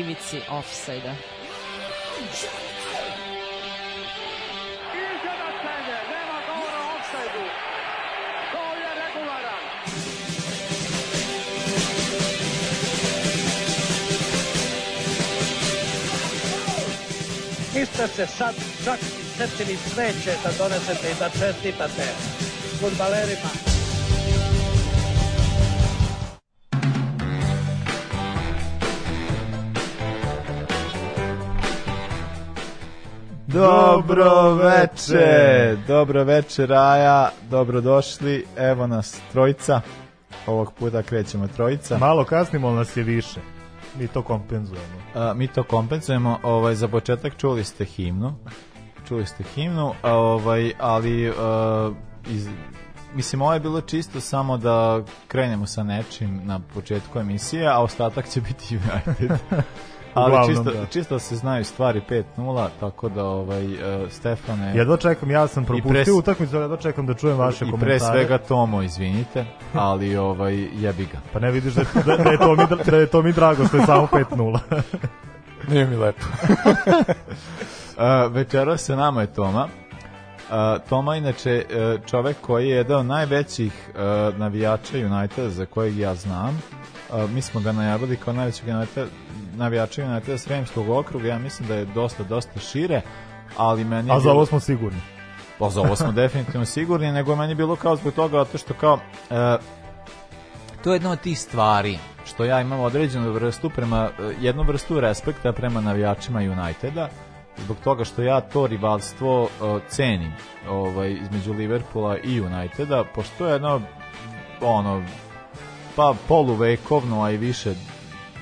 ivici offsajda. Niste se sad čak setili sveće da donesete i da čestitate futbalerima. Dobro veče, dobro veče Raja, dobrodošli, evo nas trojica, ovog puta krećemo trojica. Malo kasnimo, ali nas je više, mi to kompenzujemo. A, mi to kompenzujemo, ovaj, za početak čuli ste himnu, čuli ste himnu, a, ovaj, ali a, iz, mislim ovo je bilo čisto samo da krenemo sa nečim na početku emisije, a ostatak će biti United ali Uglavnom, čisto, da. čisto se znaju stvari 5-0, tako da ovaj, uh, Stefane... Jedva čekam, ja sam propustio utakmicu, jedva čekam da čujem vaše komentare. I pre svega Tomo, izvinite, ali ovaj, jebi ga. Pa ne vidiš da, da, da, je, to mi, da je to mi drago što je samo 5-0. Nije mi lepo. uh, večera se nama je Toma. Uh, Toma inače uh, čovek koji je jedan od najvećih uh, navijača Uniteda za kojeg ja znam. Uh, mi smo ga najavili kao najvećeg Uniteda navijačima na te Sremskog okruga, ja mislim da je dosta, dosta šire, ali meni... A za ovo smo sigurni. Pa za ovo smo definitivno sigurni, nego meni bilo kao zbog toga, to što kao... E, to je jedna od tih stvari što ja imam određenu vrstu prema, e, jednu vrstu respekta prema navijačima Uniteda, zbog toga što ja to rivalstvo uh, cenim ovaj, između Liverpoola i Uniteda, pošto je jedno ono, pa poluvekovno, a i više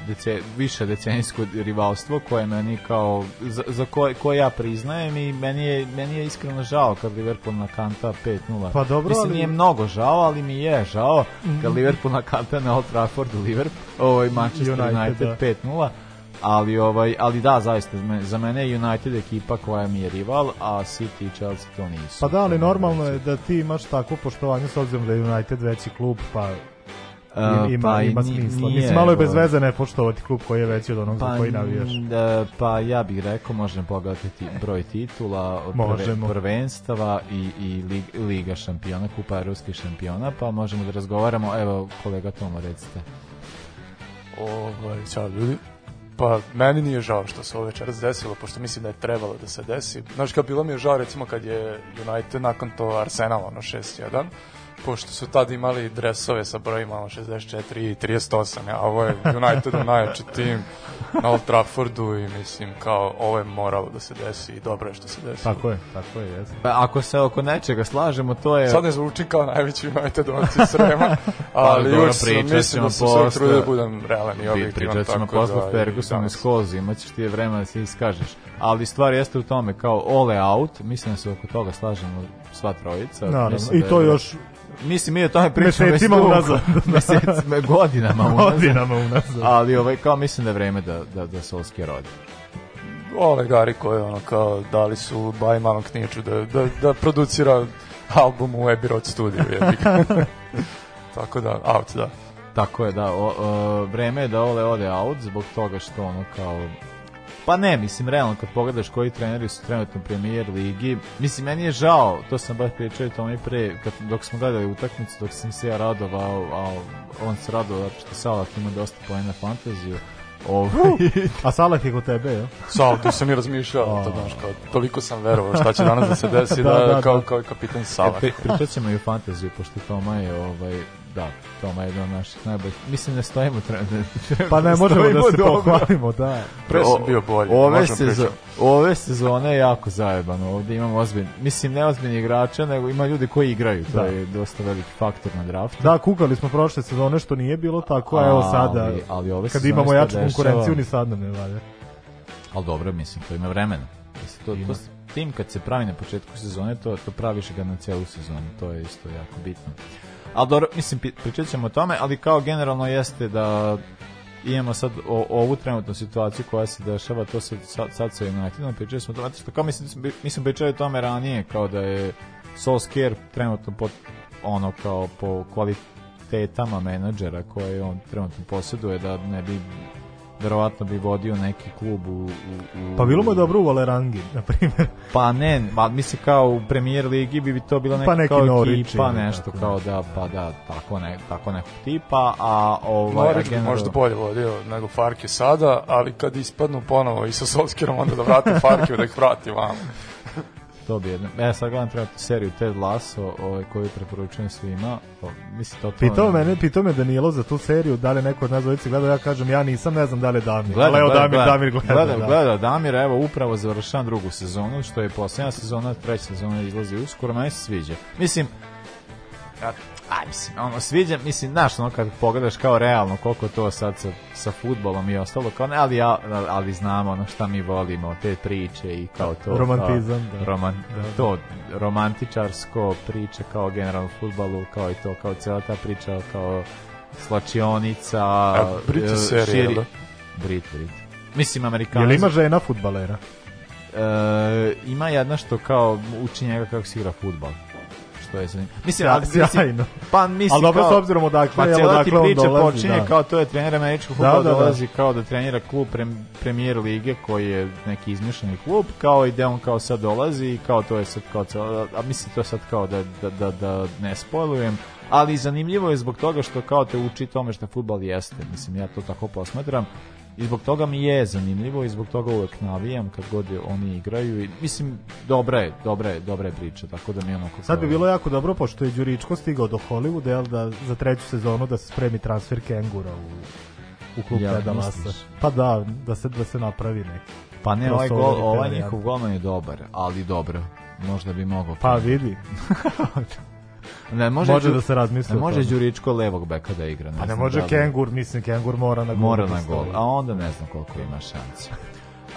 dece, više decenijsko rivalstvo koje meni kao za, za koje, koje ja priznajem i meni je, meni je iskreno žao kad Liverpool na kanta 5-0. Pa dobro, Mislim, ali... nije mnogo žao, ali mi je žao mhm. kad Liverpool na kanta na Old Trafford Liverpool, ovaj Manchester United, United 5-0 da. ali ovaj ali da zaista za mene je United ekipa koja mi je rival a City i Chelsea to nisu pa da ali normalno je da ti imaš takvo poštovanje s obzirom da je United veći klub pa Uh, ima, pa ima smisla. Nije, Mislim, malo je bez veze ne poštovati klub koji je veći od onog pa, koji navijaš. Da, pa ja bih rekao, možemo pogledati broj titula, možemo. prvenstava i, i lig, Liga šampiona, Kupa Ruskih šampiona, pa možemo da razgovaramo. Evo, kolega Tomo, recite. Ovaj, ćao ljudi. Pa, meni nije žao što se ovo večeras desilo, pošto mislim da je trebalo da se desi. Znaš, kao bilo mi je žao, recimo, kad je United nakon to Arsenal, ono, 6-1, pošto su tad imali dresove sa brojima 64 i 38, a ovo je Unitedov najjači tim na Old Traffordu i mislim kao ovo je moralo da se desi i dobro je što se desi. Tako je, tako je, jesno. Pa, ako se oko nečega slažemo, to je... Sad ne zvuči kao najveći Unitedovac iz Srema, ali pa, još mislim da sam se trudio da budem realan i objektivan. Pričat ćemo da posle da, Ferguson i Scholes, imat ćeš ti je vremena da se iskažeš. Ali stvar jeste u tome, kao all out, mislim da se oko toga slažemo sva trojica. Naravno, i da to da je još mislim, mi o tome pričamo već dugo. Mesecima, godinama unazad. Godinama unazad. Ali ovaj, kao mislim da je vreme da, da, da Solskja rodi. Ole Gari koji ono kao dali su Baj malom knjiču da, da, da producira album u Abbey Road studiju. Tako da, out da. Tako je, da. O, o, vreme je da Ole ode out zbog toga što ono kao Pa ne, mislim, realno kad pogledaš koji treneri su trenutno u premier ligi, mislim, meni je žao, to sam baš pričao i tome pre, kad, dok smo gledali utakmicu, dok sam se ja radovao, a on se radovao zato što Salah ima dosta pojena na fantaziju, Ovaj. A Salah je kod tebe, jel? Salah, tu sam i razmišljao, to znaš, kao, toliko sam verovao šta će danas da se desi, da, da, da, kao, da. kao kapitan Salah. E, pričat ćemo i o fantaziju, pošto Toma je ovaj, da, to je jedan od naših Mislim da stojimo trenutno. pa ne možemo da se dobro. pohvalimo, da. Pre sam bio bolji. Ove, sezo, ove sezone je jako zajebano. Ovde imamo ozbiljni, mislim ne ozbiljni igrača, nego ima ljudi koji igraju. Da. To je dosta veliki faktor na draftu. Da, kukali smo prošle sezone što nije bilo tako, a, evo sada. Ali, ali ove kad imamo jaču dešava. konkurenciju ni sad nam ne valja. Ali dobro, mislim, to ima vremena. Mislim, to, ima. to, tim kad se pravi na početku sezone, to, to praviš ga na celu sezonu. To je isto jako bitno ali dobro, mislim, pričat ćemo o tome, ali kao generalno jeste da imamo sad o, ovu trenutnu situaciju koja se dešava, to se sad, sad sa Unitedom pričali smo o tome, što kao mislim, da mislim pričali o tome ranije, kao da je Solskjaer trenutno pod, ono kao po kvalitetama menadžera koje on trenutno posjeduje, da ne bi verovatno bi vodio neki klub u, u, u Pa bilo mu dobro u Valerangi, na primjer. Pa ne, pa mislim kao u Premier ligi bi bi to bilo pa neka pa neki kao Norwich, da, pa nešto tako. kao da, pa da, tako, ne, tako nekog tipa, a ovaj... Norwich bi možda bolje vodio nego Farke sada, ali kad ispadnu ponovo i sa Solskjerom, onda da vrate Farke, da ih vrati vamo to bi jedno. Ja e, sad gledam trenutno seriju Ted Lasso, ovaj, koju preporučujem svima. O, mislim, to pitao, mene, pitao me Danilo za tu seriju, da li neko od nas dvojice gledao, ja kažem, ja nisam, ne znam da li je Damir. Gledam, ali gledam, Damir, gledam, Damir gleda. Gledam, da. gleda Damir, evo upravo završam drugu sezonu, što je posljedna sezona, treća sezona izlazi uskoro, meni se sviđa. Mislim, aj mislim, ono, sviđa, mislim, znaš, ono, kad pogledaš kao realno koliko to sad sa, sa futbolom i ostalo, kao ne, ali, ja, ali znamo ono šta mi volimo, te priče i kao to. Romantizam, kao, da. Roman, da, da. To, romantičarsko priče kao generalno futbolu, kao i to, kao cela ta priča, kao slačionica. A, Briti e, serija, širi... da? Brit, Brit. Mislim, Amerikanci. Jel ima žena futbalera? E, ima jedna što kao uči njega kako se igra futbal što je sa njim. Mislim, ali, mislim, pa mislim ali dobro, s obzirom odakle, pa je ti priča dolazi, počinje da. kao to je trener američkog da, futbola, da, da, dolazi kao da trenira klub prem, premijer lige koji je neki izmišljeni klub, kao i da on kao sad dolazi i kao to je sad kao, a mislim to sad kao da, da, da, da ne spojlujem, ali zanimljivo je zbog toga što kao te uči tome što futbal jeste, mislim ja to tako posmatram i zbog toga mi je zanimljivo i zbog toga uvek navijam kad god je oni igraju i mislim dobra je, dobra je, dobra je priča, tako da nemamo kako. Sad bi bilo jako dobro pošto je Đuričko stigao do Hollywooda, jel da za treću sezonu da se spremi transfer Kengura u u klub ja, Teda Masa. Pa da, da se da se napravi neki. Pa ne, ovaj, gol, ovaj njihov golman je dobar, ali dobro. Možda bi mogao. Pa vidi. Ne može, može da se razmisli. Ne može Đuričko levog beka da igra. Ne pa ne može da Kengur, mislim Kengur mora na gol. Mora na da gol, a onda ne znam koliko ima šanse.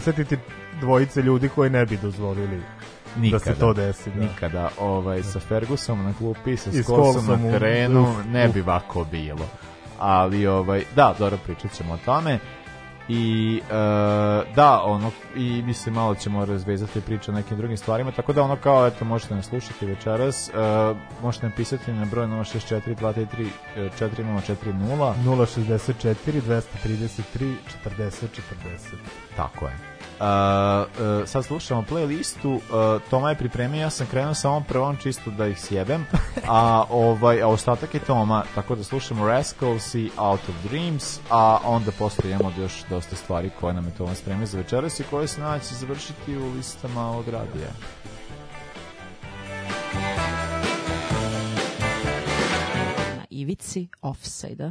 prisetiti dvojice ljudi koji ne bi dozvolili nikada, da se to desi. Da. Nikada, ovaj, sa Fergusom na klupi, sa Skolsom na terenu, uf, ne bi ovako bilo. Ali, ovaj, da, dobro, pričat ćemo o tome. I e, da, ono, i mislim malo ćemo razvezati priču o nekim drugim stvarima, tako da ono kao, eto, možete nas slušati večeras, e, možete nam pisati na broj 064 233 4040 064 233 4040. Tako je uh, sad slušamo playlistu uh, Toma je pripremio, ja sam krenuo sa ovom prvom čisto da ih sjebem a, ovaj, a ostatak je Toma tako da slušamo Rascals i Out of Dreams a onda posle imamo još dosta stvari koje nam je Toma spremio za večeras i koje se nadam da završiti u listama od radija Na ivici offside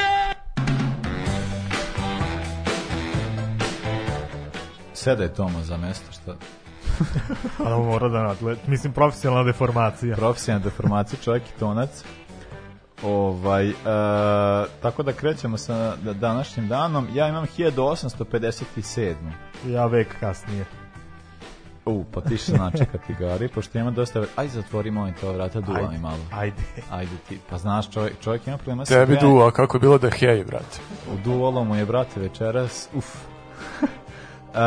Sedaj Toma za mesto, šta? Ali mora da nadlet. Mislim, profesionalna deformacija. Profesionalna deformacija, čovjek i tonac. Ovaj, e, tako da krećemo sa da- današnjim danom. Ja imam 1857. Ja vek kasnije. U, pa ti se načeka ti gari, pošto ima dosta... Aj, zatvori molim te vrata, duva mi malo. Ajde. Ajde ti, pa znaš, čovjek, čovjek ima problema sa... Tebi duva, kako je bilo da hej, brate. U Duvalo mu je, brate, večeras, uf. Uh,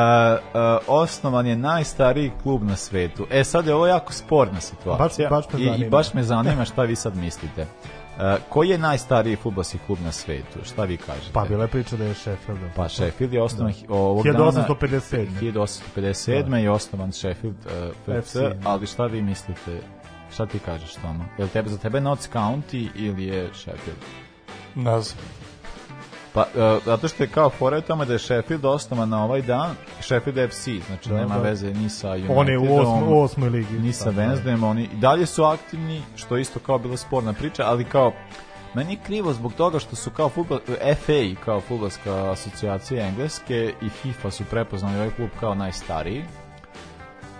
osnovan je najstariji klub na svetu. E sad je ovo jako sporna situacija baš, baš i, i baš me zanima šta vi sad mislite. Uh, koji je najstariji futbolski klub na svetu? Šta vi kažete? Pa bila je priča da je Sheffield. Da. Pa Sheffield je osnovan da. ovog 1857. 1857. Da. je osnovan Sheffield uh, e, FC, da. ali šta vi mislite? Šta ti kažeš Toma? Je li tebe, za tebe Notts County ili je Sheffield? Ne znam. Pa, uh, zato što je kao fora tamo da je Sheffield osnovan na ovaj dan, Sheffield FC, znači da, nema da. veze ni sa Unitedom. On je u osmo, osmoj ligi. Ni sa Wednesdayom, oni dalje su aktivni, što isto kao bila sporna priča, ali kao meni je krivo zbog toga što su kao futbol, FA, kao futbolska asocijacija Engleske i FIFA su prepoznali ovaj klub kao najstariji,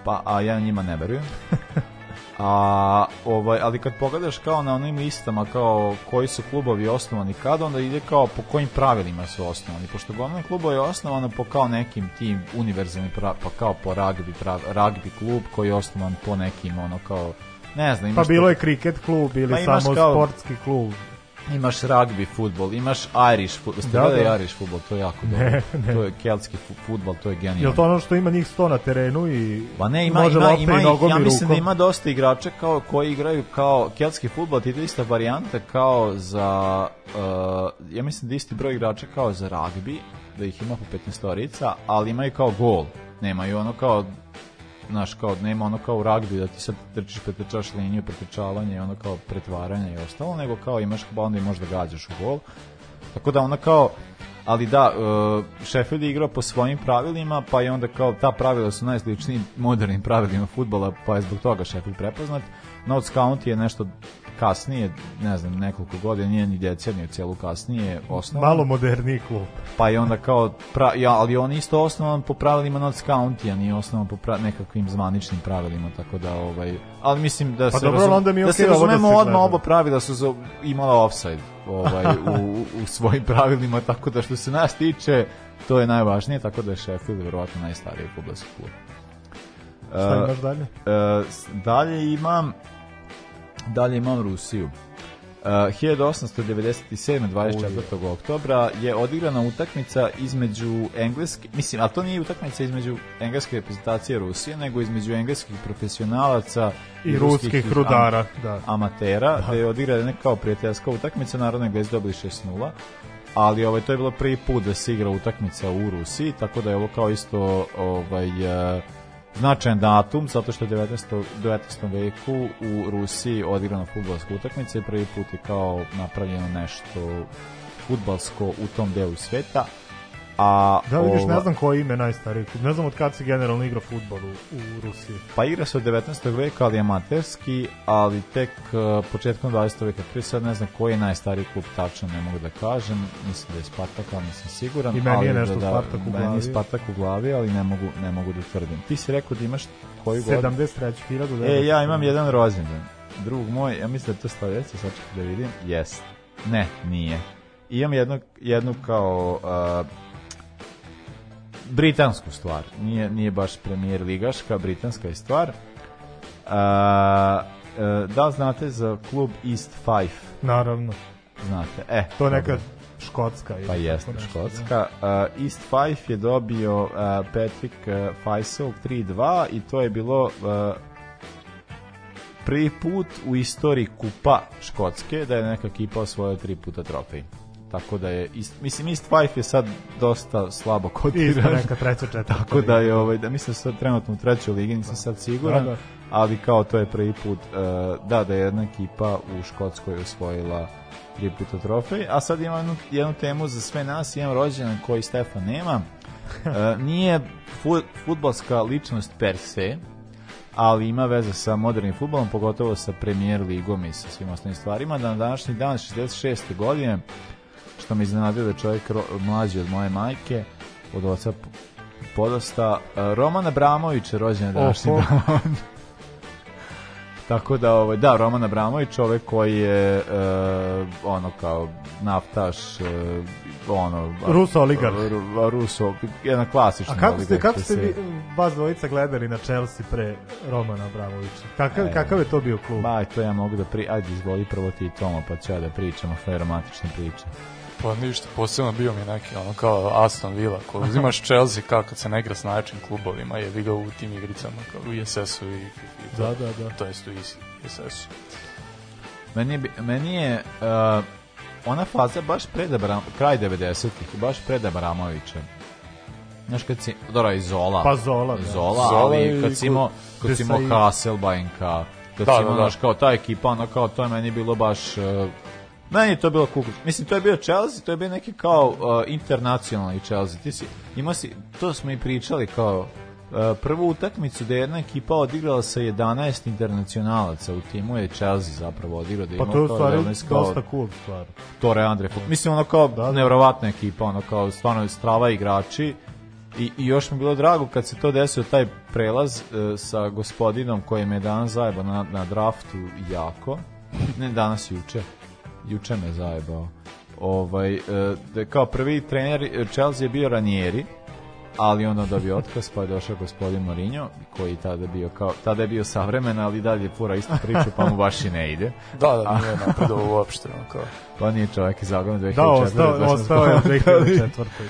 pa a ja njima ne verujem. A, ovaj, ali kad pogledaš kao na onim listama kao koji su klubovi osnovani kad, onda ide kao po kojim pravilima su osnovani. Pošto glavno klubo je osnovano po kao nekim tim univerzalnim, pra, pa kao po ragbi, pra, ragbi klub koji je osnovan po nekim ono kao ne znam, pa imaš pa bilo je kriket klub ili pa samo kao, sportski klub. Imaš rugby futbol, imaš Irish futbol, ste da, da. Irish futbol, to je jako dobro. Ne, ne. To je keltski futbol, to je genijalno. Jel to ono što ima njih 100 na terenu i Pa ne, ima, može ima, ima, ima nogom ja mislim da ima dosta igrača kao koji igraju kao keltski futbol, ti ista varijanta kao za, uh, ja mislim da isti broj igrača kao za rugby, da ih ima po 15 storica, ali imaju kao gol. Nemaju ono kao znaš, kao nema ono kao u ragbi da ti sad trčiš, pretrčaš liniju, pretrčavanje, ono kao pretvaranje i ostalo, nego kao imaš pa onda i možda gađaš u gol. Tako da ona kao, ali da, uh, Sheffield je igrao po svojim pravilima, pa je onda kao ta pravila su najsličniji modernim pravilima futbola, pa je zbog toga Sheffield prepoznat. Notts County je nešto kasnije, ne znam, nekoliko godina, nije ni deceniju celu kasnije osnovan. Malo moderniji klub. Pa i onda kao, pra, ja, ali on isto osnovan po pravilima Notts County, a nije osnovan po pra, nekakvim zvaničnim pravilima, tako da, ovaj, ali mislim da pa se, dobro, razum, onda mi da okay, se da da razumemo da odmah oba pravila su za, imala offside ovaj, u, u svojim pravilima, tako da što se nas tiče, to je najvažnije, tako da je Sheffield verovatno najstariji klub da su klub. Šta imaš dalje? Uh, dalje imam Dalje imam Rusiju. Uh, 1897. 24. oktobra je odigrana utakmica između engleske, mislim, ali to nije utakmica između engleske reprezentacije Rusije, nego između engleskih profesionalaca i, i ruskih rudara, am, da. amatera, da. da je odigrana neka kao prijateljska utakmica, naravno Englesi dobili 6-0, ali ovaj, to je bilo prvi put da se igra utakmica u Rusiji, tako da je ovo kao isto ovaj, uh, značajan datum, zato što je 19. 19. veku u Rusiji odigrana futbalska utakmica i prvi put je kao napravljeno nešto futbalsko u tom delu sveta, A, da li ne ovaj, znam koje ime najstariji klub, ne znam od kad se generalno igra futbol u, u Rusiji. Pa igra se od 19. veka, ali amaterski, ali tek uh, početkom 20. veka, prije sad ne znam koji je najstariji klub, tačno ne mogu da kažem, mislim da je Spartak, ali nisam siguran. I meni ali je nešto da, da, Spartak u glavi. Meni je Spartak u glavi, ali ne mogu, ne mogu da tvrdim. Ti si rekao da imaš koju godinu? 73. 1900. E, ja imam jedan rođendan. Drug moj, ja mislim da je to sledeće, sad ću da vidim, jest. Ne, nije. imam jednog, jednu kao uh, britansku stvar. Nije, nije baš premijer ligaška, britanska je stvar. A, e, da li znate za klub East Fife? Naravno. Znate, e. To nekad Škotska. Je Pa jeste, Škotska. Uh, East Fife je dobio uh, Patrick uh, Faisal 3-2 i to je bilo uh, prvi put u istoriji kupa Škotske da je neka ekipa osvojila tri puta trofej tako da je ist, mislim East Five je sad dosta slabo kotiran. Isto neka treća četvrta. tako da je ovaj da mislim da sad trenutno u trećoj ligi, nisam sad siguran. Da, da. Ali kao to je prvi put uh, da da je jedna ekipa u Škotskoj osvojila tri puta trofej, a sad imam jednu, jednu temu za sve nas, imam rođendan koji Stefan nema. uh, nije fu, futbalska ličnost per se, ali ima veze sa modernim futbolom, pogotovo sa premier ligom i sa svim ostalim stvarima. Da na današnji dan, 66. godine, što me iznenadio da je čovjek mlađi od moje majke, od oca podosta. E, Roman Abramović je rođen današnji dan. Tako da, ovaj, da, Roman Abramović, čovjek koji je e, ono kao naftaš, e, ono... Ruso oligarh. Ruso, jedna klasična A kako ste, kako ste vi, vas dvojica gledali na Chelsea pre Romana Abramovića? Kakav, e, kakav je to bio klub? Ba, to ja mogu da pri... Ajde, izvoli prvo ti Toma, pa ću ja da pričam o fejeromatične priče. Pa ništa, posebno bio mi neki ono kao Aston Villa, ko uzimaš Chelsea kao kad se ne igra s najvećim klubovima, je ga u tim igricama, kao u ISS-u i, i to, da, da, da. to jest u ISS-u. Meni je, meni je uh, ona faza baš pred kraj 90-ih, baš pred Abramovića. Znaš kad si, dobro, i Zola. Pa Zola, da. Zola, ali kad si imao, kad si imao Hasselbajnka, kad da, si da, imao, da, da. kao ta ekipa, ono kao, to je meni bilo baš... Uh, Meni je to bilo kukuć. Mislim, to je bio Chelsea, to je bio neki kao uh, internacionalni Chelsea. Ti si, ima si, to smo i pričali kao uh, prvu utakmicu da je jedna ekipa odigrala sa 11 internacionalaca u timu je Chelsea zapravo odigrao da ima pa to je u stvari dosta cool stvar to je Andre Fuk. mislim ono kao da, da. nevrovatna ekipa ono kao stvarno strava igrači I, I još mi bilo drago kad se to desio taj prelaz uh, sa gospodinom koji me danas zajeba na, na draftu jako, ne danas juče, juče me zajebao. Ovaj, e, da kao prvi trener e, Chelsea je bio Ranieri, ali onda dobio otkaz pa je došao gospodin Mourinho koji tada bio kao tada je bio savremen ali dalje fura istu priču pa mu baš i ne ide da da nije napredovao uopšte onako pa nije čovjek iz Zagorja da, 2004 da ostao ostao je 2004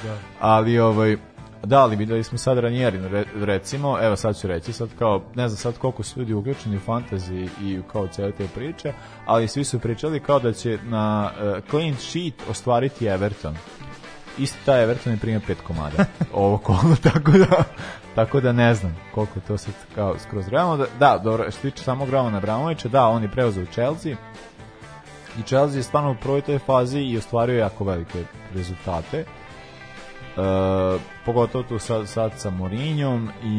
da ali ovaj Da, ali videli smo sad Ranjerinu, recimo, evo sad ću reći, sad kao, ne znam sad koliko su ljudi uključeni u fantasy i kao cijele te priče, ali svi su pričali kao da će na uh, clean sheet ostvariti Everton. Isti taj Everton je primio pet komada ovo kolo, tako da, tako da ne znam koliko to sad kao skroz realno. Da, da dobro, što tiče samog Ravana Bramovića, da, on je preuzeo Chelsea, i Chelsea je stvarno u prvoj toj fazi i ostvario jako velike rezultate Uh, pogotovo tu sad, sad sa Morinjom i,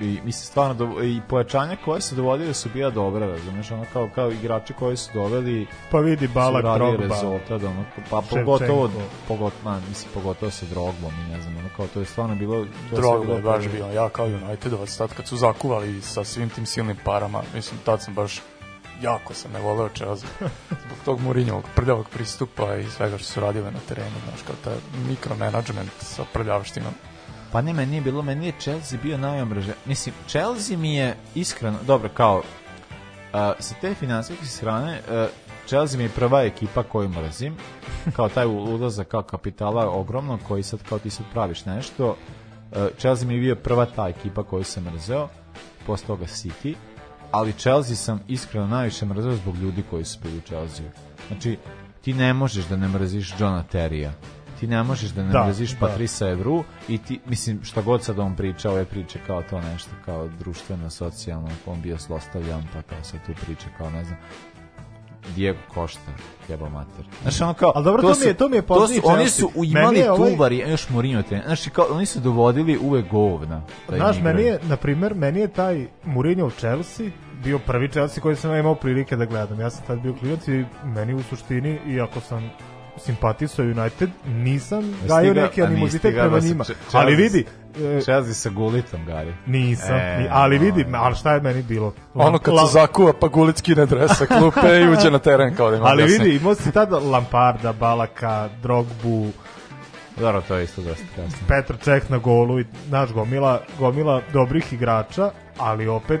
i mislim stvarno do, i pojačanja koje su dovodili su bila dobra razumiješ ono kao, kao igrači koji su doveli pa vidi Balak Drogba rezultat, ono, pa Ševčenko. pogotovo pogotovo, man, mislim, pogotovo sa Drogbom i ne znam ono kao to je stvarno bilo Drogba je baš bilo ja kao Unitedovac tad kad su zakuvali sa svim tim silnim parama mislim tad sam baš jako sam ne voleo Chelsea zbog tog Mourinhovog prljavog pristupa i svega što su radile na terenu, znaš, kao taj mikromanagement sa prljavštinom. Pa ne, meni je bilo, meni je Chelsea bio najomreže. Mislim, Chelsea mi je iskreno, dobro, kao, uh, sa te finansijske strane, uh, Chelsea mi je prva ekipa koju mrzim, kao taj ulazak kao kapitala ogromno, koji sad kao ti sad praviš nešto. Uh, Chelsea mi je bio prva ta ekipa koju sam mrzeo, posle toga City ali Chelsea sam iskreno najviše mrzeo zbog ljudi koji su bili u Chelsea. Znači, ti ne možeš da ne mrziš Johna Terija. Ti ne možeš da ne da, mrziš da. Patrisa Evru i ti, mislim, šta god sad on priča, ove priče kao to nešto, kao društveno, socijalno, on bio slostavljan, pa kao sad tu priče, kao ne znam. Diego Košta, jebao mater. Znaš, ono kao... Ali dobro, to, to, mi je, to mi je Su, Oni su imali ovaj... tubar i još Mourinho te. Znaš, kao, oni su dovodili uve govna. Znaš, meni je, na primer, meni je taj Mourinho u Chelsea bio prvi Chelsea koji sam imao prilike da gledam. Ja sam tad bio klinac i meni u suštini, iako sam simpatizuje United, nisam daju neki animozitet prema da njima. Ali vidi, Chelsea sa gulitom, Gari. Nisam, e, ni, ali vidi, no, ali šta je meni bilo? ono kad se zakuva pa gulit skine dresa klupe i uđe na teren kao da ima Ali vidi, ne. imao si tada Lamparda, Balaka, Drogbu, Dobro, to je isto dosta kasno. Petro Čeh na golu i naš gomila, gomila dobrih igrača, ali opet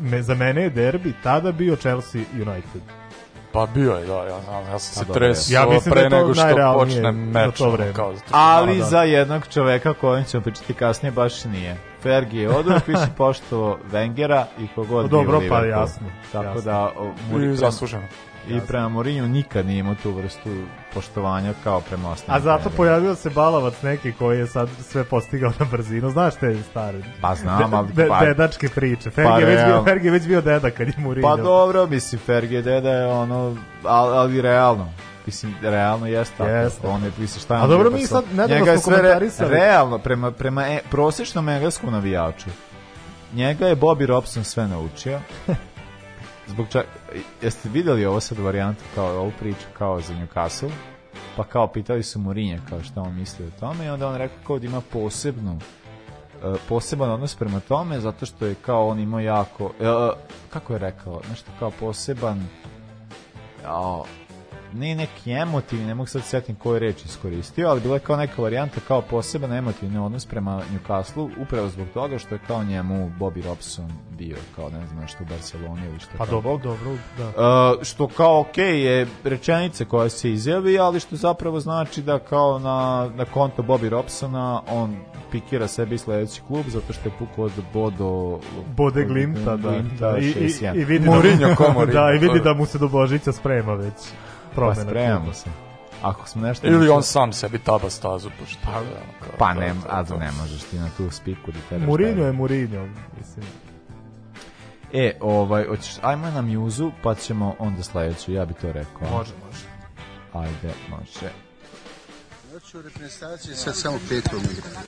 me, za mene je derbi tada bio Chelsea United Pa bio je, da, ja znam, ja sam se tresao ja da pre da nego što počne meč. Za kao, Ali da, da. za jednog čoveka kojem ćemo pričati kasnije baš nije. Fergie je oduvek više poštovao Vengera i kogod pa bio Dobro, pa jasno. Tako jasno. da... Mu I zasluženo. I prema Morinju nikad nije imao tu vrstu poštovanja kao prema ostalim. A zato trenerima. pojavio se Balavac neki koji je sad sve postigao na brzinu. Znaš te stare? Pa znam, ali... De, pa, dedačke priče. Fergi, pa, je već bio, Fergi je već bio deda kad je Mourinho. Pa dobro, mislim, Fergi je deda je ono, ali, ali realno mislim realno jeste jeste on je misli šta je A dobro pa mi sad ne da smo komentarisali re, realno prema prema e, prosečnom engleskom navijaču njega je Bobby Robson sve naučio zbog čega jeste videli ovo sad varijantu, kao ovu priču, kao za Newcastle? Pa kao pitali su Mourinho kao šta on misli o tome i onda on rekao kao da ima posebnu e, poseban odnos prema tome zato što je kao on imao jako e, e, kako je rekao nešto kao poseban nije neki emotivni, ne mogu sad setim koju reč iskoristio, ali bila je kao neka varijanta kao poseban emotivni odnos prema Newcastle, upravo zbog toga što je kao njemu Bobby Robson bio kao ne znam što u Barceloni ili što pa kao. dobro, dobro, da. Uh, što kao ok je rečenice koja se izjavi, ali što zapravo znači da kao na, na konto Bobby Robsona on pikira sebi sledeći klub zato što je pukao od Bodo Bode Glimta, Glimta da, da, i, i, i vidi da Mourinho, da, da, i vidi da mu se do Božića sprema već Pa spremamo se. Ako smo nešto... Ili on sam sebi taba stazu, pošto... Pa, kao, Pa ne, to- a da to ne možeš ti na tu spiku da teraš. Mourinho je Mourinho, mislim. E, ovaj, hoćeš, ajmo na mjuzu, pa ćemo onda sledeću, ja bi to rekao. Može, može. Ajde, može. Ja ću reprezentaciji sad samo petom igra.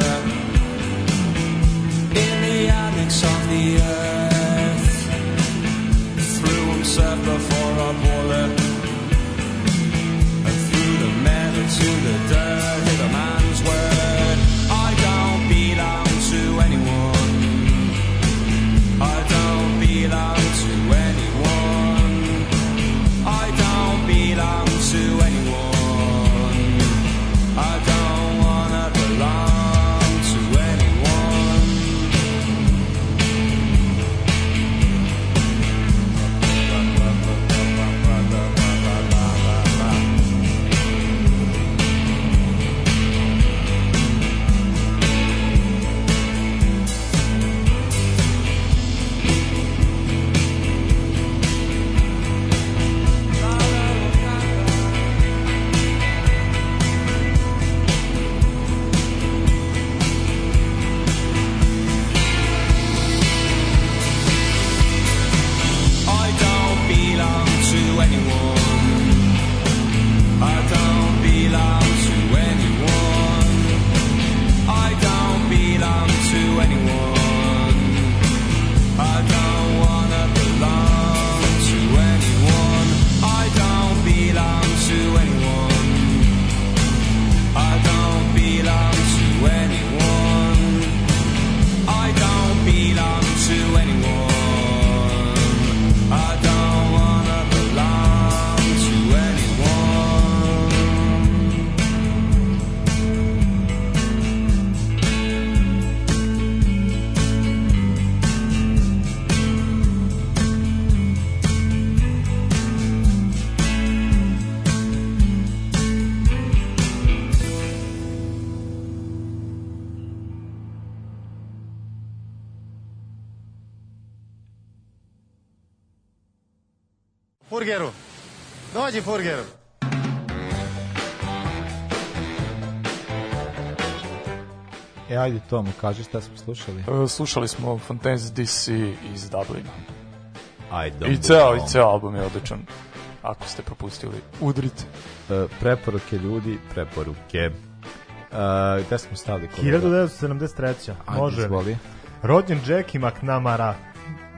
Yeah. domaćim burgerom. E, ajde Tomu, kaži šta smo slušali. E, slušali smo Fontaine's DC iz Dublina. Ajde, I ceo, I ceo album je odličan. Ako ste propustili, udrite. E, preporuke ljudi, preporuke. Uh, gde smo stali? 1973. Ajde, Može. Izvoli. Rođen Jackie McNamara,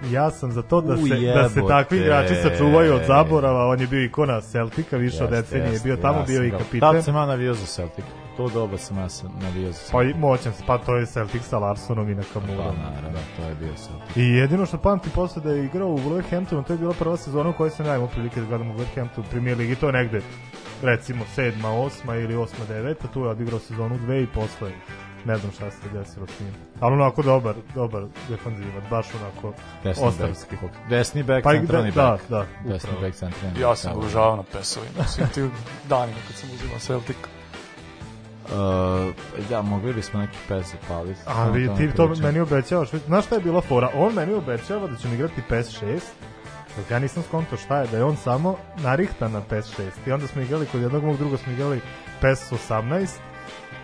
Ja sam za to da se, Ujebote. da se takvi igrači sačuvaju od zaborava. On je bio ikona Celtica, više jeste, od decenije je bio tamo, ja bio i kapiten. Tad da sam ja navio za Celtic. To doba sam ja sam navio za Celtic. Pa moćan, pa to je Celtic sa Larsonom i Nakamurom. Pa naravno, da, to je bio Celtic. I jedino što pamti posle da je igrao u Wolverhamptonu, to je bila prva sezona u kojoj sam ja imao prilike da gledam u Wolverhampton, u Premier Ligi, to je negde recimo sedma, osma ili osma, deveta, tu je odigrao sezonu dve i posle ne znam šta se desilo s njim. Ali onako dobar, dobar defanzivac, baš onako desni ostavski. Back, desni back, pa, centralni da, back. Da, da, desni back, centralni Ja sam ga užavao na na svim tim danima kad sam uzimao Celtic. Uh, da, mogli bismo neki pes paliti. Ali da ti to meni obećavaš. Znaš šta je bila fora? On meni obećava da ćemo igrati PES 6, Dok ja nisam skonto šta je, da je on samo narihtan na PES 6. I onda smo igrali kod jednog mog druga, smo igrali PES 18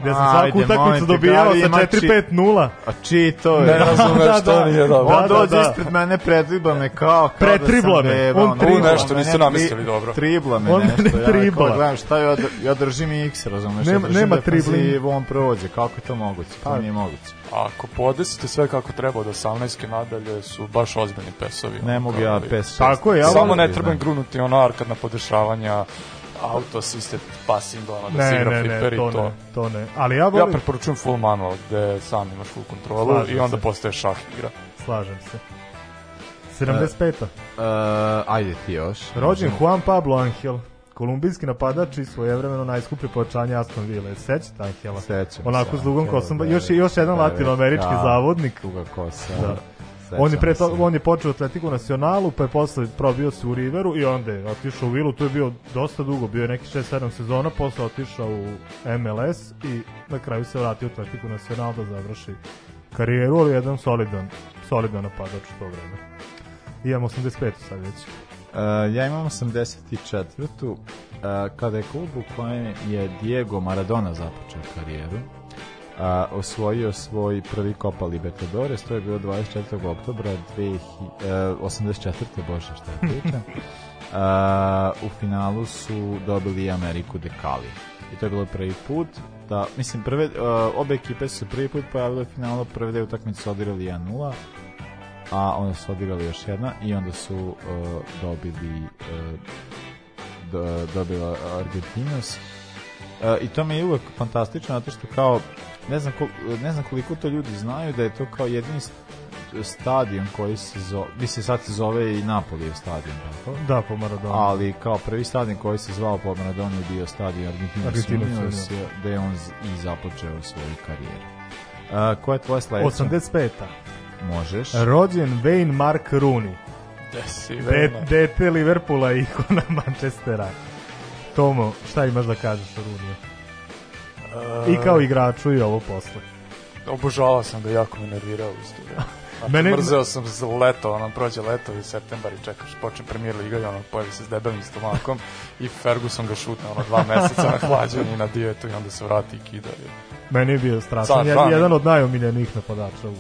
gde sam svaku utakmicu dobijao sa 4-5-0. A čito je. Ne da, razumeš da, što da, nije dobro. Da, on da, dođe ispred mene, predribla me kao, kao Pretribla da sam beba. On tribla. nešto, niste namislili dobro. Tribla me on nešto. Ne tribla. Ja gledam šta je, ja držim i x, razumeš. Nema, nema tribli. on prođe, kako je to moguće? To pa- nije moguće. Ako podesite sve kako treba od 18 nadalje su baš ozbiljni pesovi. Ne mogu ja pes. Tako je, ja Samo ne trebam grunuti ono arkadna podešavanja, auto assisted passing, ono, da ne, se igra ne, flipper ne, to i to. Ne, to ne, Ali ja, volim... ja preporučujem full manual, gde sam imaš full kontrolu Slažem i onda se. postaje šah igra. Slažem se. 75. Uh, uh, ajde ti još. Rođen Juan Pablo Angel. Kolumbijski napadač i svojevremeno najskuplje pojačanje Aston Villa. Sećate Angela? Sećam Onako se, s dugom kosom. Da, još, još jedan da, latinoamerički ja, da, zavodnik. Duga kosa. Da on je, pre, on je počeo Atletiku Nacionalu, pa je posle probio se u Riveru i onda je otišao u Vilu, to je bio dosta dugo, bio je neki 6-7 sezona, posle otišao u MLS i na kraju se vratio u Atletiku Nacional da završi karijeru, ali jedan solidan, solidan napadač u to vreme. I imam 85 sad već. Uh, ja imam 84. Uh, e, kada je klub u kojem je Diego Maradona započeo karijeru, a, osvojio svoj prvi Copa Libertadores, to je bilo 24. oktobra 84. E, bože šta pričam. a, u finalu su dobili Ameriku de Cali. I to je bilo prvi put da, mislim, prve, a, e, obe ekipe su prvi put pojavile u finalu, prve dve utakmice su odirali 1-0, a onda su odigrali još jedna i onda su a, e, dobili do, dobila Argentinos Uh, i to mi je uvek fantastično zato što kao ne znam, kol, ne znam koliko to ljudi znaju da je to kao jedini stadion koji se zove, mislim sad se zove i Napolijev stadion, tako? Da, po Maradona. Ali kao prvi stadion koji se zvao po Maradona je bio stadion Argentina da. da je on i započeo svoju karijeru. A, koja je tvoja sledeća? 85. Možeš. Rođen Wayne Mark Rooney. Da De, dete Liverpoola i ikona Manchestera. Tomo, šta imaš da kažeš o Rooney? I kao igraču i ovo posle. Obožavao sam ga, jako me nervirao isto. Mene... Mrzeo sam se u leto, ono, prođe leto i septembar i čekaš, počne premijer liga i ono, pojavi se s debelim stomakom i Ferguson ga šutne, ono, dva meseca na hlađenju i na dijetu i onda se vrati i kida. I... Meni je bio strašan, Sad, jedan od najomiljenih napadača u, u,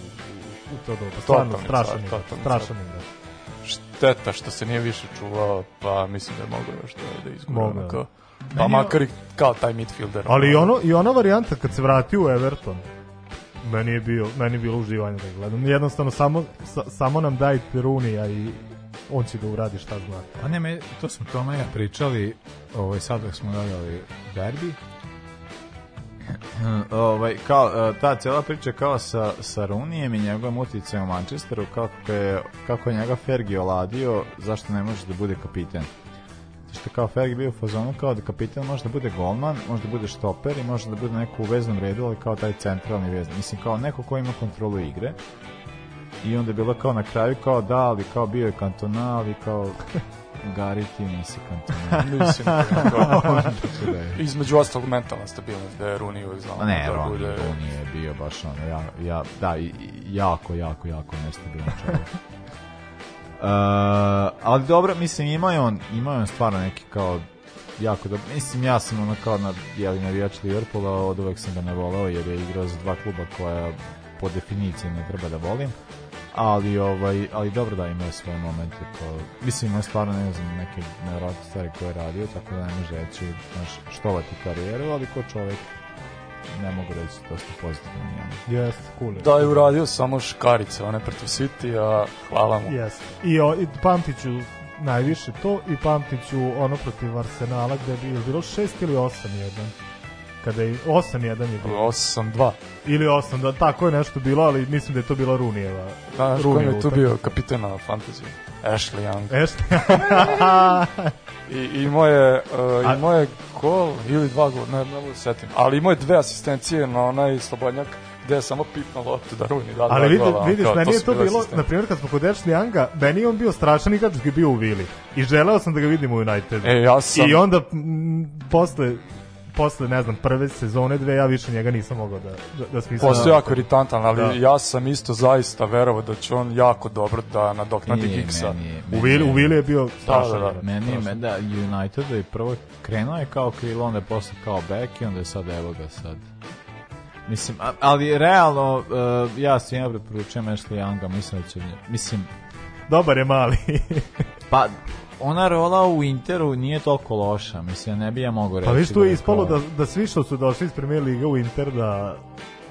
u to doba, stvarno, strašan igrač, strašan igrač. Da. Šteta što se nije više čuvao, pa mislim da je mogo još da, da izgurao. Mogu, Pa makar i kao taj midfielder. Ali i ono i ona varijanta kad se vrati u Everton. Meni je bilo, meni je bilo uživanje da gledam. Jednostavno samo sa, samo nam dajte Runija i on će da uradi šta zna. A ne, me, to smo Toma ja pričali, ovaj, sad dok smo gledali derbi, ovaj, kao, e, ta cijela priča kao sa, sa Runijem i njegovom uticajem u Manchesteru, kako je, kako je njega Fergio oladio, zašto ne može da bude kapiten što kao Ferg bio u fazonu kao da kapitan može da bude golman, može da bude štoper i može da bude neko u veznom redu, ali kao taj centralni vezni. Mislim, kao neko ko ima kontrolu igre. I onda je bilo kao na kraju kao da, ali kao bio je kantona, ali kao Gariti nisi kantona. Mislim, između ostalog mentalna stabilnost da je Runi uvijek znao. Ne, da Runi, je bio baš ono, ja, ja, da, jako, jako, jako nestabilan čovjek. Eh, ali dobro, mislim, imao je on, imao on stvarno neki kao jako da mislim ja sam ono kao na jeli navijač Liverpoola od uvek sam ga ne voleo jer je igrao za dva kluba koja po definiciji ne treba da volim ali ovaj ali dobro da ima svoje momente kao mislim ima stvarno ne znam neke neverovatne stvari koje je radio tako da ne može reći znaš štovati karijeru ali ko čovek ne mogu reći da dosta pozitivno njemu. Yes, cool. Je. Da je uradio samo škarice, one protiv City, a hvala mu. Yes. I, o, i pamtiću najviše to i pamtiću ono protiv Arsenala gde je bilo 6 ili 8 jedan kada je 8-1 je bilo. 8-2. Ili 8-2, da, tako je nešto bilo, ali mislim da je to bila Runijeva. Da, Runijeva je tu bio kapitan na fantasy. Ashley Young. Ashley I, i moje, uh, i moje gol ili dva gola, ne, ne mogu setim. Ali moje dve asistencije na onaj slobodnjak gde je samo pipna loptu da runi da Ali vidi, gola, vidiš, kao, meni je to bilo, na primjer kad smo kod Ashley Younga, meni je on bio strašan igrač bio u Vili. I želeo sam da ga vidim u Unitedu. E, ja sam... I onda m, posle posle, ne znam, prve sezone dve, ja više njega nisam mogao da, da, da smislim. je jako iritantan, ali da. ja sam isto zaista verovao da će on jako dobro da nadoknati Higgsa. U Vili, u Vili je bio da, da, strašan. Da, da, Meni je, da, United i prvo krenuo je kao krilo, onda je posle kao back i onda je sad evo ga sad. Mislim, ali realno, uh, ja svima preporučujem Ashley Younga, mislim da će, mislim... Dobar je mali. pa, ona rola u Interu nije toliko loša, mislim, ne bi ja mogao reći. Pa viš tu je da ispalo da, da svi što su došli iz premier liga u Inter da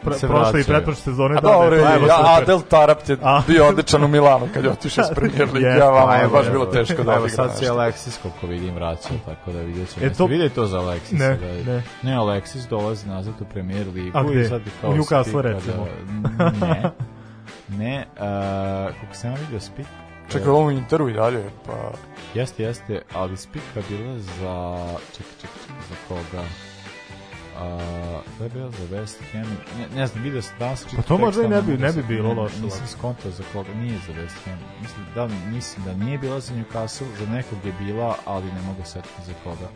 Pra, prošle i pretprošle sezone. A da, dobro, ja, Adel Tarap je bio odličan u Milanu kad je otišao iz Premier Lige yes, ja vam je baš bilo teško da evo Sad se Alexis, kako vidim, vraća, tako da vidjet ćemo. E to... Vidje to za Alexis. Ne, da, ne. ne, Alexis dolazi nazad u Premier Ligu. A gde? I sad kao u Newcastle, da- recimo. ne, ne, uh, kako sam vidio, Spik Čekaj, ovo Interu i dalje, pa... Jeste, jeste, ali spika bila za... Čekaj, čekaj, čekaj, za koga? A, da je bila za West Ham, ne, ne znam, vidio sam danas Pa to možda i ne bi, ne bi bilo loše. Nisam skontao za koga, nije za West Ham. Mislim da, mislim da nije bila za Newcastle, za nekog je bila, ali ne mogu setiti za koga.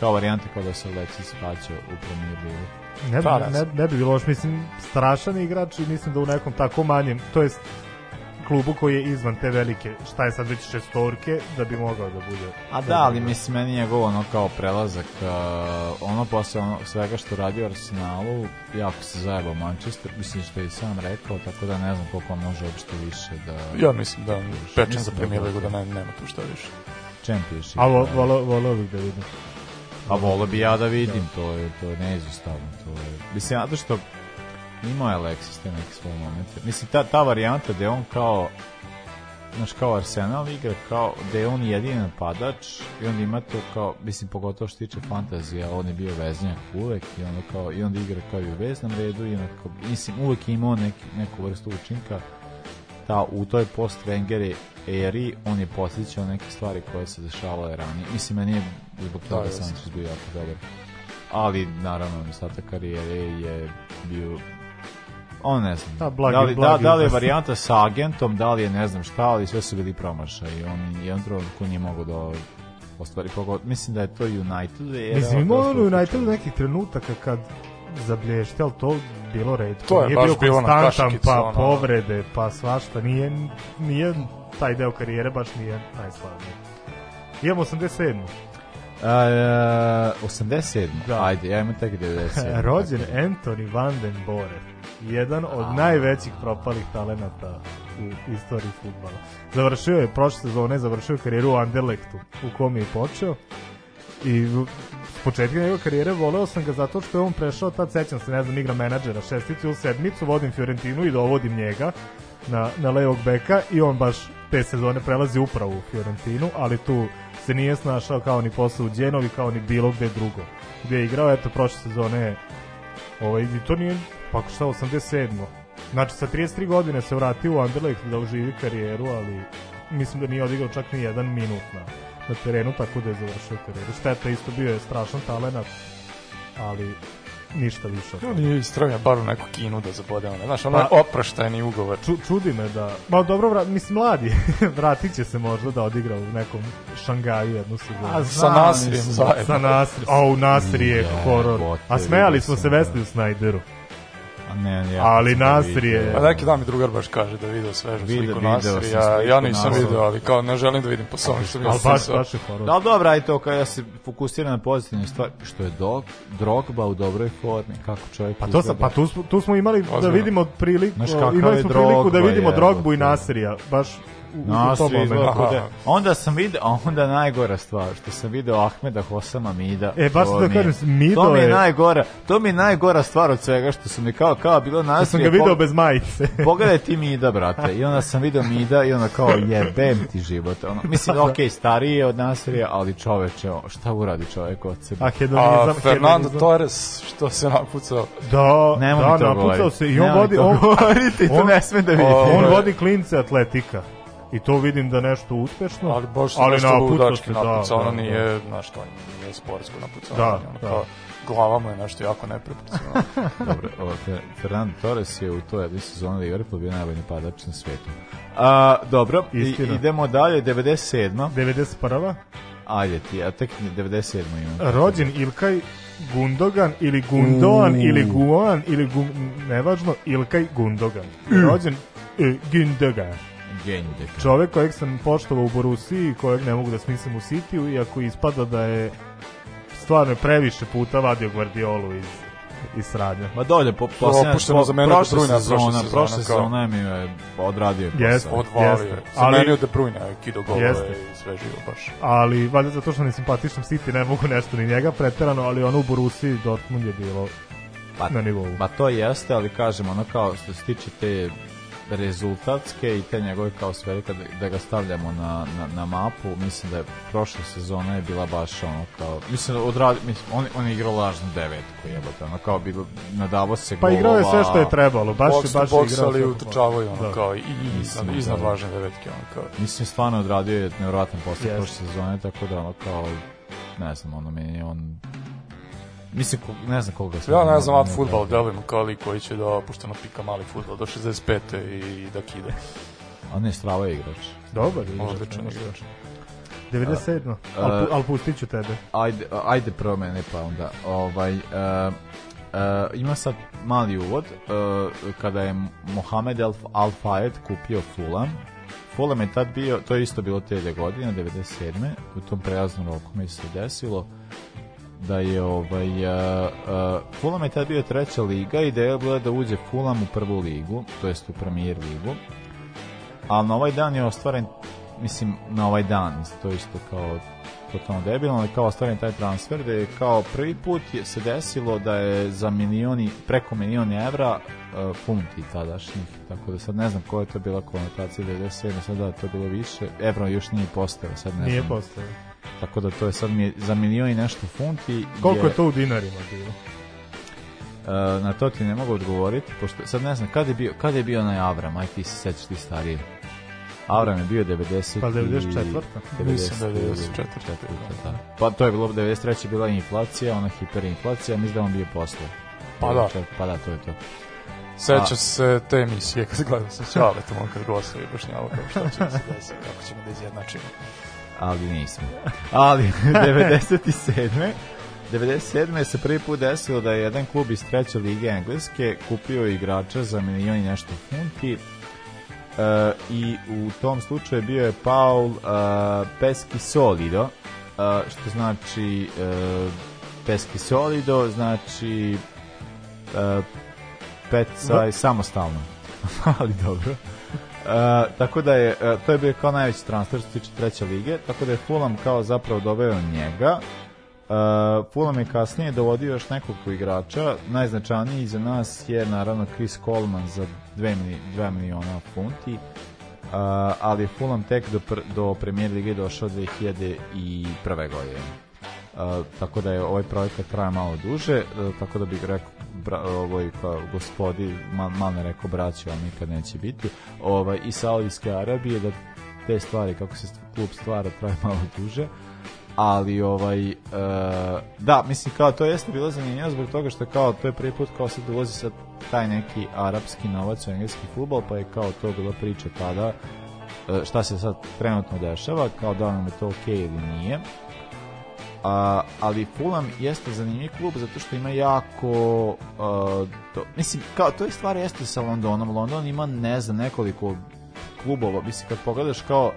Kao varijante kao da se Alexis spađao u Premier Ligu. Ne, bi, ne, ne bi bilo loše, mislim, strašan igrač i mislim da u nekom tako manjem, to jest klubu koji je izvan te velike, šta je sad već šestorke, da bi mogao da bude. A da, ali mislim, meni je gol ono kao prelazak, uh, ono posle ono, svega što radi u Arsenalu, jako se zajebao Manchester, mislim što je i sam rekao, tako da ne znam koliko on može uopšte više da... Ja mislim da, pečen za da premijer ligu da ne, nema tu šta više. Čem piše? A da. volao volo, bih da vidim. A volao bi ja da vidim, to je, to je neizostavno. To je. Mislim, zato što Ima Alexis te neke svoje momente. Mislim, ta, ta varijanta da on kao znaš, kao Arsenal igra, kao da je on jedini napadač i onda ima to kao, mislim, pogotovo što tiče fantazije, on je bio veznjak uvek i onda, kao, i onda igra kao i u veznom redu i onako, mislim, uvek je imao nek, neku vrstu učinka ta, u toj post Wenger eri on je posjećao neke stvari koje se dešavale ranije. Mislim, meni je zbog toga da, Sanchez bio jako dobar. Ali, naravno, ostatak karijere je bio on ne znam. Da, blagi, da, li, da, da li je varijanta sa agentom, da li je ne znam šta, ali sve su bili promašaj. On jedan trenutku nije mogao da ostvari pogod. Mislim da je to United. Jer mislim, imao ono United nekih trenutaka kad zablješti, ali to bilo redko. To je nije baš bio konstantan, pa ono, povrede, pa svašta. Nije, nije taj deo karijere baš nije najslavniji. Imamo 87. Uh, 87. E, da. Ajde, ja imam tek 90. Rođen tako. Anthony Van Den Bore. Jedan od A. najvećih propalih talenata u istoriji futbala. Završio je prošle sezone, završio je karijeru u Anderlechtu, u kom je počeo. I s početka njegove karijere voleo sam ga zato što je on prešao, tad sećam se, ne znam, igra menadžera, šesticu ili sedmicu, vodim Fiorentinu i dovodim njega na, na levog beka i on baš te sezone prelazi upravo u Fiorentinu, ali tu se nije snašao kao ni posle u Djenovi, kao ni bilo gde drugo. Gde je igrao, eto, prošle sezone, ovaj, i to nije, pa šta, 87. Znači, sa 33 godine se vratio u Anderlecht da živi karijeru, ali mislim da nije odigrao čak ni jedan minut na, na terenu, tako da je završio karijeru. Šteta, isto bio je strašan talenat, ali ništa više. Ja nije istranja bar u neku kinu da zabode ona. Znaš, ono pa, oproštajni ugovor. Ču, čudi me da... Ma dobro, vrat, mislim, mladi. vratit će se možda da odigra u nekom Šangaju jednu sezonu. sa Nasrijem zajedno. Sa Nasrijem. Au, u je horor. A smejali smo se Vesli u da. Snajderu. Pa ne, ja ali Nasri je... Pa neki dan mi drugar baš kaže da je video svežu Vide, sliku Nasri, ja, ja nisam nasli. video, ali kao ne želim da vidim po svom što mi se baš, baš je horor. Da, dobra, aj to kao ja se fokusiram na pozitivne stvari, što je dog, Drogba u dobroj formi, kako čovjek Pa to sam, pa tu, tu smo imali Ozmano. da vidimo priliku, imali smo priliku da vidimo Drogbu i Nasrija, baš Nasri no, izgleda da. Da. Onda sam video, onda najgora stvar, što sam video Ahmeda Hosama Mida. E, baš da kažem, Mido to mi je, Najgora, to mi je najgora stvar od svega, što su mi kao, kao bilo Nasri. Ja sam ga video bez majice. pogledaj ti Mida, brate. I onda sam video Mida i onda kao, jebem ti život. Ono, mislim, da. ok, stariji je od Nasrija, ali čoveče, šta uradi čovek od sebe? A, hedonizam, A Fernando Torres, što se napucao. Da, Nemo da, napucao se i on vodi... On, govoriti, to ne sme da vidite. On vodi klince atletika i to vidim da nešto uspešno. Ali baš se ali na ludački da, da, ona da, nije, da. znaš, to nije sportsko napucavanje, da, ono da. kao glavama je nešto jako neproporcionalno. Dobro, ovo, Fernando Torres je u toj jednoj sezoni Liverpool bio najbolji napadač na svetu. A, dobro, Istina. idemo dalje, 97. 91. Ajde ti, a tek 97. imam. Rođen Ilkaj Gundogan ili Gundoan mm. ili Guan ili gu, nevažno Ilkaj Gundogan. Rođen e, Gundogan genij deka. Da Čovek kojeg sam poštovao u Borusiji, kojeg ne mogu da smislim u Sitiju, iako ispada da je stvarno previše puta vadio Guardiolu iz i sradnja. Ma dolje, po, po, opušteno za mene prošle Brujna, sezona, prošle sezona mi je odradio posao. Jeste, odvalio. Jest, za ali, mene od Bruyne, kido golove i sve živo baš. Ali, valjda zato što ne simpatičnom City ne mogu nešto ni njega preterano, ali ono u Borussiji Dortmund je bilo pa, na nivou. Ma to jeste, ali kažem, ono kao što se tiče te rezultatske i te njegove kao sverika kada da ga stavljamo na, na, na mapu mislim da je prošla sezona je bila baš ono kao mislim da odradi mislim, on, on je igrao lažnu devetku jebote ono kao bi nadavo se pa igrao je sve što je trebalo baš je baš boks, igrao ali utrčavao ono da. kao i, i iznad, da, lažne devetke ono kao mislim stvarno odradio je nevjerojatan posao yes. prošle sezone tako da ono kao ne znam ono meni on Mislim, ne znam koga sam. Ja ne znam, od futbal, delujem kao koji će da opušteno pika mali futbal do 65. i, da kide. A ne, strava je igrač. Dobar je igrač. Odličan igrač. 97. Uh, ali al pustit ću tebe. Ajde, ajde prvo mene pa onda. Ovaj, uh, uh, ima sad mali uvod. Uh, kada je Mohamed Al, Al Fayed kupio Fulham, Fulham je tad bio, to je isto bilo te godine, 97. U tom prelaznom roku mi se desilo da je ovaj a, a, Fulham je tad bio treća liga i ideja je bila da uđe Fulham u prvu ligu, to jest u Premier ligu. Ali na ovaj dan je ostvaren mislim na ovaj dan, to isto kao totalno debilno, ali kao ostvaren taj transfer da je kao prvi put je se desilo da je za milioni, preko milioni evra uh, funti tadašnjih, tako da sad ne znam koja je to bila konotacija 97, da da da sada je to bilo više, evro još nije postao, sad ne nije znam. Nije postao. Tako da to je sad mi za milion i nešto funti. Koliko je, je to u dinarima bilo? Uh, na to ti ne mogu odgovoriti, pošto sad ne znam, kada je bio, kad je bio onaj Avram, aj ti se sećaš ti starije. Avram je bio 90 Pa 94. Mislim 94. Da, da. Pa to je bilo 93. bila inflacija, ona hiperinflacija, mislim da on bio posle. Pa da. Pa da, to je to. Seća se te emisije kad gledam sa Čaletom, on kad glasuje i bašnjava kao šta će da se desi, kako ćemo da izjednačimo ali nismo. Ali 97. 97. se prvi put desilo da je jedan klub iz treće lige Engleske kupio igrača za milion i nešto funti e, i u tom slučaju bio je Paul e, Peski Solido e, što znači e, Peski Solido znači e, pet sa, samostalno ali dobro E, tako da je, e, to je bio kao najveći transfer što se tiče treće lige, tako da je Fulham kao zapravo doveo njega. Uh, Fulham je kasnije dovodio još nekoliko igrača, najznačajniji za nas je naravno Chris Coleman za 2, mili, miliona funti, uh, ali je Fulham tek do, pr, do premier lige došao 2001. godine. Uh, tako da je ovaj projekat traja malo duže, e, tako da bih rekao bra, ovoj pa gospodi, mal, ne rekao braćo, on nikad neće biti, ovaj, i Saudijske Arabije, da te stvari, kako se klub stvara, traje malo duže, ali ovaj, uh, da, mislim kao to jeste bilo zanimljivo zbog toga što kao to je prvi put kao se ulazi sa taj neki arapski novac u engleski futbol, pa je kao to bila priča tada e, šta se sad trenutno dešava, kao da nam je to okej okay ili nije a, ali Fulham jeste zanimljiv klub zato što ima jako a, to, mislim, kao, to je stvar jeste sa Londonom, London ima ne znam nekoliko klubova, mislim kad pogledaš kao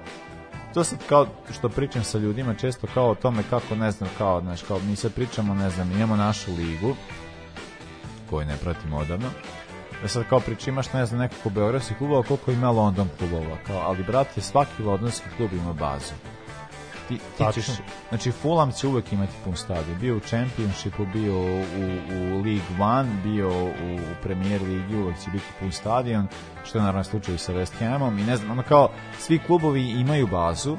to sad kao što pričam sa ljudima često kao o tome kako ne znam kao, znaš, kao mi se pričamo ne znam imamo našu ligu koju ne pratimo odavno da sad kao pričimaš ne znam nekako beogradskih klubova koliko ima London klubova kao, ali brate svaki londonski klub ima bazu Ti, ti ćeš, znači Fulham će uvek imati pun stadion. Bio u Championshipu, bio u, u League One, bio u Premier Ligi, uvek će biti pun stadion, što je naravno slučaj sa West Hamom i ne znam, ono kao, svi klubovi imaju bazu,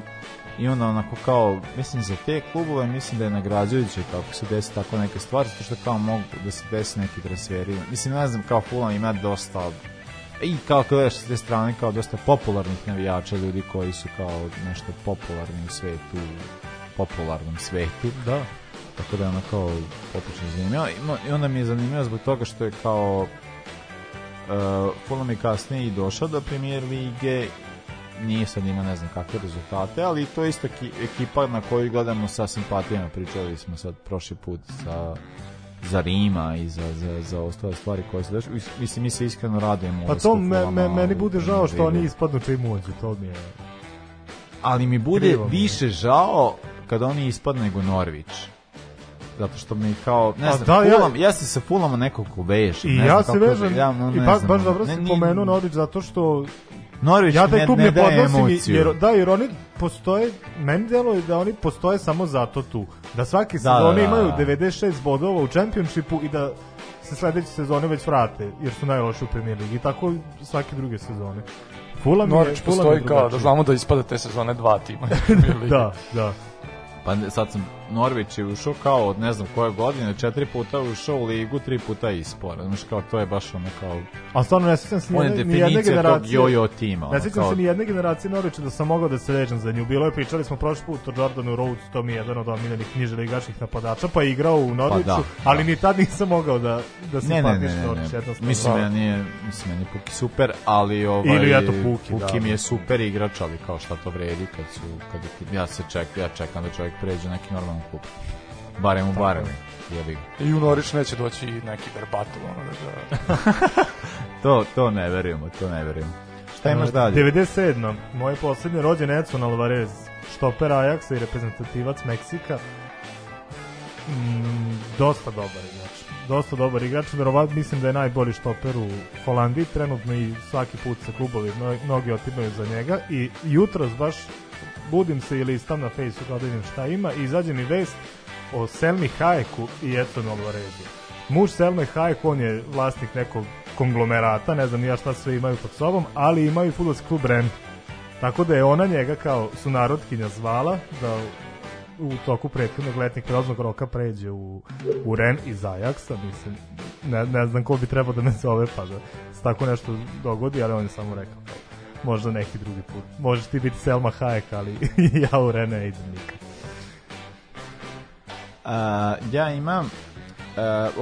i onda onako kao, mislim za te klubove mislim da je nagrađujuće kako se desi tako neke stvari, što kao mogu da se desi neki transferi, mislim ne znam kao Fulham ima dosta i kao kada s te strane kao dosta popularnih navijača, ljudi koji su kao nešto popularni u svetu, popularnom svetu, da. Tako da je ono kao poprično zanimljivo. I onda mi je zanimljivo zbog toga što je kao uh, Fulham je kasnije i došao do premier lige nije sad ima ne znam kakve rezultate, ali to je isto ekipa na koju gledamo sa simpatijama, pričali smo sad prošli put sa za Rima i za, za, za ostale stvari koje se daš. Mislim, mi se iskreno radujemo. Pa to me, me, meni bude žao što oni ispadnu čim uđu, to mi je... Ali mi bude Krivo više mi. žao kad oni ispadnu nego Norvić zato što mi kao ne pa znam, A da, fulam, ja, ja se sa fulama nekog vežem. I ne ja znam, se vežem, ja, no, i ba, baš dobro si pomenuo Norvić zato što Norvić ja taj klub ne, ne, daje emociju. Jer, da, jer oni postoje, meni deluje da oni postoje samo zato tu. Da svake da, da sezone da, da, imaju 96 bodova u čempionšipu i da se sledeće sezone već vrate, jer su najloši u premier ligi. I tako svake druge sezone. Fulham Norvić je, postoji kao, da znamo da ispada te sezone dva tima. da, da. Pa sad sam Norvić je ušao kao od ne znam koje godine, četiri puta ušao u ligu, tri puta ispor. Znaš, kao to je baš ono kao... A stvarno ne sjećam se ni jedne, ni jedne generacije. jojo tima. Ne sjećam kao... se ni jedne generacije Norvića da sam mogao da se ređem za nju. Bilo je, pričali smo prošli put o Jordanu Rhodes, to mi je jedan od omiljenih knjiže ligaških napadača, pa je igrao u pa Norviću, pa da, ali da. ni tad nisam mogao da, da se ne, patiš ne, Norvić. Mislim, ja nije, mislim, meni Puki super, ali ovaj, Ili ja to Puki, Puki da, mi je super igrač, ali kao šta to vredi kad su, kad, ja se čekam, ja čekam da čovjek pređe neki normalan klub. Barem u barem. Ja I u Norić neće doći neki berbatov, ono da ga... to, to ne verujemo, to ne verujemo. Šta imaš dalje? 97. Moje posljednje rođen Edson Alvarez, štoper Ajaxa i reprezentativac Meksika. Mm, dosta dobar igrač. Dosta dobar igrač, verovatno mislim da je najbolji štoper u Holandiji trenutno i svaki put se klubovi mnogi otimaju za njega i jutros baš budim se ili listam na Facebooku da vidim šta ima i izađe mi vest o Selmi Hajeku i eto novo režije. Muž Selme Hajek, on je vlasnik nekog konglomerata, ne znam ja šta sve imaju pod sobom, ali imaju futbolski klub Rent. Tako da je ona njega kao sunarodkinja zvala da u toku prethodnog letnjeg prelaznog roka pređe u, u Ren iz Ajaxa, mislim, ne, ne znam ko bi trebao da me zove pa da se tako nešto dogodi, ali on je samo rekao kao, možda neki drugi put. Možeš ti biti Selma Hayek, ali ja u Rene ne idem nikad. Uh, ja imam uh,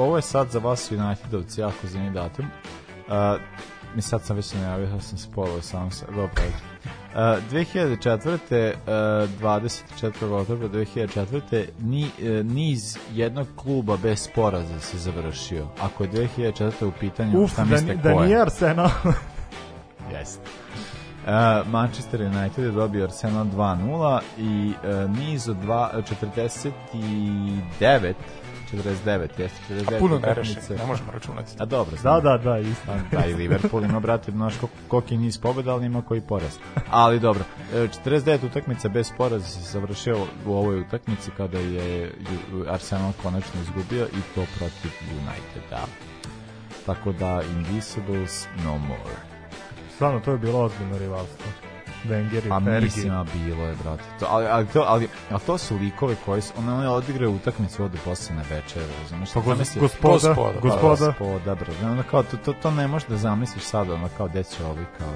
ovo je sad za vas Unitedovci jako zanimljiv datum. Uh, mi sad sam već najavio, ja sam spolo sam se, dobro. Uh, 2004. Uh, 24. oktobra 2004. Ni, uh, niz jednog kluba bez poraza se završio. Ako je 2004. u pitanju, Uf, šta mislite da, ko je? Uf, da nije Arsenal. Jeste. Uh, Manchester United je dobio Arsenal 2-0 i uh, niz od 49 49, jeste 49. A puno ne ne možemo računati. A dobro. Da, da, da, isto. Pa, da, i Liverpool ima, brate, znaš koliki niz pobjeda, ali ima koji poraz. Ali dobro, 49 e, utakmica bez poraza se završio u ovoj utakmici kada je Arsenal konačno izgubio i to protiv Uniteda. Tako da, Invisibles no more stvarno to je bilo ozbiljno rivalstvo. Wenger i Pa Fergie. mislim, a bilo je, brate. To, ali, ali, to, ali, a to su likove koji su, one, one odigraju utakmicu od posledne večere, razumiješ? Pa gos, gospoda, gospoda, pa, gospoda. Gospoda, brate. Ono, kao, to, to, to ne možeš da zamisliš sad, ono, kao, gde će ovi, kao...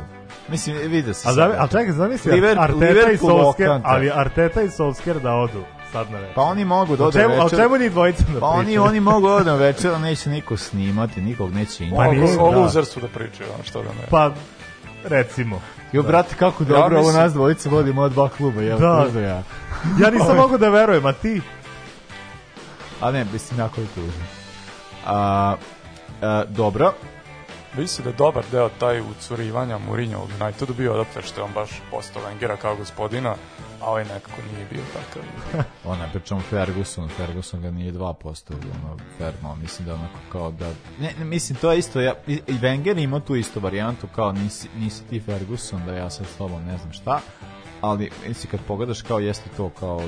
Mislim, vidi se sad. A, a čekaj, zamisli, Liver, Arteta Liverpool i Solskjaer, ali Arteta i Solskjaer da odu sad na večer. Pa oni mogu da odu čemu, večer. A čemu ni dvojica da pričaju? Pa oni, oni mogu da večer, neće niko snimati, nikog neće imati. Pa nisu, da. O luzerstvu da pričaju, ono što da ne. Pa Recimo. Jo, da. brate, kako dobro, ja mislim... ovo nas dvojice vodimo od dva kluba, jel? Da. da ja. ja nisam ovaj. mogao da verujem, a ti? A ne, mislim, jako je tužno. A, a, e, dobro, Mislim da je dobar deo taj ucurivanja Mourinho u Unitedu bio odapte što je on baš postao Wengera kao gospodina, a ovaj nekako nije bio takav. ona pričamo Ferguson, Ferguson ga nije 2% ono Fermo, mislim da onako kao da ne, ne mislim to je isto ja i Wenger ima tu istu varijantu kao nisi, nisi ti Ferguson da ja sa s ne znam šta, ali mislim kad pogledaš kao jeste to kao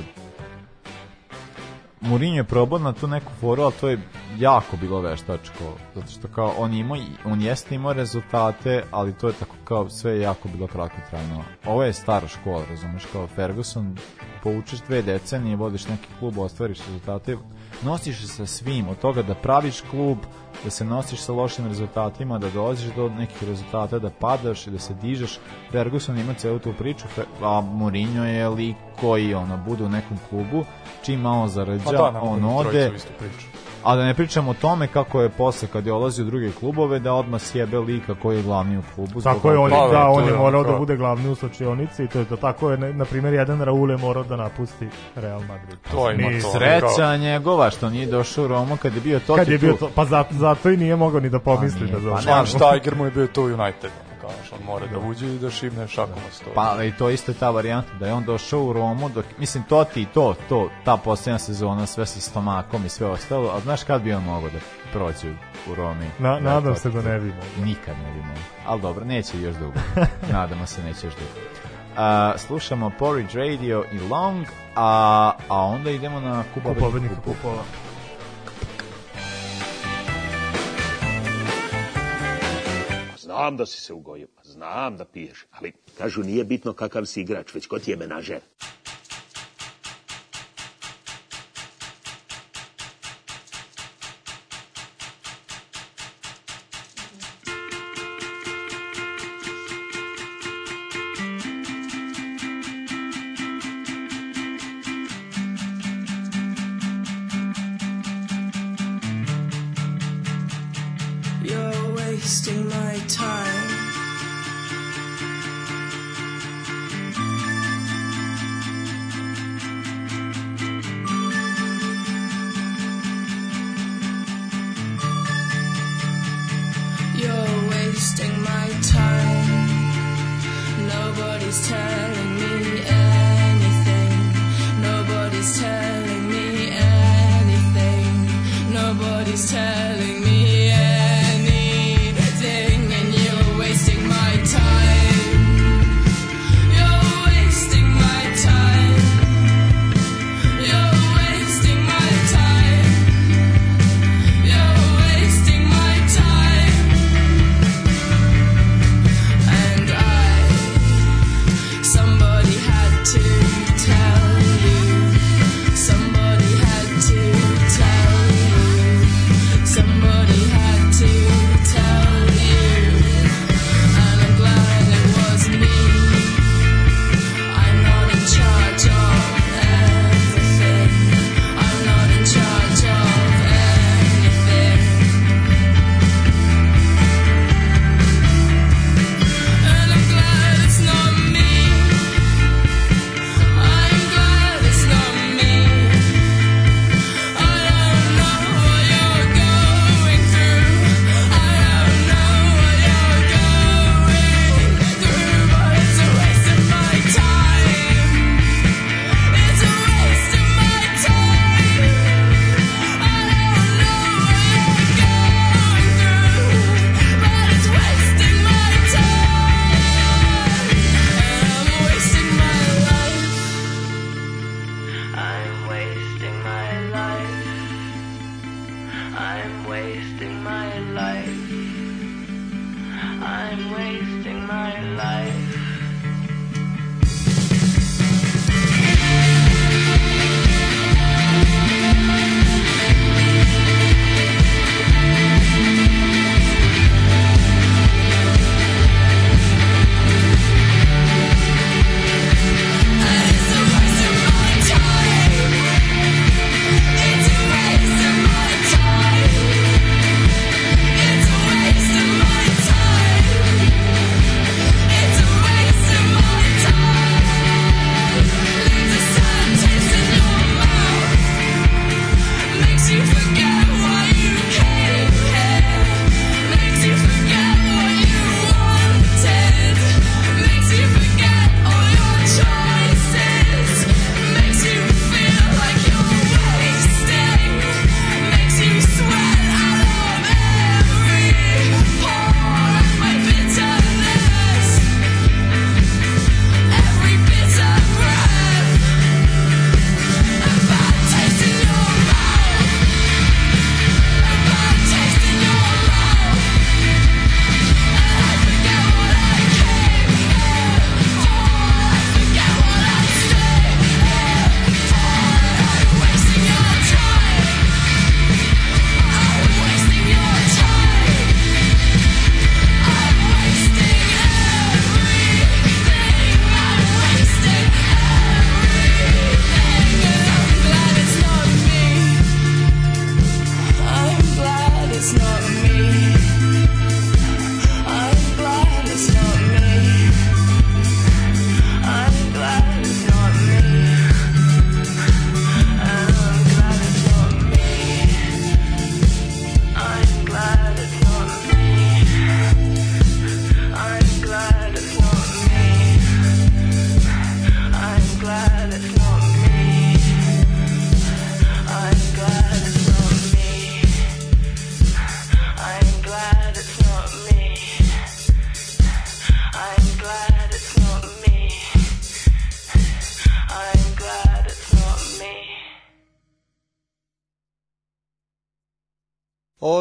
Mourinho je probao na tu neku foru, ali to je jako bilo veštačko, zato što kao on ima, on jeste imao rezultate, ali to je tako kao sve jako bilo kratkotrajno. Ovo je stara škola, razumeš, kao Ferguson, poučiš dve decenije, vodiš neki klub, ostvariš rezultate, nosiš se sa svim, od toga da praviš klub, da se nosiš sa lošim rezultatima, da dolaziš do nekih rezultata, da padaš i da se dižeš. Ferguson ima celu tu priču, a Mourinho je lik koji ono, bude u nekom klubu, čim malo zarađa, pa da, on ode. Istu A da ne pričam o tome kako je posle kad je olazio u druge klubove da odmah sjebe lika koji je glavni u klubu. Tako je on, da, da, on je pa, da, morao da bude glavni u slučionici i to je da tako je, na primjer, jedan Raul je morao da napusti Real Madrid. To ima to. Sreća njegova što nije došao u Romu kad je bio to. Kad je bio to, pa zato, zato i nije mogao ni da pomisli pa da nije, da došao. Pa, Štajger mu je bio to United znaš, on mora da uđe i da šibne šakom od stola. Pa, i to isto je ta varijanta, da je on došao u Romu, dok, mislim, to ti to, to, ta posljedna sezona, sve sa stomakom i sve ostalo, a znaš kad bi on mogao da prođe u Romi? Na, da nadam se da ne bi mogao. Nikad ne bi mogao, ali dobro, neće još dugo, nadamo se neće još dugo. A, slušamo Porridge Radio i Long, a, a onda idemo na Kupa, Kupa pobednika Kupova. znam da si se ugojio, znam da piješ, ali kažu nije bitno kakav si igrač, već ko ti je menažer.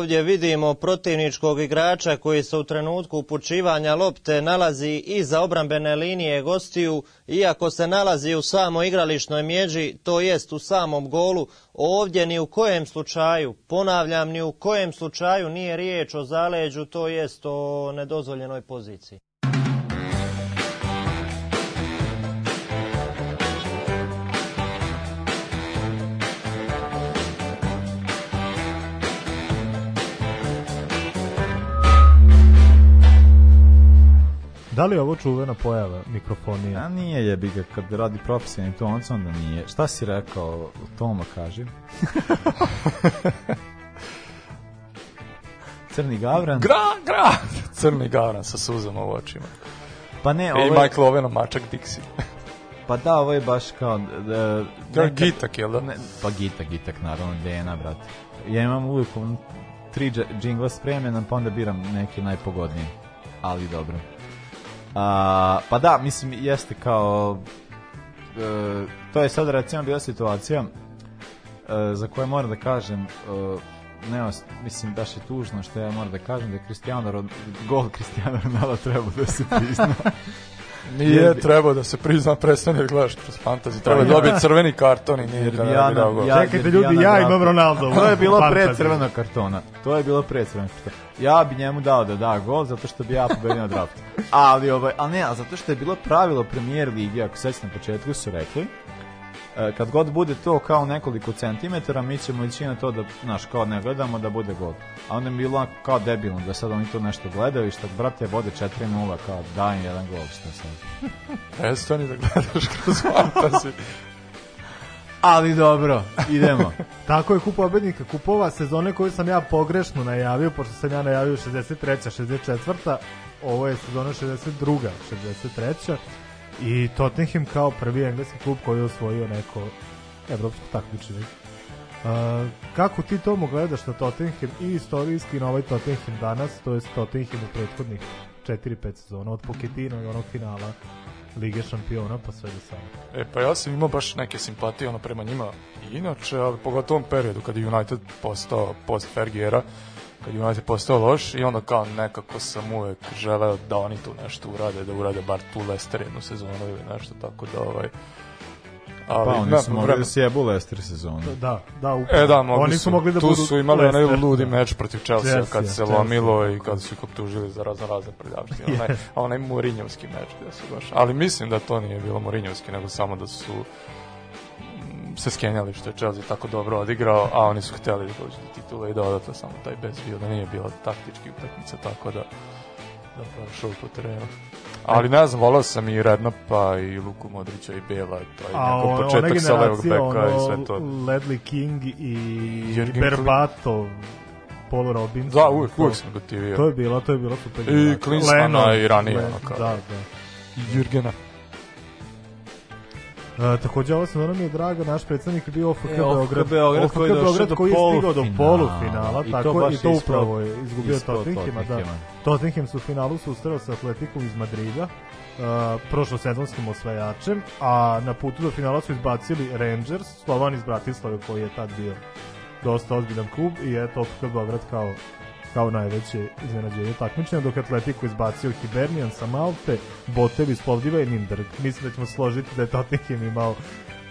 ovdje vidimo protivničkog igrača koji se u trenutku upućivanja lopte nalazi iza obrambene linije gostiju, iako se nalazi u samo igrališnoj mjeđi, to jest u samom golu, ovdje ni u kojem slučaju, ponavljam, ni u kojem slučaju nije riječ o zaleđu, to jest o nedozvoljenoj poziciji. Da li je ovo čuvena pojava mikrofonije? A nije jebi ga, kad radi profesionalni tonc, onda nije. Šta si rekao, Toma, kaži. Crni gavran. Gra, gra! Crni gavran sa suzama u očima. Pa ne, ovo je... I Michael Owen, mačak Dixie. Pa da, ovo je baš kao... Da, e, neka, gitak, jel da? Ne, pa gitak, gitak, naravno, DNA, brate. Ja imam uvijek tri džingla spremljena, pa onda biram neki najpogodniji. Ali dobro. A, pa da, mislim, jeste kao... E, to je sad recimo bila situacija e, za koju moram da kažem e, ne, mislim, baš je tužno što ja moram da kažem da je Cristiano Ronaldo, gol Cristiano Ronaldo treba da se prizna. Nije trebao da se prizna prestane da gledaš kroz fantasy. Treba da pa dobije crveni karton i nije da ja, ja, Čekajte ljudi, ja imam Ronaldo. To je bilo pre crvenog kartona. To je bilo pre crvenog kartona. Ja bi njemu dao da da gol zato što bi ja pobedio na draftu. Ali ovaj, a ne, a zato što je bilo pravilo premijer ligi, ako sećate na početku su rekli, E, kad god bude to kao nekoliko centimetara, mi ćemo ići na to da, znaš, kao ne gledamo da bude gol. A onda je bilo kao debilno da sad oni to nešto gledaju i što, brate, vode 4-0, kao daj jedan gol, što sad. Prestani da gledaš kroz fantasi. Ali dobro, idemo. Tako je kup obednika kupova sezone koju sam ja pogrešno najavio, pošto sam ja najavio 63. 64. Ovo je sezona 62. 63 i Tottenham kao prvi engleski klub koji je osvojio neko evropsko takmičenje. Uh, kako ti tomu gledaš na Tottenham i istorijski na ovaj Tottenham danas, to je Tottenham u prethodnih 4-5 sezona, od Pochettino i onog finala Lige šampiona pa sve do sada. E, pa ja sam imao baš neke simpatije ono prema njima i inače, ali pogotovo u periodu kad je United postao post Fergiera, kad je United postao loš i onda kao nekako sam uvek želeo da oni tu nešto urade, da urade bar tu Leicester jednu sezonu ili nešto tako da ovaj Ali, pa oni da, su mogli da sjebu Leicester sezonu. Da, da, upravo. E da, mogli oni su, su mogli da tu budu su imali Leicester, onaj ludi da. meč protiv Chelsea, Chelsea kad se lomilo i kad su ih optužili za razno razne prljavštine. Onaj, onaj Mourinhovski meč gde su baš. Ali mislim da to nije bilo Mourinhovski, nego samo da su se skenjali što je Chelsea tako dobro odigrao, a oni su hteli da dođu do titula i dodatno da samo taj bez bio da nije bila taktički utakmica, tako da da prošao po terenu. Ali ne znam, volao sam i Rednapa i Luku Modrića i Bela i taj A, početak sa levog beka i sve to. Ledley King i Jürgen Berbatov. Paul Robinson. Da, uvijek, uvijek sam gotivio. To je bila, to je bila super. I Klinsmana i ranije. Len, Da, da. I Jürgena. Uh, takođe, ova sezona mi je draga, naš predstavnik je bio OFK e, Beograd. Beograd, OFK Beograd koji je stigao do polufinala, i tako, i to upravo je izgubio Tottenhema. Da. Tottenham su u finalu susreo sa Atletikom iz Madrida, uh, e, sezonskim osvajačem, a na putu do finala su izbacili Rangers, Slovan iz Bratislave koji je tad bio dosta ozbiljan klub i eto OFK Beograd kao kao najveće iznenađenje takmičenja, dok Atletico izbacio Hibernian sa Malte, Botev iz Plovdiva i Nindrg. Mislim da ćemo složiti da je Tottenham imao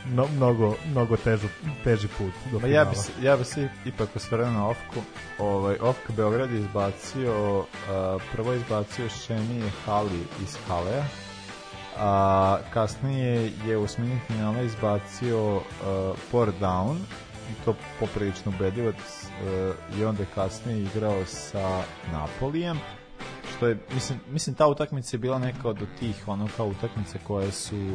no, mnogo, mnogo težu, teži put do finala. Ja bi, se, ja bi se ipak osvrnuo na Ofku. Ovaj, Ofka Beograd je izbacio, uh, prvo izbacio Šemi Hali iz Halea, a kasnije je u smini finala izbacio uh, Pour Down i to poprilično ubedljivo je onda kasnije igrao sa Napolijem što je mislim mislim ta utakmica je bila neka od tih ono kao utakmice koje su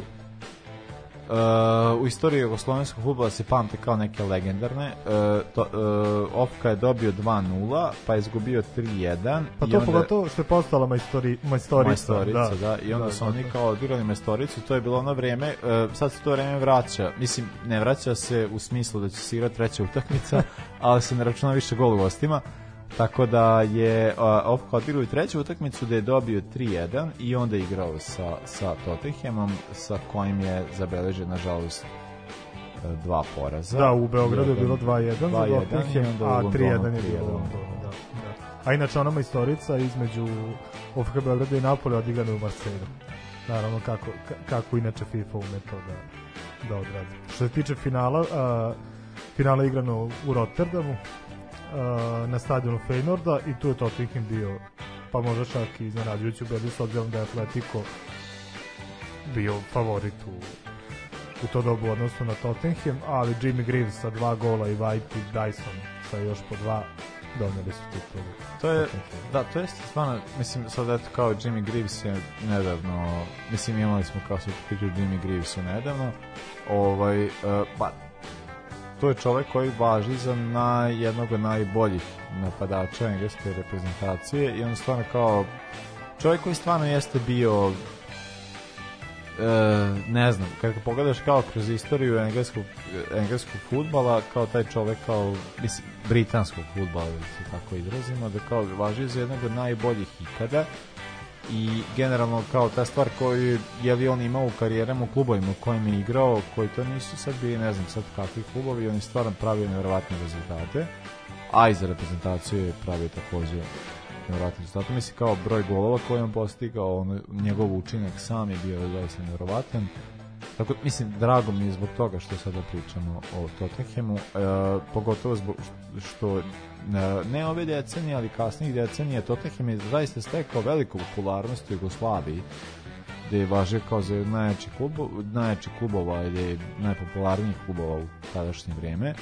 Eh, u istoriji jugoslovenskog futbola se pamte kao neke legendarne. Uh, to, eh, Ofka je dobio 2-0, pa je izgubio 3-1. Pa to pogotovo što je postala majstori, majstorica. Majstorica, da. da. I onda da, su da, oni da. kao odigrali majstoricu, to je bilo ono vreme, sad se to vreme vraća. Mislim, ne vraća se u smislu da će se igrati treća utakmica, ali se ne računa više gol gostima. Tako da je uh, odigrao i treću utakmicu da je dobio 3-1 i onda igrao sa, sa Tottenhamom sa kojim je zabeležen nažalost e, dva poraza. Da, u Beogradu je bilo 2-1 za Tottenham, a 3-1 je bilo. da, da. A inače onoma istorica između OFK Beograda i Napoli odigrana u Marseille. Naravno, kako, kako inače FIFA ume to da, da odradi. Što se tiče finala, uh, finala igrano u Rotterdamu, Eh, na stadionu Feynorda i tu je Tottenham bio pa možda čak i iznenađujući ubedi s obzirom da je Atletico bio favorit u, u to dobu odnosno na Tottenham, ali Jimmy Greaves sa dva gola i White i Dyson sa još po dva doneli su titulu. To je, da, to je stvarno, mislim, sad eto kao Jimmy Greaves je nedavno, mislim imali smo kao su Jimmy Greavesu nedavno, ovaj, uh, pa to je čovek koji važi za na jednog od najboljih napadača engleske reprezentacije i on stvarno kao čovjek koji stvarno jeste bio e, ne znam, kada pogledaš kao kroz istoriju engleskog, engleskog futbala, kao taj čovjek kao, mislim, britanskog futbala, da se tako izrazimo, da kao važi za jednog od najboljih ikada i generalno kao ta stvar koju je li on imao u karijerama u klubovima u kojim je igrao, koji to nisu sad bili ne znam sad kakvi klubovi, on je stvarno pravio nevjerovatne rezultate a i za reprezentaciju je pravio takođe nevjerovatne rezultate, mislim kao broj golova koji on postigao, on, njegov učinak sam je bio zaista nevjerovatan Tako, mislim, drago mi je zbog toga što sada pričamo o Tottenhamu, e, pogotovo zbog što ne ove decenije, ali kasnijih decenije, Tottenham je zaista stekao veliku popularnost u Jugoslaviji, gde je važio kao za najjači, klub, najjači klubova ili najpopularnijih klubova u tadašnje vrijeme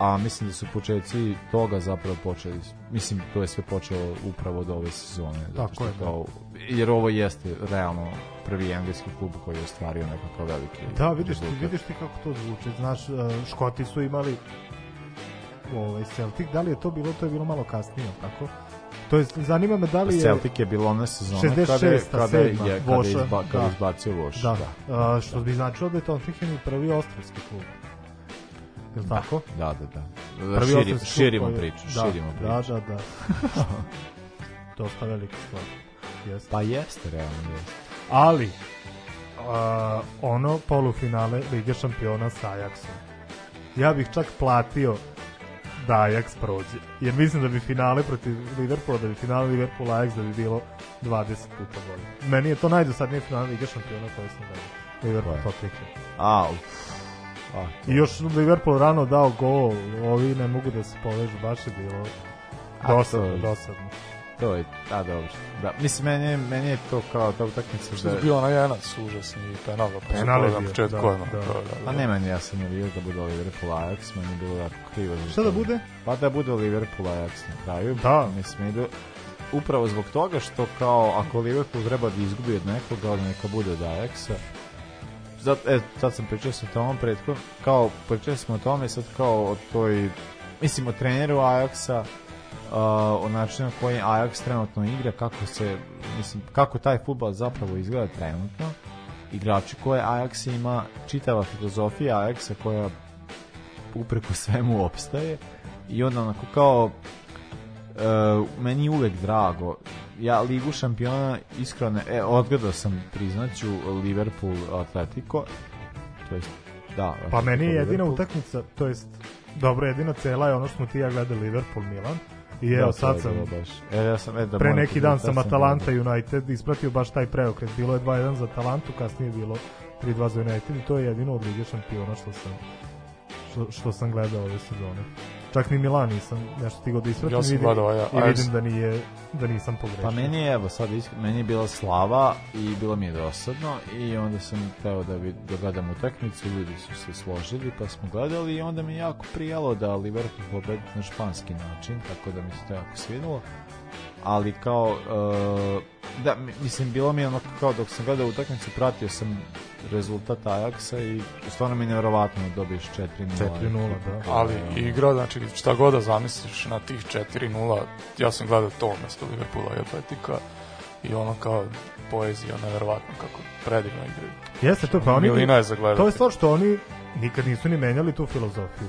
a mislim da su početci toga zapravo počeli, mislim to je sve počelo upravo od ove sezone Tako je, da. kao, jer ovo jeste realno prvi engleski klub koji je ostvario nekako veliki da vidiš ti, vidiš ti kako to zvuči znaš e, Škoti su imali ovaj Celtic, da li je to bilo, to je bilo malo kasnije, tako? To je zanima me da li je Celtic je bilo ona sezona 66, kada je kada je, kada je, Voša, je izba, kada da. izbacio Voš. Da. da. da. A, što bi značilo da je Tottenham i prvi ostrvski klub. Je li da, tako? Da, da, da. prvi Širi, širimo priču, da, širimo da, priču. Da, da, da. Dosta velika stvar. Jeste. Pa jeste, realno jeste. Ali, uh, ono polufinale Lige šampiona sa Ajaxom. Ja bih čak platio da Ajax prođe. Jer mislim da bi finale protiv Liverpoola, da bi finale Liverpoola Ajax da bi bilo 20 puta bolje. Meni je to najdosadnije finale Liga šampiona koje sam gledao. Liverpool pa. Tottenham. Au. Ah, I još Liverpool rano dao gol, ovi ne mogu da se povežu, baš je bilo dosadno, dosadno to je, a da, dobro. Da, mislim, meni je, meni je to kao ta utakmica što da... je bio onaj jenac, užasni penal, pa penal je bio, početku, da, da, da, da, Pa ne meni, ja sam navio da bude Liverpool Ajax, meni je bilo jako krivo. Šta da bude? Pa da bude Liverpool Ajax na kraju. Da. Mislim, idu, upravo zbog toga što kao ako Liverpool treba da izgubi od nekoga, onda neka bude od Ajaxa. Zat, e, sad sam pričao sa tomom prethodno, kao pričao smo o tome sad kao o toj, mislim o treneru Ajaxa, Uh, o načinu na koji Ajax trenutno igra, kako se, mislim, kako taj futbal zapravo izgleda trenutno, igrači koje Ajax ima, čitava filozofija Ajaxa koja upreko svemu opstaje i onda onako kao e, meni je uvek drago ja ligu šampiona iskreno e, odgledao sam priznaću Liverpool Atletico to jest da pa meni je jedina utakmica to jest dobro jedina cela je ono što smo ti ja gledali Liverpool Milan I evo da, sad sam, baš. E, ja sam e, da pre neki dan sam Atalanta United ispratio baš taj preokret. Bilo je 2-1 za Atalantu, kasnije bilo 3-2 za United i to je jedino od Lige šampiona što sam, što, što sam gledao ove sezone. Čak ni Milan nisam nešto stigao da ispratim ja vidim, gledao, ja. i vidim da, nije, da nisam pogrešio. Pa meni je, evo sad, iskren, meni je bila slava i bilo mi je dosadno i onda sam teo da, vid, da gledam utakmicu, ljudi su se složili pa smo gledali i onda mi je jako prijelo da Liverpool pobedi na španski način, tako da mi se to jako svinulo ali kao uh, da mislim bilo mi ono kao dok sam gledao utakmicu pratio sam rezultat Ajaksa i stvarno mi je nevjerovatno da dobiješ 4-0 4-0 da. da ali igra znači šta god da zamisliš na tih 4-0 ja sam gledao to mesto Liverpoola i Atletika i ono kao poezija nevjerovatno kako predivno igraju jeste to pa oni Milina je zagledati. to je stvar što oni nikad nisu ni menjali tu filozofiju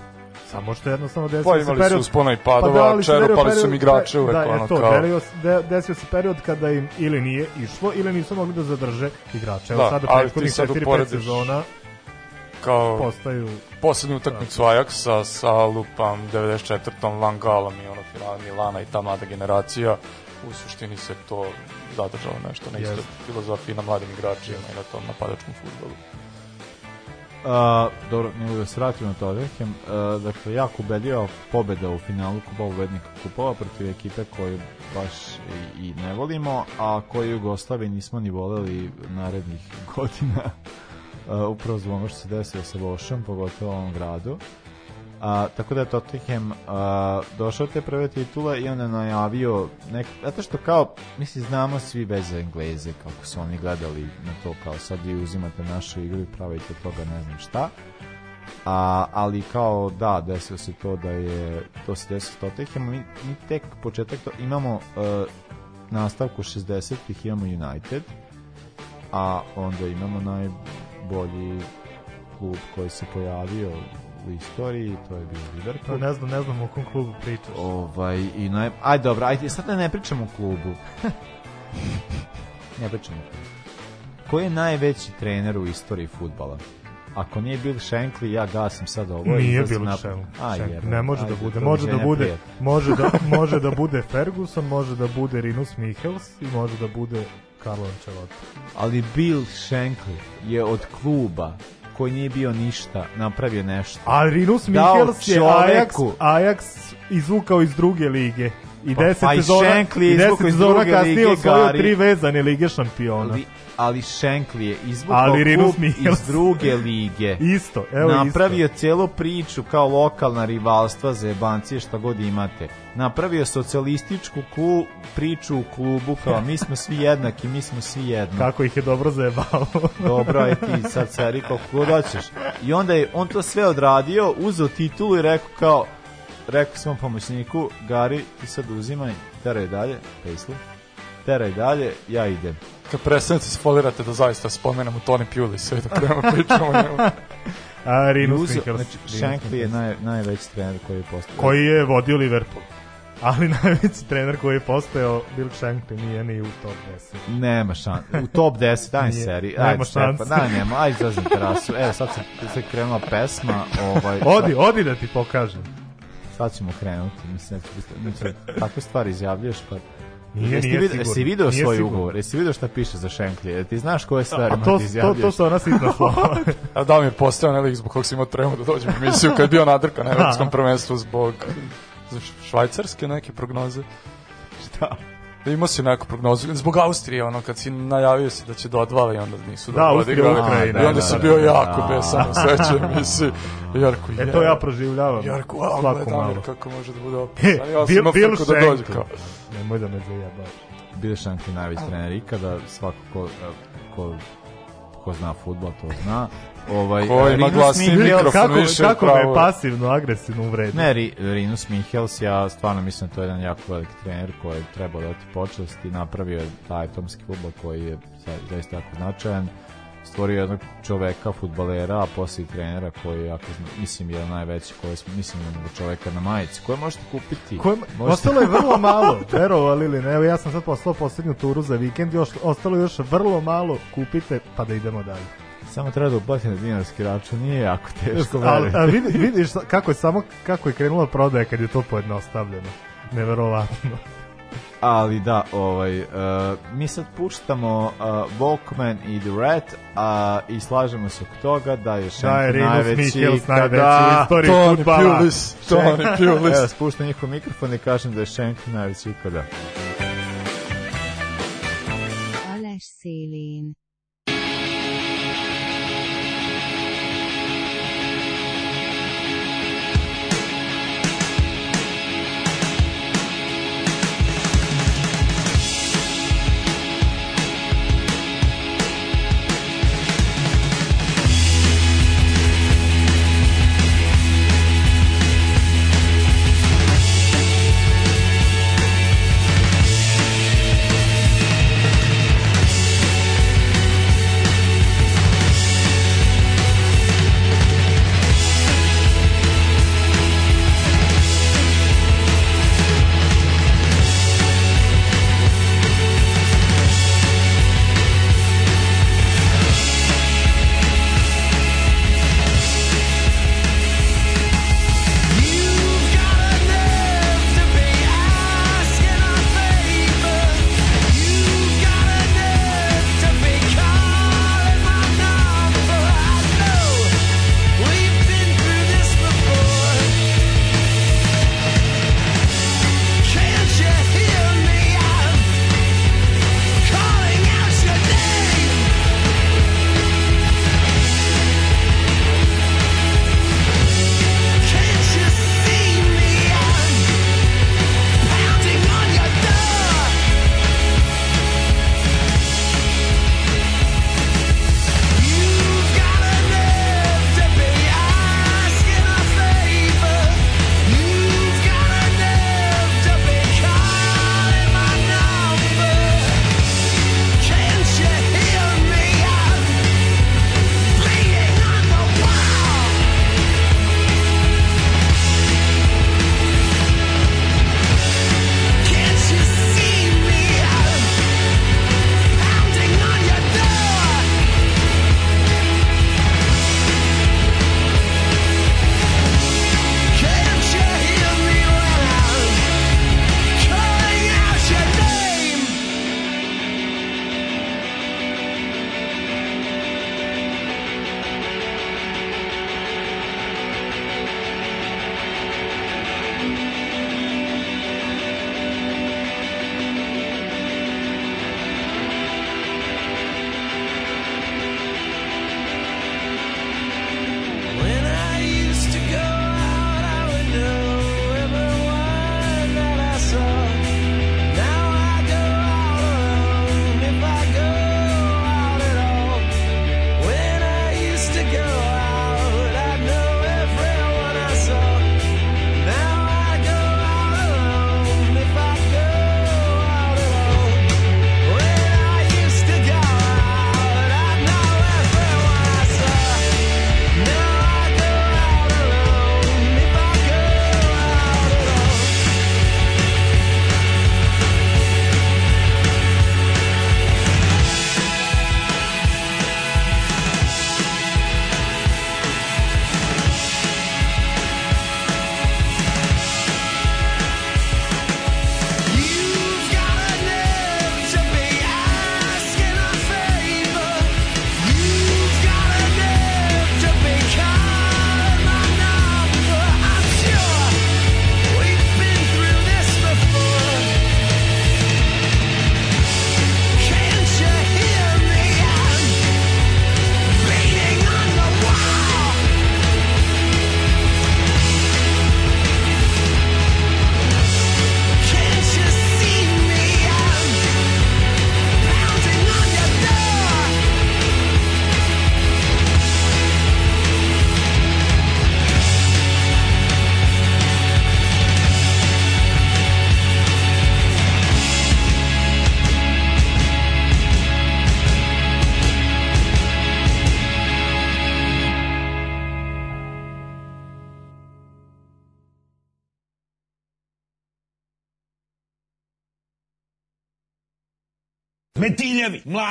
Samo što jednostavno desio pa, se period... Pa imali su spona i padova, pa čerupali da, su igrače uvek. Da, je to, kao... desio se period kada im ili nije išlo, ili nisu mogli da zadrže igrače. Evo da, sada prethodnih 4-5 sezona kao postaju poslednju da. utakmicu Ajaksa sa lupam 94. Van Galom i ono finala Milana i ta mlada generacija u suštini se to zadržalo nešto na istoj yes. filozofiji na mladim igračima yes. i na tom napadačkom futbolu. Uh, dobro, nego da se vratimo na to Tottenham. Uh, dakle, jako ubedljiva pobeda u finalu Kupa ubednika kupova protiv ekipe koju baš i, i ne volimo, a koju Jugoslavi nismo ni voleli narednih godina. Uh, upravo zbog ono što se desilo sa Vošom, pogotovo u ovom gradu. Uh, A, tako da je Tottenham a, došao te prve titule i onda najavio nek, zato što kao, mislim, znamo svi veze Engleze, kako su oni gledali na to, kao sad vi uzimate našu igru i pravite toga ne znam šta. A, ali kao da, desilo se to da je to se desilo s Tottenhamom mi, mi tek početak to, imamo uh, nastavku 60-ih imamo United a onda imamo najbolji klub koji se pojavio u istoriji, to je bio Liverpool. Ne znam, ne znam o kom klubu pričaš. Ovaj, i naj... Ajde, dobro, ajde, sad da ne pričamo o klubu. ne pričamo o klubu. Ko je najveći trener u istoriji futbala? Ako nije bil Shankly, ja gasim sad ovo. Nije da bil nap... Shankly. Ne može da ajde, da bude. Može da bude, može da, može da bude Ferguson, može da bude Rinus Michels i može da bude Carlo Ancelotti. Ali Bill Shankly je od kluba koji nije bio ništa, napravio nešto. A Rinus Michels je Ajax, Ajax izvukao iz druge lige. I 10 pa, pa sezona, i, i deset sezona kasnije osvojio tri vezane lige šampiona. Li, ali Shankly je izvukao iz druge lige. Isto, evo Napravio isto. cijelu priču kao lokalna rivalstva za jebancije šta god imate. Napravio socijalističku ku, priču u klubu kao mi smo svi jednaki, mi smo svi jednaki. Kako ih je dobro zajebalo. dobro aj ti sad seri koliko god hoćeš. I onda je on to sve odradio, uzeo titulu i rekao kao rekao svom pomoćniku, Gari, ti sad uzimaj, teraj dalje, Paisley teraj dalje, ja idem. Kad prestanete da se folirate da zaista spomenem u Tony Puli sve da prema pričamo o njemu. A Rinus Michels. Znači, Shankly je naj, najveći trener koji je postao. Koji je vodio Liverpool. Ali najveći trener koji je postao Bill Shankly nije ni u top 10. Nema šans. U top 10, daj seri. Ajde, nema šans. Daj, nema, ajde zazim terasu. Evo, sad se, se krenula pesma. Ovaj, odi, sad, odi da ti pokažem. Sad ćemo krenuti. Mislim, neću, da mislim, takve stvari izjavljuješ, pa Nije, jesi nije, vidio, jesi video svoj sigurno. ugovor? Jesi video šta piše za Šenklije? Ti znaš koje stvari a, to, to, to su ona sitna slova. da mi je postao nelik zbog kog sam imao tremu da dođem u emisiju kad je bio nadrka na evropskom prvenstvu zbog švajcarske neke prognoze. Šta? Da. da imao si neku prognozu, zbog Austrije, ono, kad si najavio si da će do dva i onda nisu da odigrali. Da, Ukrajina. I onda si bio da. jako besan u sveće emisiji. Jarko, je. E to ja proživljavam. Jarko, a, gledam, kako može da bude opet. E, ja sam imao da dođe kao. Nemoj da me zajebaš. Bio je Šanki Navić trener ikada, svako ko, e, ko, ko zna futbol, to zna. Ovaj, ko ima glasni mikrofon kako, više kako pravo. me pasivno, agresivno uvredi. Ne, Rinus Michels, ja stvarno mislim da to je jedan jako veliki trener koji je trebao dati počest i napravio je taj atomski futbol koji je zaista jako značajan stvorio jednog čoveka, futbalera, a posle i trenera koji je, ako mislim, je najveći koji smo, mislim, jednog čoveka na majici, koje možete kupiti. Koje, možete... Ostalo je vrlo malo, verovali li ne, evo ja sam sad poslao poslednju turu za vikend, još, ostalo je još vrlo malo, kupite pa da idemo dalje. Samo treba da uplatim na dinarski račun, nije jako teško. Ali, a, a vidi, vidiš kako je, samo kako je krenula prodaja kad je to pojednostavljeno. Neverovatno ali da, ovaj, uh, mi sad puštamo uh, Walkman i The Red a, i slažemo se oko toga da je Šenko da najveći kada, da, u istoriji Tony Pulis, Tony Pulis. Evo, spuštam njihov mikrofon i kažem da je Šenko najveći ikada. Aleš Selin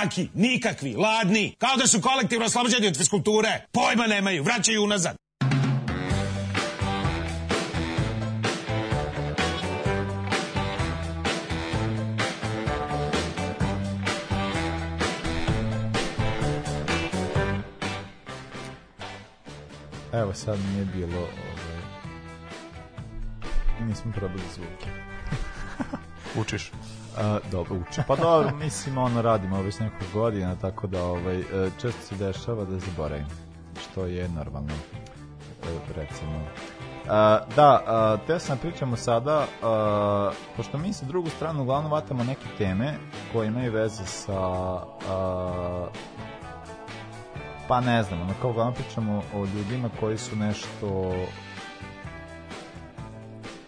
Prvaki, nikakvi, ladni, kao da su kolektivno oslobođeni od fiskulture. Pojma nemaju, vraćaju unazad. Evo sad nije bilo ovaj nismo probili zvuke. Učiš. A, dobro uče. Pa dobro, mislim, ono, radimo već nekoliko godina, tako da ovaj, e, često se dešava da zaboravim, što je normalno, e, recimo. A, da, uh, te sam da pričamo sada, uh, pošto mi sa drugu stranu uglavnom vatamo neke teme koje imaju veze sa, uh, pa ne znam, na kao uglavnom pričamo o ljudima koji su nešto,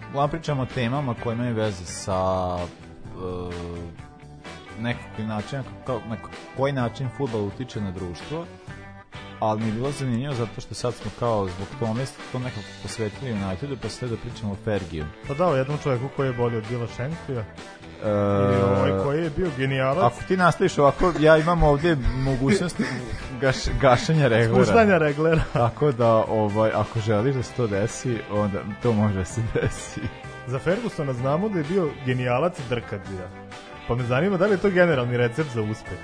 uglavnom pričamo o temama koje imaju veze sa E, nekakvim načinima, kao, na koji način futbal utiče na društvo, ali mi je bilo zanimljivo zato što sad smo kao zbog tome to nekako posvetili Unitedu pa sve da pričamo o Fergiju. Pa da, o jednom čovjeku koji je bolji od Bila Šenklija. E, Ili ovaj koji je bio genijalac. Ako ti nastaviš ovako, ja imam ovde mogućnost gaš, gašenja reglera. Spuštanja reglera. Tako da, ovaj, ako želiš da se to desi, onda to može da se desiti za Fergusona znamo da je bio genijalac i drkadija. Pa me zanima da li je to generalni recept za uspeh.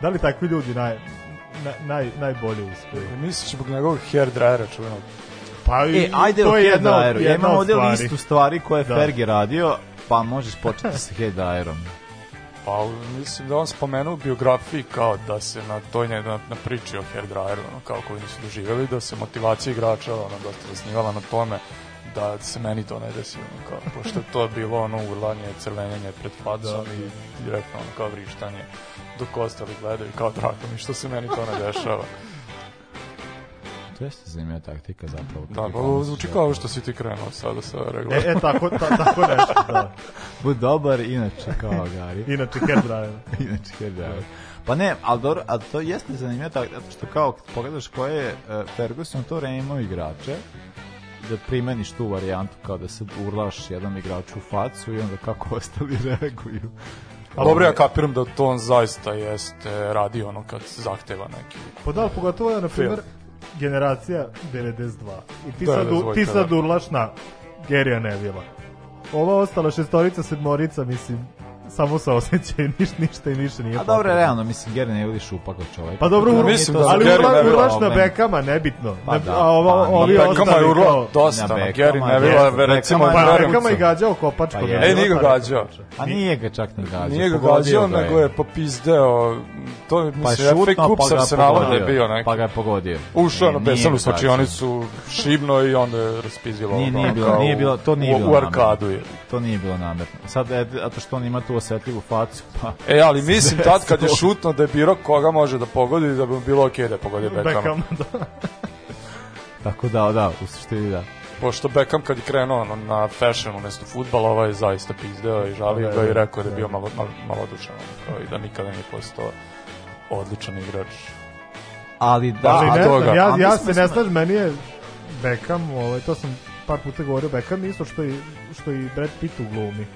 Da li takvi ljudi naj, naj, najbolje uspeju? Misliš zbog njegovog hair dryera čuvenog. Pa e, ajde to je jedna, dryeru. jedna ja imam ovde listu stvari koje je da. Fergi radio, pa možeš početi sa hair dryerom. Pa mislim da on spomenuo u biografiji kao da se na toj ne, na, na priči o hair dryeru, ono, kao koji nisu doživjeli, da se motivacija igrača ono, dosta zasnivala na tome da se meni to ne desi, ono, kao, pošto to je bilo ono urlanje, crvenjenje pred facom da. i direktno ono, kao vrištanje, dok ostali gledaju, kao drago mi što se meni to ne dešava. To jeste zanimljiva taktika zapravo. Da, pa zvuči kao što si ti krenuo sada sa regulom. E, e tako, ta, tako nešto, da. Bud dobar, inače kao Gari. inače hairdryer. inače hairdryer. Pa ne, ali dobro, a to jeste zanimljivo tako, što kao pogledaš koje je e, Ferguson to vreme imao igrače, da primeniš tu varijantu kao da se urlaš jednom igraču u facu i onda kako ostali reaguju. A dobro, ja kapiram da to on zaista jeste radi ono kad se zahteva neki. Pa da, pogotovo je, na primer, generacija 92. I ti, sad, ti sad da. urlaš na Gerija Nevila. Ova ostala šestorica, sedmorica, mislim, samo sa osjećaj, niš, ništa i ništa nije. A dobro, potrebno. realno, mislim, Geri ne uliš upakao čovjek. Pa dobro, ur, mislim, da ali urla, urlaš na bekama, nebitno. Pa da, a ovo, pa, ovi bekama je urlao dosta, na Geri ne bilo, recimo, pa bekama i gađao kopačko. Pa e, nije ga pa- gađao. A pa nije ga čak ni gađao. Nije ga gađao, nego je popizdeo, to pa mislim, pa efekt kupsa se navode bio neki. Pa ga je pogodio. Ušao na besalu svačionicu, šibno i onda je raspizilo. Nije, nije bilo, nije bilo, to nije bilo. U arkadu je. To nije bilo namerno. Sad, eto što on ima tu osetljivu facu. Pa. E, ali mislim tad kad je šutno da je bilo koga može da pogodi da bi bilo okej okay da pogodi da Beckham. Beckham da. Tako da, da, u suštini da. Pošto Beckham kad je krenuo na, na fashion umesto futbala, ovaj je zaista pizdeo i žalio ga i da, da, rekao da je bio malo, malo, malo dušan. Kao i da nikada nije postao odličan igrač. Ali da, ali ne, toga. ja, ja se ne slažem, meni je Beckham, ovaj, to sam par puta govorio, Beckham isto što i, što i Brad Pitt u glumi.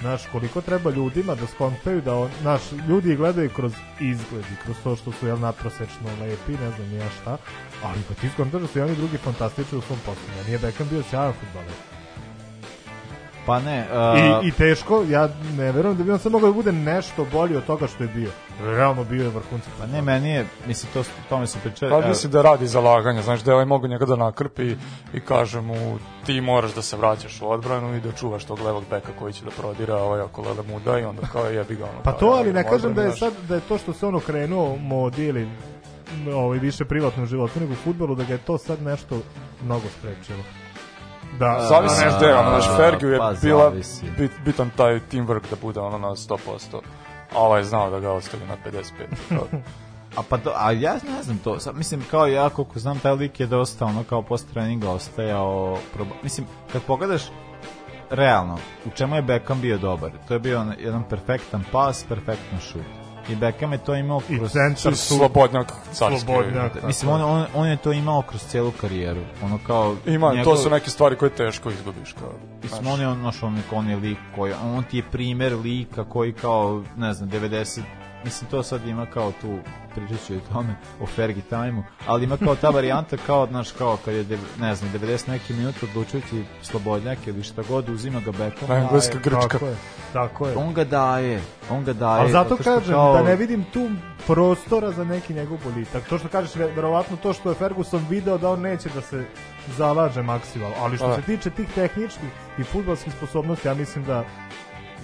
Znaš, koliko treba ljudima da skontaju da, on, znaš, ljudi gledaju kroz izgled i kroz to što su, jel, naprosečno lepi, ne znam ja šta, ali pa ti skontaš da su jedni drugi fantastični u svom poslu. Meni nije Beckham bio sjajan futbaler Pa ne. Uh... I, I teško, ja ne verujem da bi on sad mogao da bude nešto bolji od toga što je bio. Realno bio je vrhunski. Pa ne, meni je, mislim, to, tome se pričali. Pa mislim da radi zalaganje, znaš, da je ovaj mogu njega da nakrpi i kaže mu ti moraš da se vraćaš u odbranu i da čuvaš tog levog beka koji će da prodira ovaj ako lele mu da i onda kao jebi ga ono. Pa to, ali ne kažem da je sad, da je to što se ono krenuo modi ili ovaj, više privatno životu nego u futbolu, da ga je to sad nešto mnogo sprečilo. Da, zavisi da, gde, ono, znaš, Fergie je pa, bila bit, bitan taj teamwork da bude ono na 100%, a ovaj znao da ga ostavi na 55%. a pa do, a ja ne znam to, sad, mislim kao ja koliko znam taj lik je dosta ono kao post treninga ostajao, proba, mislim kad pogledaš realno, u čemu je Beckham bio dobar? To je bio jedan perfektan pas, perfektan šut i Beckham je to imao kroz... I Slobodnjak, carski. Slobodnjak. Da, da mislim, on, on, on je to imao kroz celu karijeru. Ono kao... Ima, njegov... to su neke stvari koje teško izgubiš. Kao, mislim, on je, on, on, on je lik koji... On ti je primer lika koji kao, ne znam, 90 mislim to sad ima kao tu pričat ću i tome o Fergie time ali ima kao ta varijanta kao, znaš, kao kad je, ne znam, 90 neki minut odlučujući slobodnjak ili šta god, uzima ga bekom. Engleska grčka. Tako je, tako je. On ga daje, on ga daje. Ali zato kažem kao... da ne vidim tu prostora za neki njegov politak. To što kažeš, verovatno to što je Ferguson video da on neće da se zalaže maksimal, ali što A. Da. se tiče tih tehničkih i futbalskih sposobnosti, ja mislim da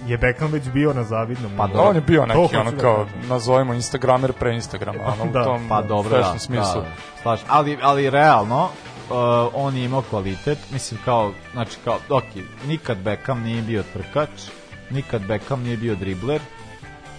je Beckham već bio na zavidnom. Pa dobro, on je bio neki ono da kao nazovimo Instagramer pre Instagrama, ono da, u tom pa dobro, da, smislu. Da, da. ali ali realno uh, on je imao kvalitet, mislim kao znači kao ok, nikad Beckham nije bio trkač, nikad Beckham nije bio dribler,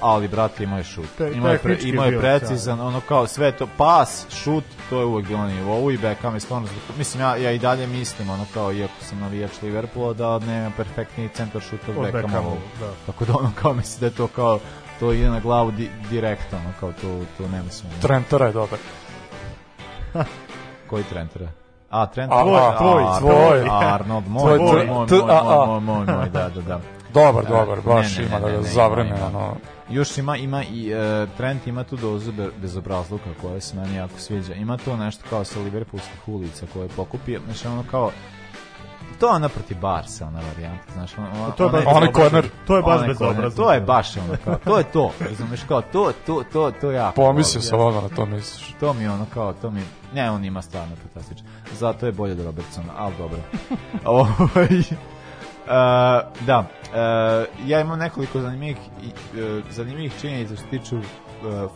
ali brate imao je šut. ima je, pre, imao je precizan, da. ono kao sve to, pas, šut, to je uvek bilo na nivou i Beckham je stvarno, mislim ja, ja i dalje mislim, ono kao iako sam navijač Liverpoola, da nema perfektni centar šut od, od Beckhamovog. da. Tako da ono kao misli da je to kao, to ide na glavu di, direktno, ono kao to, to ne mislim. Ono. je dobar. Koji Trentara? A, Trentara? Tvoj, tvoj, tvoj. Arnold, moj, moj, moj, moj, moj, moj, moj, da, da, da. Dobar, da, dobar, baš ima da ga zavrne, ono, još ima ima i e, Trent ima tu dozu be, bezobrazluka koja se meni jako sviđa. Ima to nešto kao sa Liverpoolskih ulica koje pokupi, znači ono kao to ona protiv Barsa, ona varijanta, znaš, ona, ona, to je baš, onaj korner, to je baš bezobrazno. To je baš ono kao, to je to, razumeš kao, to, to, to, to ja. Pomislio sam ono na to misliš. To mi ono kao, to mi, ne, on ima stvarno fantastično. Zato je bolje da Robertson, ali dobro. Ovo ovaj, Uh, da, uh, ja imam nekoliko zanimljivih, uh, zanimljivih činjenica što se tiču uh,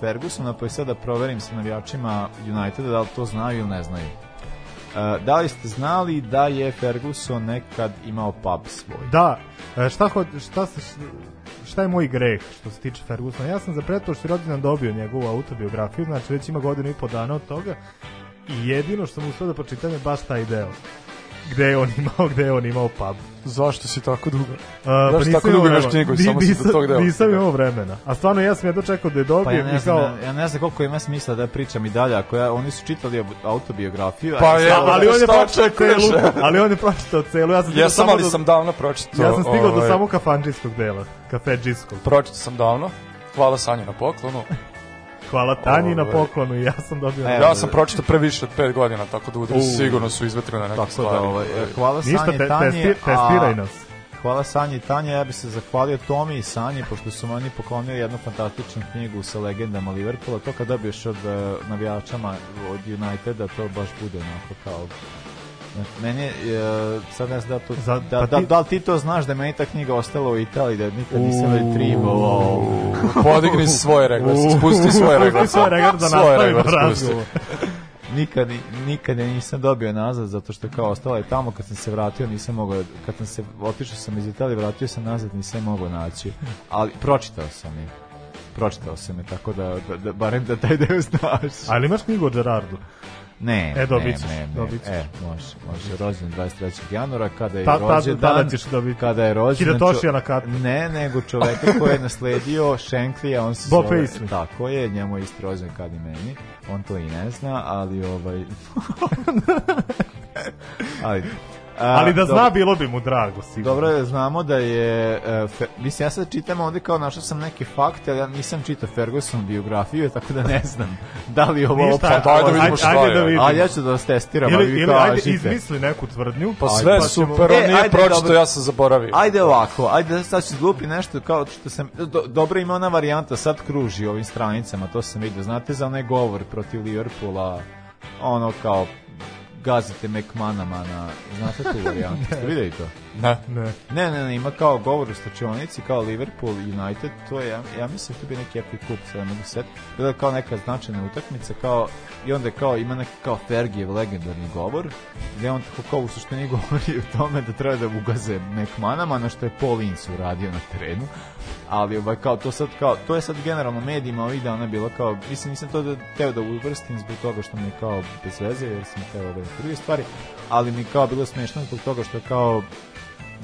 Fergusona, pa je sada da proverim sa navijačima Uniteda da li to znaju ili ne znaju. Uh, da li ste znali da je Ferguson nekad imao pub svoj? Da, e, šta, ho, šta, se, šta je moj greh što se tiče Fergusona? Ja sam za pretprošli rođendan dobio njegovu autobiografiju, znači već ima godinu i po dana od toga i jedino što sam uspio da pročitam je baš taj deo gde je on imao, gde je on imao pub. Zašto si tako dugo? A, Zašto pa tako dugo nešto knjigu, di, samo nisam, tog dela. Nisam imao vremena. A stvarno ja sam jedno čekao da je dobijem. Pa ja ne, znam, kao... ja, ja ne znam koliko ima smisla da pričam i dalje, ako ja, oni su čitali autobiografiju. Pa ja, ali, ali, on je pročitao celu, ali on je pročitao celu. Ja sam, ja sam ali sam davno pročitao. Ja sam stigao do ovaj- samo kafandžijskog dela, kafedžijskog. Pročitao sam davno. Hvala Sanja na poklonu. Hvala Tanji na poklonu ja sam dobio. E, ja sam pročitao pre više od 5 godina, tako da udari sigurno su izvetrene neke da, stvari. Da, ovaj, e, hvala Sanji Ništa, te, Tanji. Testi, testiraj nas. Hvala Sanji i Tanja, ja bih se zahvalio Tomi i Sanji, pošto su oni poklonili jednu fantastičnu knjigu sa legendama Liverpoola, to kad dobiješ od e, navijačama od Uniteda, to baš bude onako kao Znači, meni je, e, sad ne znam da, to, da, pa da, da, li ti to znaš da je meni ta knjiga ostala u Italiji, da nikad nisam već tribao. Pa podigni si svoj reglas, spusti svoj reglas. svoj reglas da nastavimo da Nikad, Nikad, nikad nisam dobio nazad zato što kao ostala je tamo kad sam se vratio nisam mogao kad sam se otišao sam iz Italije vratio sam nazad nisam mogao naći ali pročitao sam je pročitao sam je tako da, da, da barem da taj deo znaš ali imaš knjigu o Gerardu Ne, e, dobit ćeš, ne, ne, dobit ćeš. E, može, može, rođen 23. januara, kada je ta, ta, rođen ta, dan, ćeš dobiti. kada je rođen... Hiratošija na kartu. Ne, nego čoveka koji je nasledio Šenklija, on se Bob zove... Paisley. Tako je, njemu je isto rođen kad i meni, on to i ne zna, ali ovaj... ali, Ali da zna, bilo bi mu drago, sigurno. Dobro, znamo da je... E, Fe, mislim, ja sad čitam ovde kao našao sam neke fakte, ali ja nisam čitao Ferguson biografiju, tako da ne znam da li ovo... Ništa, opet, ajde da vidimo šta ajde, ajde da vidimo. Da a ja ću da vas testiram, ili, ali vi ili, kao ajde, izmisli neku tvrdnju. Pa, pa sve ajde, pa super, e, on nije e, pročito, ja sam zaboravio. Ajde ovako, ajde sad ću zglupi nešto kao što sam... Do, dobro ima ona varijanta, sad kruži ovim stranicama, to sam vidio. Znate za onaj govor protiv Liverpoola, ono kao gazite McManama na... Znate tu varijantu? Ste videli to? Da. Ne. ne, ne, ne, ima kao govor u stačionici, kao Liverpool, United, to je, ja, ja mislim da to bi neki epic kup, sad mogu set, bila kao neka značajna utakmica, kao, i onda kao, ima neki kao Fergijev legendarni govor, gde on tako kao u suštini govori o tome da treba da ugaze Mekmanama, na što je Paul Ince uradio na terenu, ali ovaj, kao, to sad kao, to je sad generalno medijima ovih dana bilo kao, mislim, nisam to da teo da uvrstim zbog toga što mi je kao bez veze, jer sam teo da druge stvari, ali mi kao bilo smešno zbog toga što je kao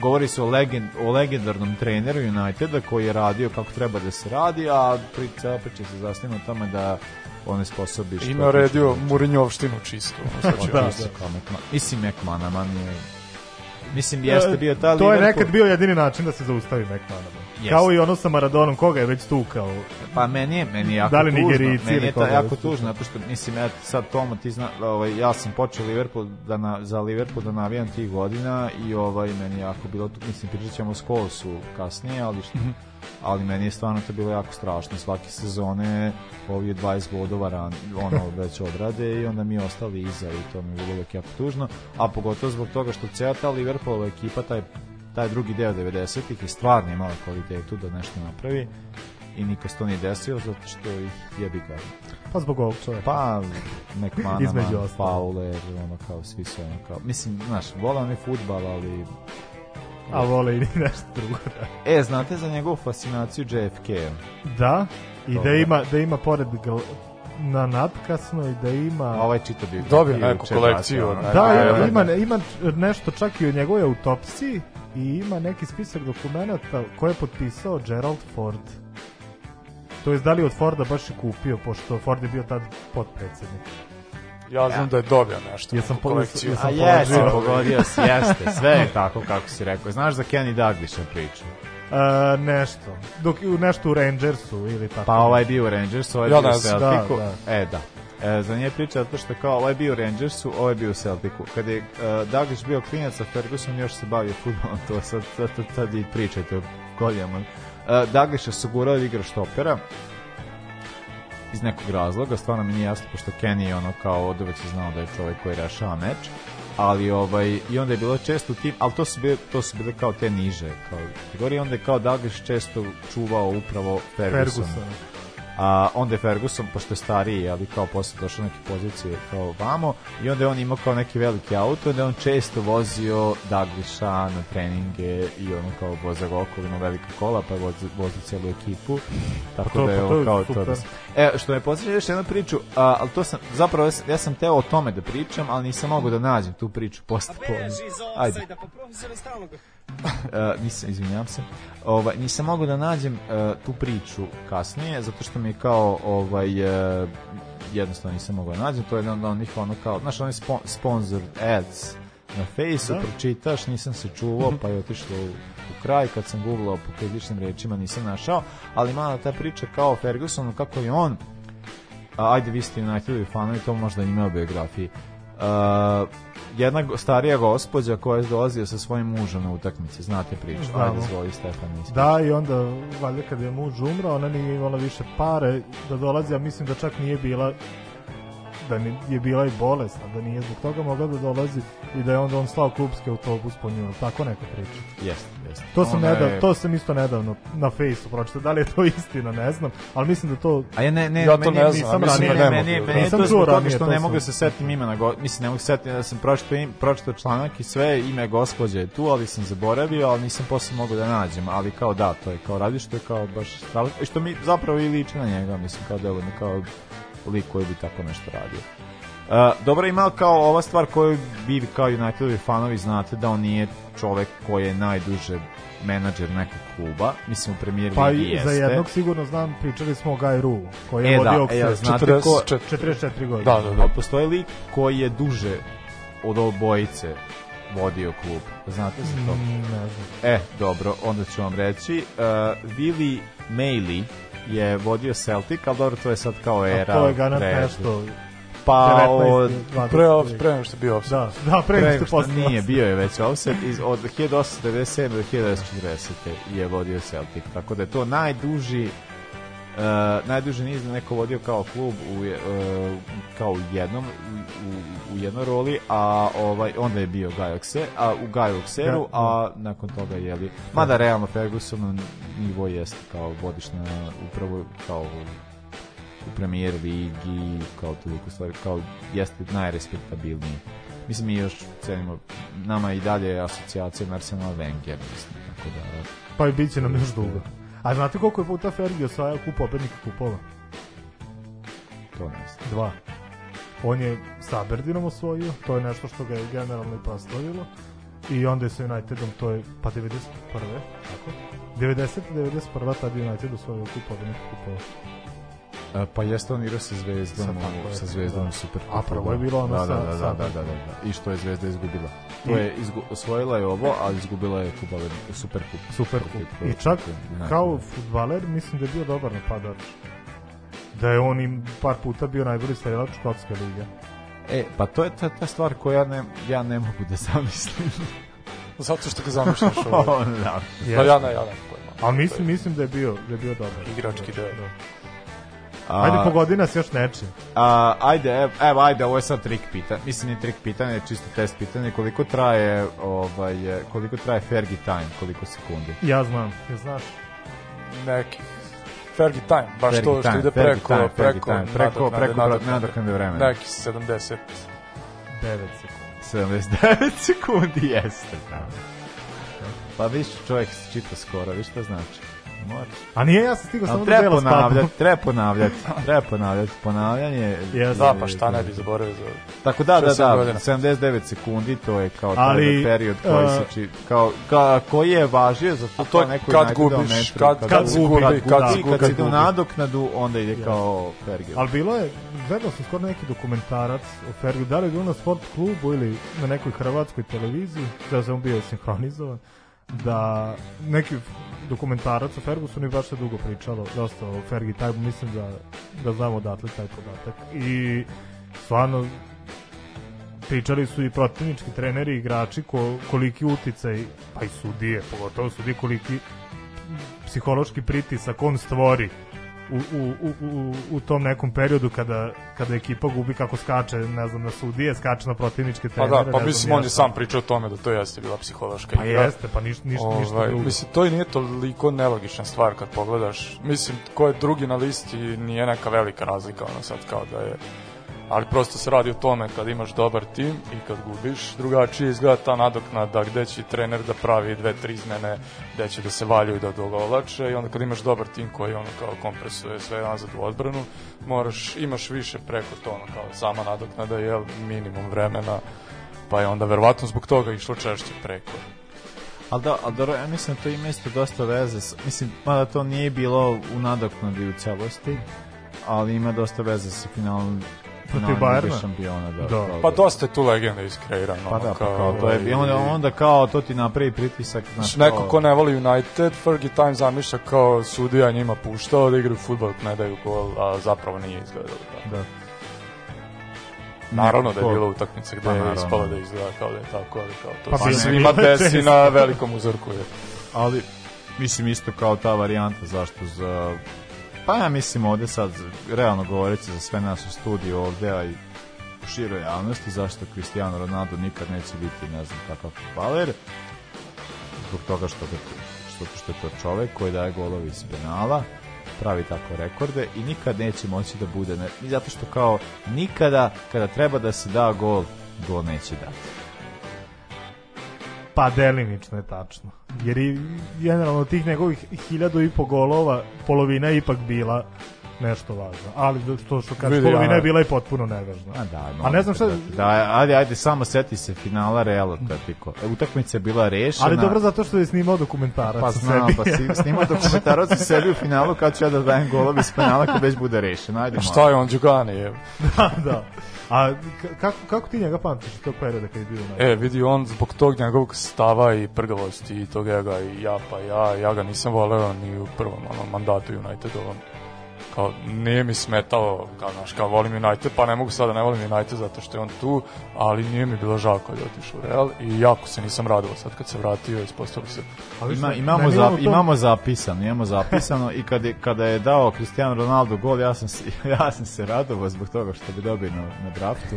govori se o, legend, o legendarnom treneru Uniteda koji je radio kako treba da se radi, a priča, priča se zasnima o tome da on je sposobiš. I naredio Murinjovštinu čisto. Znači, da, da. Mislim, McManaman je Mislim, jeste e, bio ta To je nekad bio jedini način da se zaustavi McManaman. Kao i ono sa Maradonom, koga je već tukao? Pa meni je, meni je jako da li tužno. Meni je to jako tužno, zato što, mislim, ja sad Tomo, ti zna, ovaj, ja sam počeo Liverpool da na, za Liverpool da navijam tih godina i ovaj, meni je jako bilo, mislim, pričat ćemo s Kosu kasnije, ali što, mhm. ali meni je stvarno to bilo jako strašno. Svake sezone ovi 20 bodova ran, ono već odrade i onda mi ostali iza i to mi je bilo jako tužno. A pogotovo zbog toga što cijela ta Liverpoolova ekipa, taj taj drugi deo 90-ih je stvarno imao kvalitetu da nešto napravi i niko se to nije desio zato što ih je ga. Pa zbog ovog čovjeka. Pa McManama, Između Fowler, ono kao svi su ono kao, mislim, znaš, vole oni futbal, ali a vole i nešto drugo. Da. E, znate za njegovu fascinaciju JFK? Da, i da ima, da ima pored gal, na natkasno i da ima... ovaj čita bi... Dobio neku kolekciju. Da, da, da, ima, ima nešto čak i o njegovoj autopsiji, i ima neki spisak dokumenta koje je potpisao Gerald Ford. To je da li od Forda baš je kupio, pošto Ford je bio tad potpredsednik. Ja znam ja. da je dobio nešto. Ja sam kolekciju. sam A jesi, pogodio si, jeste. Sve je tako kako si rekao. Znaš za Kenny Douglas sam pričao? Uh, e, nešto. Dok, nešto u Rangersu ili tako. Pa ovaj bio u Rangersu, ovaj ja bio u Celticu. Da, da. E, da. E, za nje priča zato što kao ovaj je bio u Rangersu, ovaj bio u Celticu. Kada je uh, e, Douglas bio klinac, a Ferguson još se bavio futbolom, to sad, sad, sad, sad i pričajte o godinama. Uh, Douglas je sugurao igra štopera, iz nekog razloga, stvarno mi nije jasno, pošto Kenny je ono kao od uvek se znao da je čovjek koji rešava meč, ali ovaj, i onda je bilo često u tim, ali to su, bile, to su bile kao te niže kao kategorije, onda je kao Douglas često čuvao upravo Ferguson. Ferguson a onda je Ferguson, pošto je stariji, ali kao posle došao neke pozicije kao vamo, i onda je on imao kao neki veliki auto, onda on često vozio Dagliša na treninge i ono kao voza okolino velika kola, pa vozio, vozi celu ekipu, tako pa to, da je on kao to. Da... E, što me posjeća još jednu priču, a, ali to sam, zapravo ja sam, ja sam teo o tome da pričam, ali nisam mogu da nađem tu priču posle podne. Ajde. da pa profesore stalno uh, nisam, izvinjam se, ovaj, nisam mogao da nađem uh, tu priču kasnije, zato što mi je kao ovaj, uh, jednostavno nisam mogao da nađem, to je jedan od onih ono kao, znaš, onaj spon sponsored ads na face da. pročitaš, nisam se čuvao, mhm. pa je otišlo u, u kraj, kad sam googlao po kredičnim rečima nisam našao, ali mala ta priča kao Fergusonu, kako je on, a, ajde vi ste Unitedovi fanovi, to možda ima u biografiji, uh, jedna starija gospođa koja je dolazila sa svojim mužem na utakmice, znate priču. Znamo. Da, Ajde, izvoli Stefan. Da, i onda, valjda kad je muž umro, ona nije imala više pare da dolazi, a mislim da čak nije bila da je bila i bolesna, da nije zbog toga mogla da dolazi i da je onda on slao klubski autobus po nju, tako neka priča. Jeste, jeste. To sam, Ona nedav, je... to sam isto nedavno na fejsu pročitao, da li je to istina, ne znam, ali mislim da to... A ja ne, ne, ja to ne znam, mislim da ne, mogu. ne, da meni je to zbog što ne mogu da se setim imena, go, mislim, ne mogu se setim, da sam pročitao, im, pročitao članak i sve, ime gospođe je tu, ali sam zaboravio, ali nisam posle mogu da nađem, ali kao da, to je kao radiš, to je kao baš... Što mi zapravo i liči na njega, mislim, kao deluje, kao lik koji bi tako nešto radio. E, dobro ima kao ova stvar koju vi kao Unitedovi fanovi znate da on nije čovek koji je najduže menadžer nekog kluba, mislim u premijer pa i jeste. Pa za jednog sigurno znam, pričali smo o Guy Rulu, koji je e, da, vodio da, e, ja, 44 godine. Da, da, da. A postoji lik koji je duže od obojice vodio klub. Znate se to? Mm, ne znam. E, dobro, onda ću vam reći. Uh, e, Vili Mailey, je vodio Celtic, ali dobro, to je sad kao era. A to je Ganat nešto pa od pre off pre nego što bio da, offset. Da, da pre nego što postao. Nije bio je već offset iz od 1897 do 1940 je vodio Celtic. Tako da je to najduži Uh, najduže niz neko vodio kao klub u, uh, kao u jednom u, u jednoj roli, a ovaj onda je bio Gajokse, a u Gajokseru, ja. Da, da. a nakon toga je li mada realno Ferguson nivo jeste kao vodiš na upravo kao u premijer ligi kao toliko stvari, kao jeste najrespektabilniji mislim mi još cenimo nama i dalje asocijacija Arsenal Wenger mislim, tako da pa i bit će nam još dugo A znate koliko je puta Fergie osvajao kup pobednika kupova? To ne znam. Dva. On je sa Aberdeenom osvojio, to je nešto što ga je generalno i proslavilo. I onda je sa Unitedom, to je pa 91. Tako? 90. 91. tad je United osvojio kup pobednika kupova pa jeste on igrao sa Zvezdom, sa, tako, sa Zvezdom da. super. A prvo je bilo ono da, da sa, da, da, sa, da, da, da, da, I što je Zvezda izgubila. To je izgu, osvojila je ovo, ali izgubila je Kuba super kup. Super kup. I čak da, da, kao fudbaler mislim da je bio dobar napadač. Da je on im par puta bio najbolji strelač škotske lige. E, pa to je ta, ta stvar koja ne, ja ne mogu da zamislim. Zato što ga zamišljaš ovo. da. Pa ja ne, ja ne. A mislim, mislim da je bio, da je bio dobar. Igrački da Da. A, ajde, pogodi nas još neče. A, ajde, evo, ajde, ovo je sad trik pitanje. Mislim, nije trik pitanje, čisto test pitanje. Koliko traje, ovaj, koliko traje Fergie time, koliko sekundi? Ja znam, ja znaš. Neki. Fergie time, baš Fergie to time, što ide Fergie preko, time, preko, time, preko, preko, nadoknade, nadoknade vremena. Neki 79 sekundi. 79 sekundi, jeste, bravo. Pa viš, čovjek se čita skoro, viš šta znači. Moraš. A nije ja sam stigao samo da do ponavljati, treba ponavljati, treba ponavljati, ponavljanje. Yes. Da, pa šta ne bi zaboravio za... Tako da, da, da, godina. 79 sekundi, to je kao Ali, taj period koji uh, se či, kao, ka, koji je važio za to, to je neko kad gubiš, metru, kad, kad, kad, gubi, kad, gubi, kad, da, gubi, kad, si do nadoknadu, onda ide yes. kao period. Ali bilo je, gledao sam skoro neki dokumentarac o Fergu, da li je bilo na sport klubu ili na nekoj hrvatskoj televiziji, da sam bio sinhronizovan, da neki dokumentarac o Fergusonu i baš se dugo pričalo dosta o Fergi Tajbu, mislim da, da znamo odatle taj podatak i stvarno pričali su i protivnički treneri i igrači ko, koliki uticaj, pa i sudije, pogotovo sudije koliki psihološki pritisak on stvori u, u, u, u tom nekom periodu kada, kada ekipa gubi kako skače, ne znam, na sudije, skače na protivničke pa da, trenere. Pa da, pa mislim, on je sam pričao o tome da to jeste bila psihološka pa igra. Pa jeste, pa niš, niš, ovaj, ništa drugo. Mislim, to i nije toliko nelogična stvar kad pogledaš. Mislim, ko je drugi na listi nije neka velika razlika, ono sad kao da je ali prosto se radi o tome kad imaš dobar tim i kad gubiš, drugačije izgleda ta nadoknada gde će trener da pravi dve, tri izmene, gde će da se valjuju da dogovlače i onda kad imaš dobar tim koji ono kao kompresuje sve nazad u odbranu, moraš, imaš više preko to ono kao sama nadoknada je minimum vremena, pa je onda verovatno zbog toga išlo češće preko. Ali da, ali da, ja mislim da to ima isto dosta veze, mislim, mada to nije bilo u nadoknadi u celosti, ali ima dosta veze sa finalnom protiv Bayerna. šampiona, da, da. da. Pa da, da. dosta je tu legenda iskreirana. Pa da, pa kao, to je, onda, onda kao to ti napravi pritisak. Znaš, neko ko ne voli United, Fergie Time zamišlja kao sudija njima puštao da igraju futbol, ne daju gol, a zapravo nije izgledalo. Da. da. Naravno da je bilo utakmica gde pa je ispalo da izgleda kao da je tako, ali kao to pa, se svima desi na velikom uzorku. Je. Ali, mislim isto kao ta varijanta zašto za Pa ja mislim ovde sad, realno govoreći za sve nas u studiju ovde, a i u široj javnosti, zašto Cristiano Ronaldo nikad neće biti, ne znam, takav futbaler, zbog toga što, ga, što, što je to čovek koji daje golovi iz penala, pravi tako rekorde i nikad neće moći da bude, ne, zato što kao nikada kada treba da se da gol, gol neće dati. Pa delimično je tačno. Jer i generalno tih njegovih hiljadu i po golova polovina je ipak bila nešto važno. Ali što što kad polovina je bila i potpuno nevažna. A, da, no, a ne znam šta... Da. da, ajde, ajde, samo seti se finala Real Atletico. E, utakmica je bila rešena. Ali dobro zato što je snimao dokumentarac pa, znam, sebi. Pa si, snimao dokumentarac u sebi u finalu kad ću ja da dajem golove iz penala kad već bude rešena. Ajde, a šta je on, Đugani da, da. A kako, kako ti njega pamtiš tog perioda kad je bio na... E, vidi, on zbog tog njegovog stava i prgavosti i toga ja ga i ja pa ja, ja ga nisam voleo ni u prvom ono, mandatu Unitedovom kao nije mi smetalo, kao, znaš, kao volim United, pa ne mogu sada da ne volim United zato što je on tu, ali nije mi bilo žao kad je otišao u Real i jako se nisam radovao sad kad se vratio i ispostavio se. Ali Ima, imamo, ne, zap, imamo zapisano, imamo zapisano i kad je, kada je dao Cristiano Ronaldo gol, ja sam ja sam se radovao zbog toga što bi dobio na, na draftu,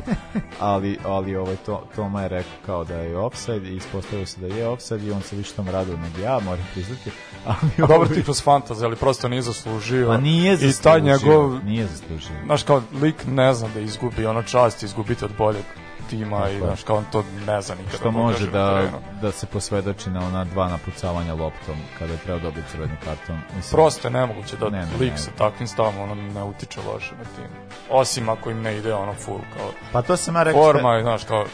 ali, ali ovaj, to, Toma je rekao kao da je offside i ispostavio se da je offside i on se više tom radovao nego ja, moram priznati. Ali, A dobro ti kroz fantasy, ali prosto nije zaslužio. Pa nije zaslužio taj znači, njegov... Nije zaslužio. Znaš, kao, lik ne znam da izgubi ono čast, izgubiti od boljeg tima i znaš kao on to ne zna nikada. Što da može da, da se posvedoči na ona dva napucavanja loptom kada je trebao dobiti crveni karton. Mislim, Prosto je nemoguće da ne, ne, lik ne. sa takvim stavom ono ne utiče loše na tim. Osim ako im ne ide ono full kao... Pa to se ma rekao... Forma je, znaš, kao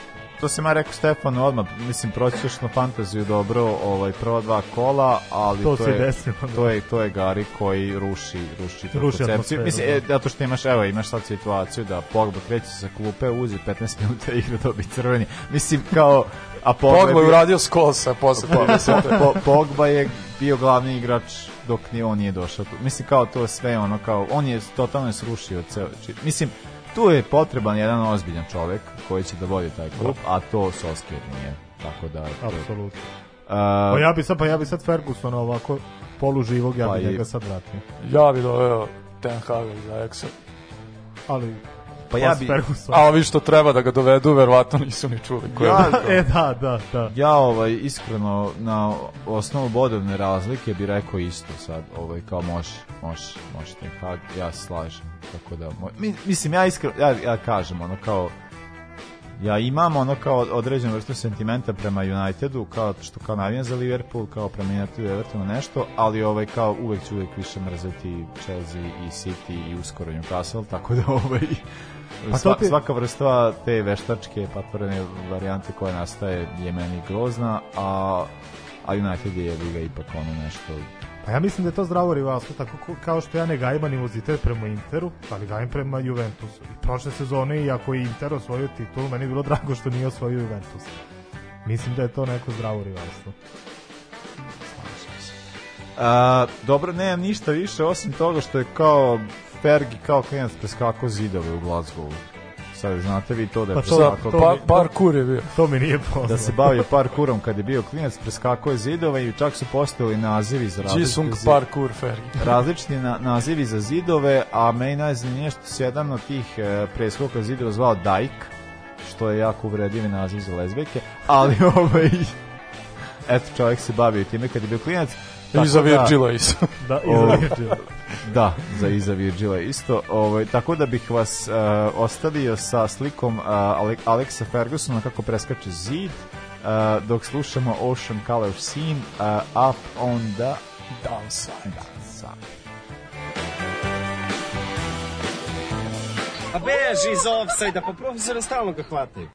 to sam ja rekao Stefanu odmah, mislim proćeš na fantaziju dobro, ovaj prva dva kola, ali to, to je desilo, da. to je to je Gari koji ruši ruši, ruši koncepciju. Mislim da. e, zato što imaš evo imaš sad situaciju da Pogba kreće sa klupe, uzi 15 minuta igre dobi crveni. Mislim kao a Pogba, Pogba je uradio skosa posle Pogba. po, Pogba je bio glavni igrač dok ni on nije došao. Mislim kao to sve ono kao on je totalno srušio ceo. Mislim tu je potreban jedan ozbiljan čovjek koji će da vodi taj klub, a to Solskjaer nije. Tako da... Apsolutno. Uh, pa ja bi sad, pa ja bi sad Fergusona ovako poluživog, ja bi pa njega sad vratio. Ja bih doveo Ten Hag iz Ajaxa. Ali Pa ja bi... A ovi što treba da ga dovedu, verovatno nisu ni čuli. Koje ja, e, da, da, da. Ja ovaj, iskreno, na osnovu bodovne razlike bi rekao isto sad, ovaj, kao može, može, može Ten Hag, ja se slažem. Tako da, moj, mislim, ja iskreno, ja, ja kažem, ono kao, ja imam ono kao određenu vrstu sentimenta prema Unitedu, kao što kao navijam za Liverpool, kao prema Unitedu Evertonu nešto, ali ovaj kao uvek ću uvek više mrzeti Chelsea i City i uskoro Newcastle, tako da ovaj Pa Sva, te... Svaka vrsta te veštačke patvorene varijante koja nastaje je meni grozna, a, a United je ga ipak ono nešto Pa ja mislim da je to zdravo rivalstvo, tako kao što ja ne gajim animozitet prema Interu, ali gajim prema Juventusu. I prošle sezone, iako je Inter osvojio titul, meni je bilo drago što nije osvojio Juventus. Mislim da je to neko zdravo rivalstvo. A, dobro, nemam ništa više osim toga što je kao Fergi kao Kejans preskakao zidove u Glasgowu. Sad znate vi to da je pa preskakao... To, pa, parkur je bio. To mi nije poznato. Da se bavio parkurom kad je bio klinac, preskakao je zidove i čak su postali nazivi za različite Jisung zidove. parkur Fergi. različiti na, nazivi za zidove, a meni najzanimljivije što se jedan od tih e, preskoka zidova zvao Dajk, što je jako uvredivi naziv za lezbijke, ali ovaj... Eto, čovjek se bavio time kad je bio klinac. I za da. Virgila isto. Da, i za Virgila. da, za Iza Virgila isto. Ovo, tako da bih vas uh, ostavio sa slikom uh, Alexa Fergusona kako preskače zid, uh, dok slušamo Ocean Color Scene, uh, Up on the Downside. downside. A beži iz offside-a, pa profesora stalno ga hvataju.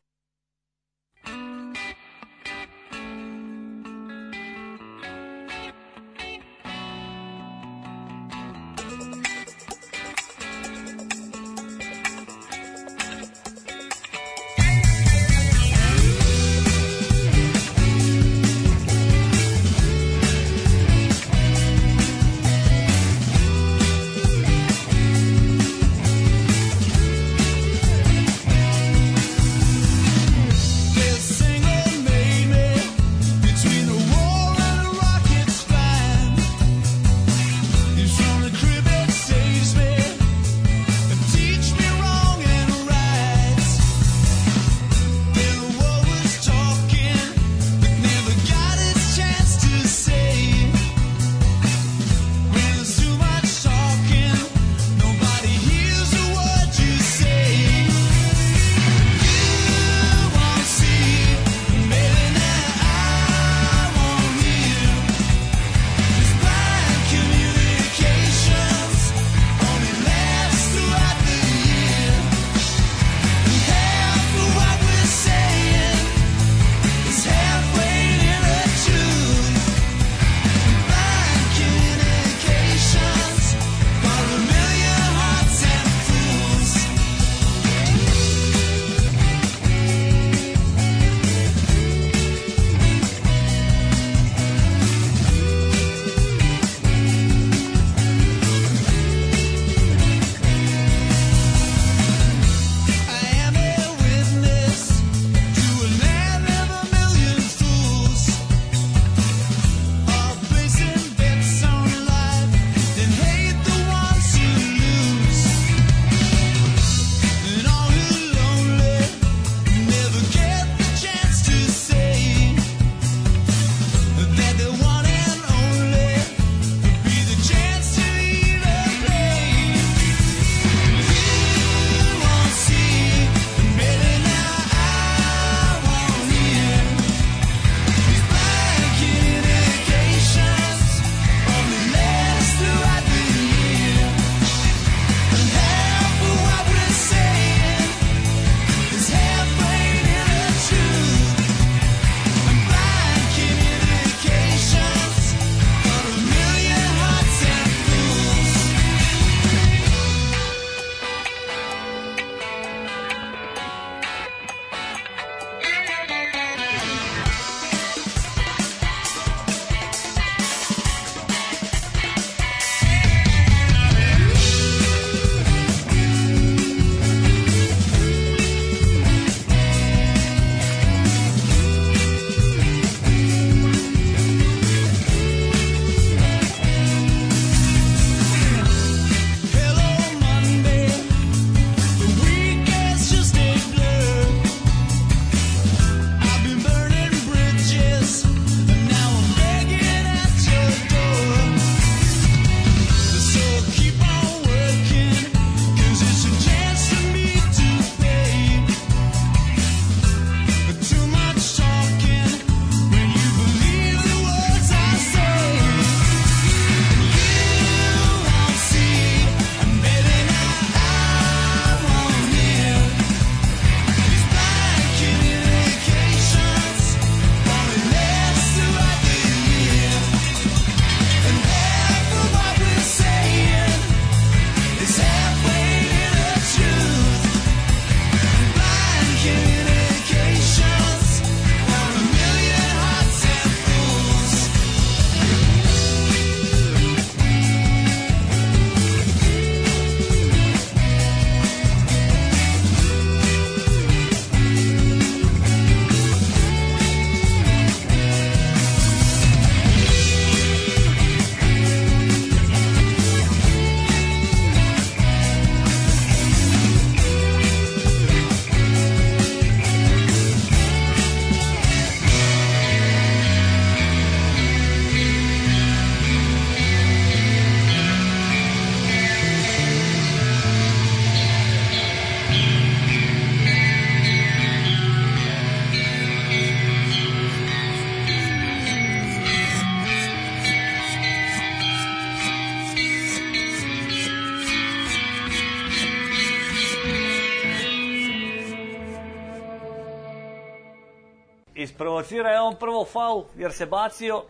provocira je on prvo faul jer se bacio,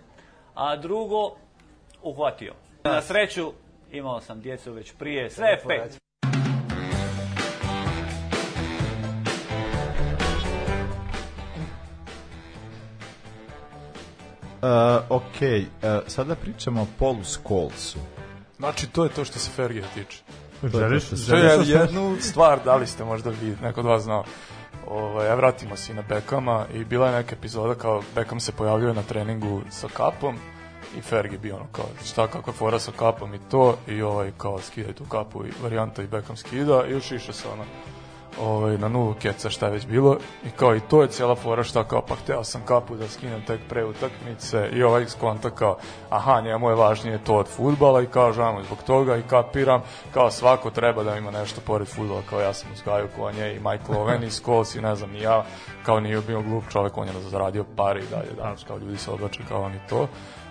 a drugo uhvatio. Na sreću imao sam djecu već prije, sve je pet. Uh, ok, uh, sada pričamo o Paulu Skolsu. Znači, to je to što se Fergija tiče. Želiš? To je jednu stvar, da li ste možda vi, neko od vas znao ovaj, ja vratimo se i na Bekama i bila je neka epizoda kao Bekam se pojavljuje na treningu sa kapom i Fergi bio ono kao šta kakva fora sa kapom i to i ovaj kao skida tu kapu i varijanta i Beckham skida i još išao se ono ovaj, na nulu keca šta je već bilo i kao i to je cijela fora šta kao pa hteo sam kapu da skinem tek pre utakmice i ovaj skonta kao aha njemu je važnije to od futbala i kao žao zbog toga i kapiram kao svako treba da ima nešto pored futbala kao ja sam uzgajao konje i Michael Owen i Scholes i ne znam ni ja kao nije bio glup čovek on je da zaradio pare i dalje danas kao ljudi se oblače kao on i to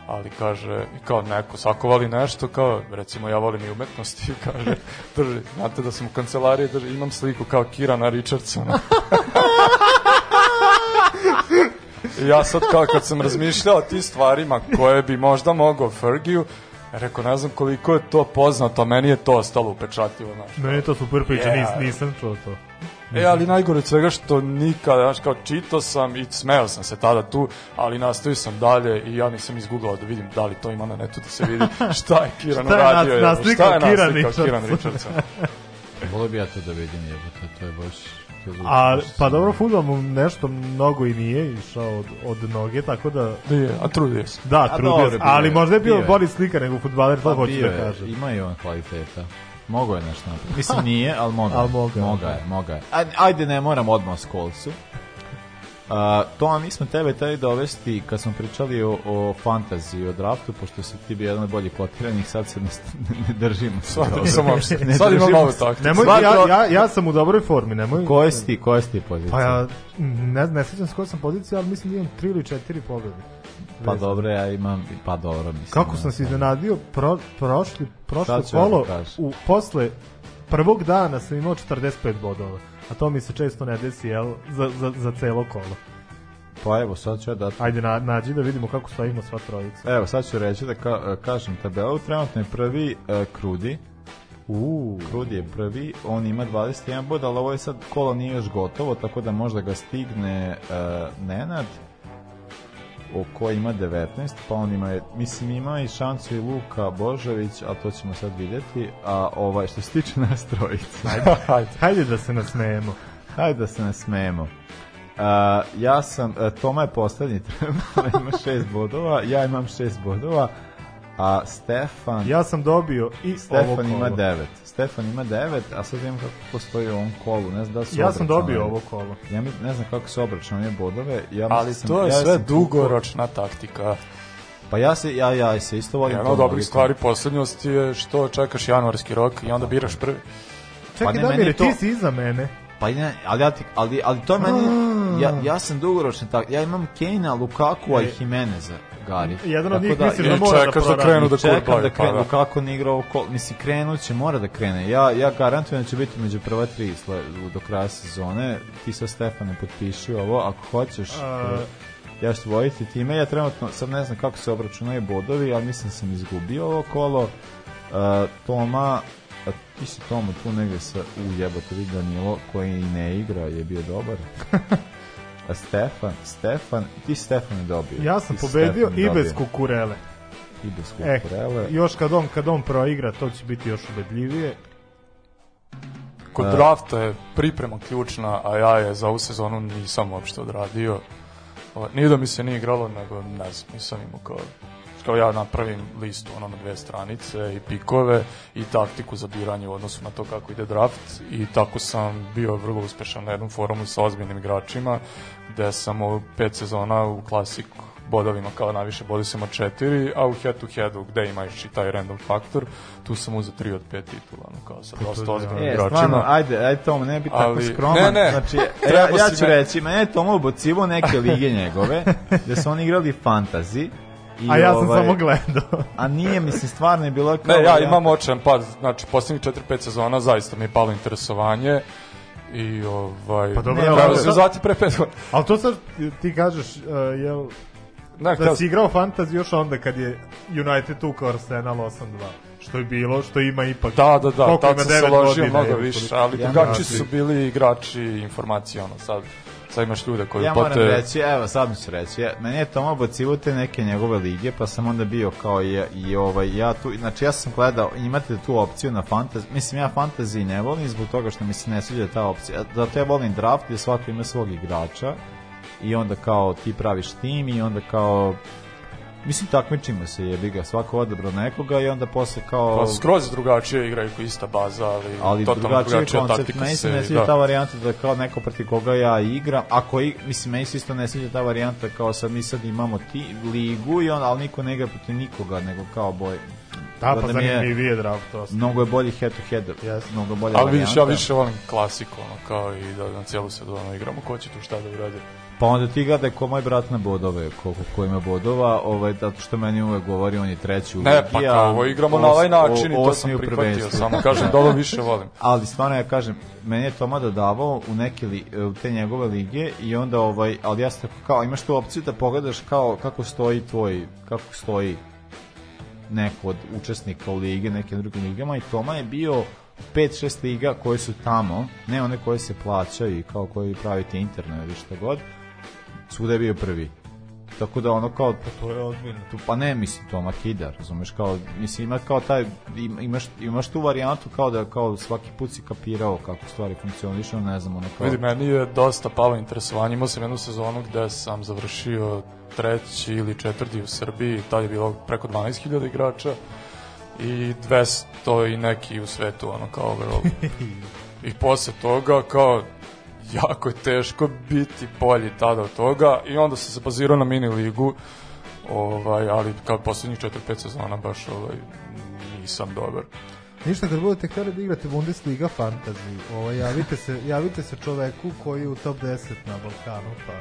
ali kaže, kao neko, svako voli nešto, kao, recimo ja volim i umetnost kaže, drži, znate da sam u kancelariji, drži, imam sliku kao Kirana Richardsona. ja sad kao kad sam razmišljao o tim stvarima koje bi možda mogao Fergiju, Rekao, ne znam koliko je to poznato, meni je to ostalo upečatljivo. Znači. Meni je to super priča, yeah. nis, nisam čuo to. E, ali najgore od svega što nikada, znaš, kao čitao sam i smeo sam se tada tu, ali nastavio sam dalje i ja nisam izgooglao da vidim da li to ima na netu da se vidi šta je Kiran uradio. šta je nas, naslikao, šta je naslikao Kiran Richardson? Volio bi ja to da vidim, jer to, to je baš... A, pa dobro, futbol mu nešto mnogo i nije išao od, od noge, tako da... Nije, a trudio se. Da, trudio se, ali možda je bio bolji slika nego futbaler, to pa hoću da kažem. Ima i on kvaliteta. Mogao je nešto napraviti. Mislim nije, ali moga. al moga, moga je. Moga je. Da. Ajde ne moram odmah s kolcu. Uh, to mi smo tebe taj dovesti kad smo pričali o, o fantaziji, o draftu, pošto si ti bio jedan od boljih plotiranih, sad se ne, ne držimo. Sad nisam Ne sad imam malo tako Nemoj, ja, ja, ja sam u dobroj formi, nemoj. Koje si ti, koje si ti pozicija? Pa ja ne, ne sjećam s kojoj sam pozicija, ali mislim da imam tri ili četiri pobjede. Pa Vezano. dobro, ja imam, pa dobro mislim. Kako sam se iznenadio, pro, prošli, prošlo kolo, da u, posle prvog dana sam imao 45 bodova. A to mi se često ne desi, jel, za, za, za celo kolo. Pa evo, sad ću ja dati Ajde, na, nađi da vidimo kako stojimo sva trojica. Evo, sad ću reći da ka, e, kažem tabelu. Trenutno je prvi e, Krudi. U, Krudi je prvi, on ima 21 bod, ali ovo je sad kolo nije još gotovo, tako da možda ga stigne e, Nenad o koja ima 19, pa on ima, je, mislim, ima i šancu i Luka Božović, a to ćemo sad vidjeti, a ovaj, što se tiče nas trojica. Hajde, hajde, hajde da se nasmejemo. Hajde da se nasmejemo. Uh, ja sam, uh, Toma je poslednji trenutno, ima šest bodova, ja imam šest bodova, a Stefan... Ja sam dobio i Stefan ovo kolo. ima 9. Stefan ima 9, a sad vidim kako postoji u ovom kolu. Ne znam da su ja sam dobio ovo kolo. Ja mi, ne znam kako se obračunaju bodove. Ja Ali sam, to je ja sve dugoročna taktika. Pa ja se ja ja se isto volim. Jedna od dobrih stvari poslednjosti je što čekaš januarski rok i onda biraš prvi. Čekaj, pa ne, Damire, to... ti si iza mene. Pa ne, ali, ja ti, ali, ali to je meni... Ah. Ja, ja sam dugoročno tak. Ja imam Kejna, Lukakua i e. Jimeneza. Garif. Jedan od njih da, mislim da mora da proradi. Da da pa krenu da čekam da krenu, pa, kako ne igra ovo Mislim, krenut mora da krene. Ja, ja garantujem da će biti među prva tri do kraja sezone. Ti sa Stefane potpiši ovo, ako hoćeš... A... Eh, ja ću voditi time, ja trenutno, sad ne znam kako se obračunaju bodovi, ali mislim da sam izgubio ovo kolo. Uh, Toma a ti si Toma tu negde sa ujebate vidi Danilo koji ne igra je bio dobar Stefan, Stefan, ti Stefan je dobio. Ja sam ti pobedio Stefan i dobio. kukurele. I bez e, kukurele. E, još kad on, kad on proigra, to će biti još ubedljivije. Kod drafta je priprema ključna, a ja je za ovu sezonu nisam uopšte odradio. Nije da mi se nije igralo, nego ne znam, nisam imao kao kao ja napravim listu ono na dve stranice i pikove i taktiku za biranje u odnosu na to kako ide draft i tako sam bio vrlo uspešan na jednom forumu sa ozbiljnim igračima gde da sam ovo pet sezona u klasiku bodovima kao najviše bodu sam od četiri, a u head to headu gde imaš i taj random faktor, tu sam uzao tri od pet titula, ono kao sa pa dosta da. ozbiljnim e, igračima. stvarno, ajde, ajde Tom, ne bi ali, tako skroman. Ne, ne, znači, e, ja, ja ću me... reći, mene je Tomo ubocivo neke lige njegove, gde su oni igrali fantasy, I a ja sam ovaj, samo gledao. a nije, mislim, stvarno je bilo kao... Ne, ja da- imam očan pad, znači, posljednjih 4-5 sezona zaista mi je palo interesovanje. I ovaj... Pa dobro, ne, da, da se zvati pre pet godina. Al to sad ti kažeš, uh, jel... Da, da si igrao fantasy još onda kad je United tukao Arsenal 8-2 što je bilo, što ima ipak da, da, da, tad sam se ložio mnogo više ali ja, drugačiji su bili igrači informacije ono sad sad imaš ljuda koji ja pote... moram reći, evo sad mi ću reći, ja, e, meni je Tomo Bocivute neke njegove lige, pa sam onda bio kao i, i ovaj, ja tu, znači ja sam gledao, imate tu opciju na fantasy, mislim ja fantasy ne volim zbog toga što mi se ne sviđa ta opcija, e, zato ja volim draft gde svako ima svog igrača i onda kao ti praviš tim i onda kao Mislim, takmičimo se, jebi ga, svako odabra nekoga i onda posle kao... Pa, skroz drugačije igraju ko ista baza, ali, ali totalno drugačije, drugačija koncept, taktika meni se... ne sviđa da. ta varijanta da kao neko protiv koga ja igram, ako i, mislim, meni se isto ne sviđa ta varijanta kao sad mi sad imamo ti, ligu, i on, ali niko ne igra protiv nikoga, nego kao boj, Da, pa zanimljivije draft. Osta. Mnogo je bolji head to head. Yes. Mnogo bolje Ali vidiš, ja više volim klasiku, ono, kao i da na cijelu sezonu igramo, ko će tu šta da uradi. Pa onda ti gledaj ko moj brat na bodove, koliko ko ima bodova, ovaj, zato što meni uvek govori, on je treći u Ne, pa kao, ovo igramo os, na ovaj način i to sam prihvatio, samo kažem dobro više volim. Ali stvarno ja kažem, meni je Toma dodavao u neke li, e, u te njegove lige i onda ovaj, ali ja sam kao, imaš tu opciju da pogledaš kao kako stoji tvoj, kako stoji neko od učesnika u lige, nekim drugim ligama i Toma je bio 5-6 liga koje su tamo, ne one koje se plaćaju i kao koji pravite interno ili šta god, svuda je bio prvi. Tako da ono kao pa to je ozbiljno. Tu pa ne mislim to Makida, razumeš kao mislim ima kao taj ima, imaš imaš tu varijantu kao da kao svaki put si kapirao kako stvari funkcionišu, ne znam, ono kao. Vidi, meni je dosta palo interesovanje. Imao sam jednu sezonu gde sam završio treći ili četvrti u Srbiji, tad je bilo preko 12.000 igrača i 200 i neki u svetu, ono kao overall. I posle toga kao jako je teško biti bolji tada od toga i onda se bazirao na mini ligu, ovaj, ali kao poslednjih 4-5 sezona baš ovaj, nisam dobar. Ništa, kad budete hteli da igrate Bundesliga fantasy, ovaj, javite, se, javite se čoveku koji je u top 10 na Balkanu, pa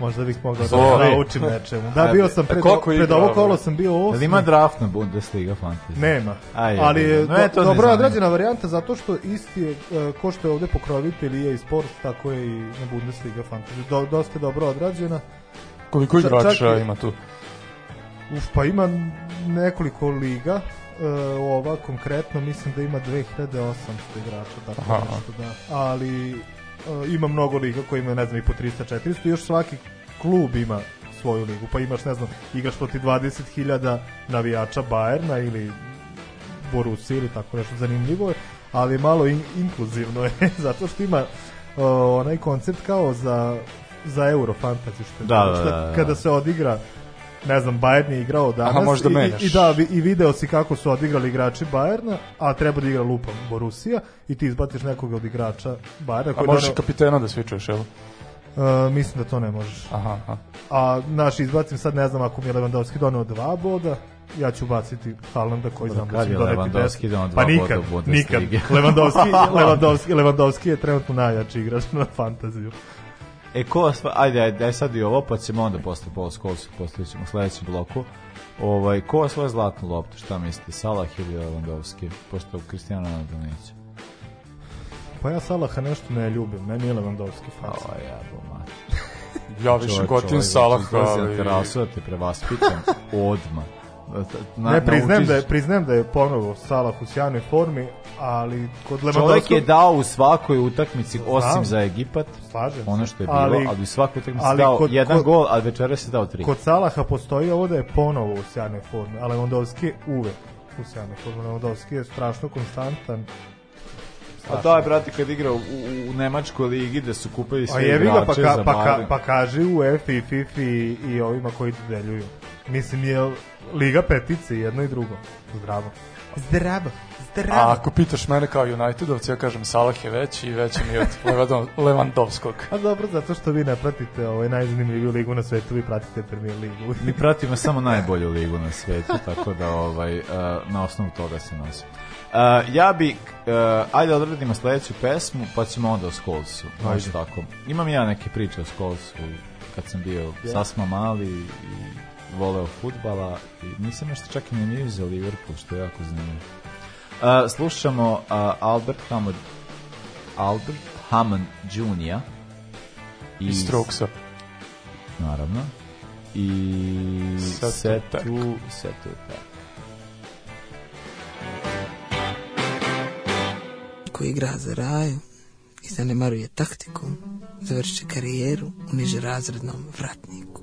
Možda bih mogao da naučim nečemu. Da, e, bio sam pred, e, pred ovo kolo sam bio osmi. Jel ima draft na Bundesliga fantasy? Nema. Aj, ali je no, do, dobro odrađena varijanta zato što isti je, e, ko što je ovde pokrovitelj je i sport, tako je i na Bundesliga fantasy. Do, dosta dobro odrađena. Koliko igrača ima tu? Uf, pa ima nekoliko liga. E, ova konkretno mislim da ima 2800 igrača tako Aha. nešto da. Ali E, ima mnogo liga koji imaju, ne znam, i po 300-400, još svaki klub ima svoju ligu, pa imaš, ne znam, igraš protiv 20.000 navijača Bajerna ili Borussia ili tako nešto zanimljivo ali malo in, inkluzivno je, zato što ima uh, onaj koncept kao za, za Euro Fantasy, što je, da, da, da, da. kada se odigra ne znam, Bayern je igrao danas Aha, možda i, i, da, i video si kako su odigrali igrači Bayerna, a treba da igra lupa Borussia, i ti izbaciš nekog od igrača Bayerna. A možeš dano... kapitena da svičuješ, evo? Uh, e, mislim da to ne možeš. Aha, aha. A, naš, izbacim sad, ne znam, ako mi je Lewandowski doneo dva boda, ja ću baciti Haalanda koji znam da će doneti 10. Pa nikad, nikad. Lewandowski, Lewandowski, Lewandowski je trenutno najjači igrač na fantaziju. E, ko, pa- ajde, ajde, ajde sad i ovo, pa ćemo onda posle polskolsu, postavit ćemo sledeći sledećem bloku. Ovaj, ko osvoje zlatnu loptu, šta mislite, Salah ili Lewandowski, pošto Kristijana Ronaldo neće? Pa ja Salaha nešto ne ljubim, meni je Lewandowski faca. Ovo je jebo, mater. ja više gotim ovaj, Salaha, znači, ali... Izlazi na da te prevaspitam odmah na, ne, priznajem da je, priznajem da je ponovo Salah u sjajnoj formi, ali kod Lewandowski... Čovjek je dao u svakoj utakmici, Znam, osim za Egipat, slažem. ono što je bilo, ali, ali u svakoj utakmici ali dao kod, jedan kod, gol, a večeras je dao tri. Kod Salaha postoji ovo da je ponovo u sjajnoj formi, a Lewandowski uvek u sjajnoj formi. Lewandowski je strašno konstantan, A to je, brati, kad igra u, u, Nemačkoj ligi da su kupili sve igrače ga, pa, ka, za pa, ka, pa kaži u EFI, FIFI i ovima koji dodeljuju. Mislim, je Liga petice, jedno i drugo. Zdravo. Zdravo. Zdravo. A ako pitaš mene kao Unitedovci, ja kažem Salah je veći i veći mi od Levandovskog. A dobro, zato što vi ne pratite ovaj najzanimljiviju ligu na svetu, vi pratite Premier ligu. Mi pratimo samo najbolju ligu na svetu, tako da ovaj, e, na osnovu toga se nosim. Uh, e, ja bi, uh, ajde da odradimo sledeću pesmu, pa ćemo onda o Skullsu. Može tako. Imam ja neke priče o Skullsu, kad sam bio yeah. sasma mali i voleo futbala i nisam nešto čak i ni za Liverpool, što je jako zanimljivo. Uh, slušamo uh, Albert Hammond Albert Hammond Jr. i iz... Strokesa. Naravno. I Setu, Setu, Setu Attack. koji igra za raju i zanemaruje taktiku, završit će karijeru u nižerazrednom vratniku.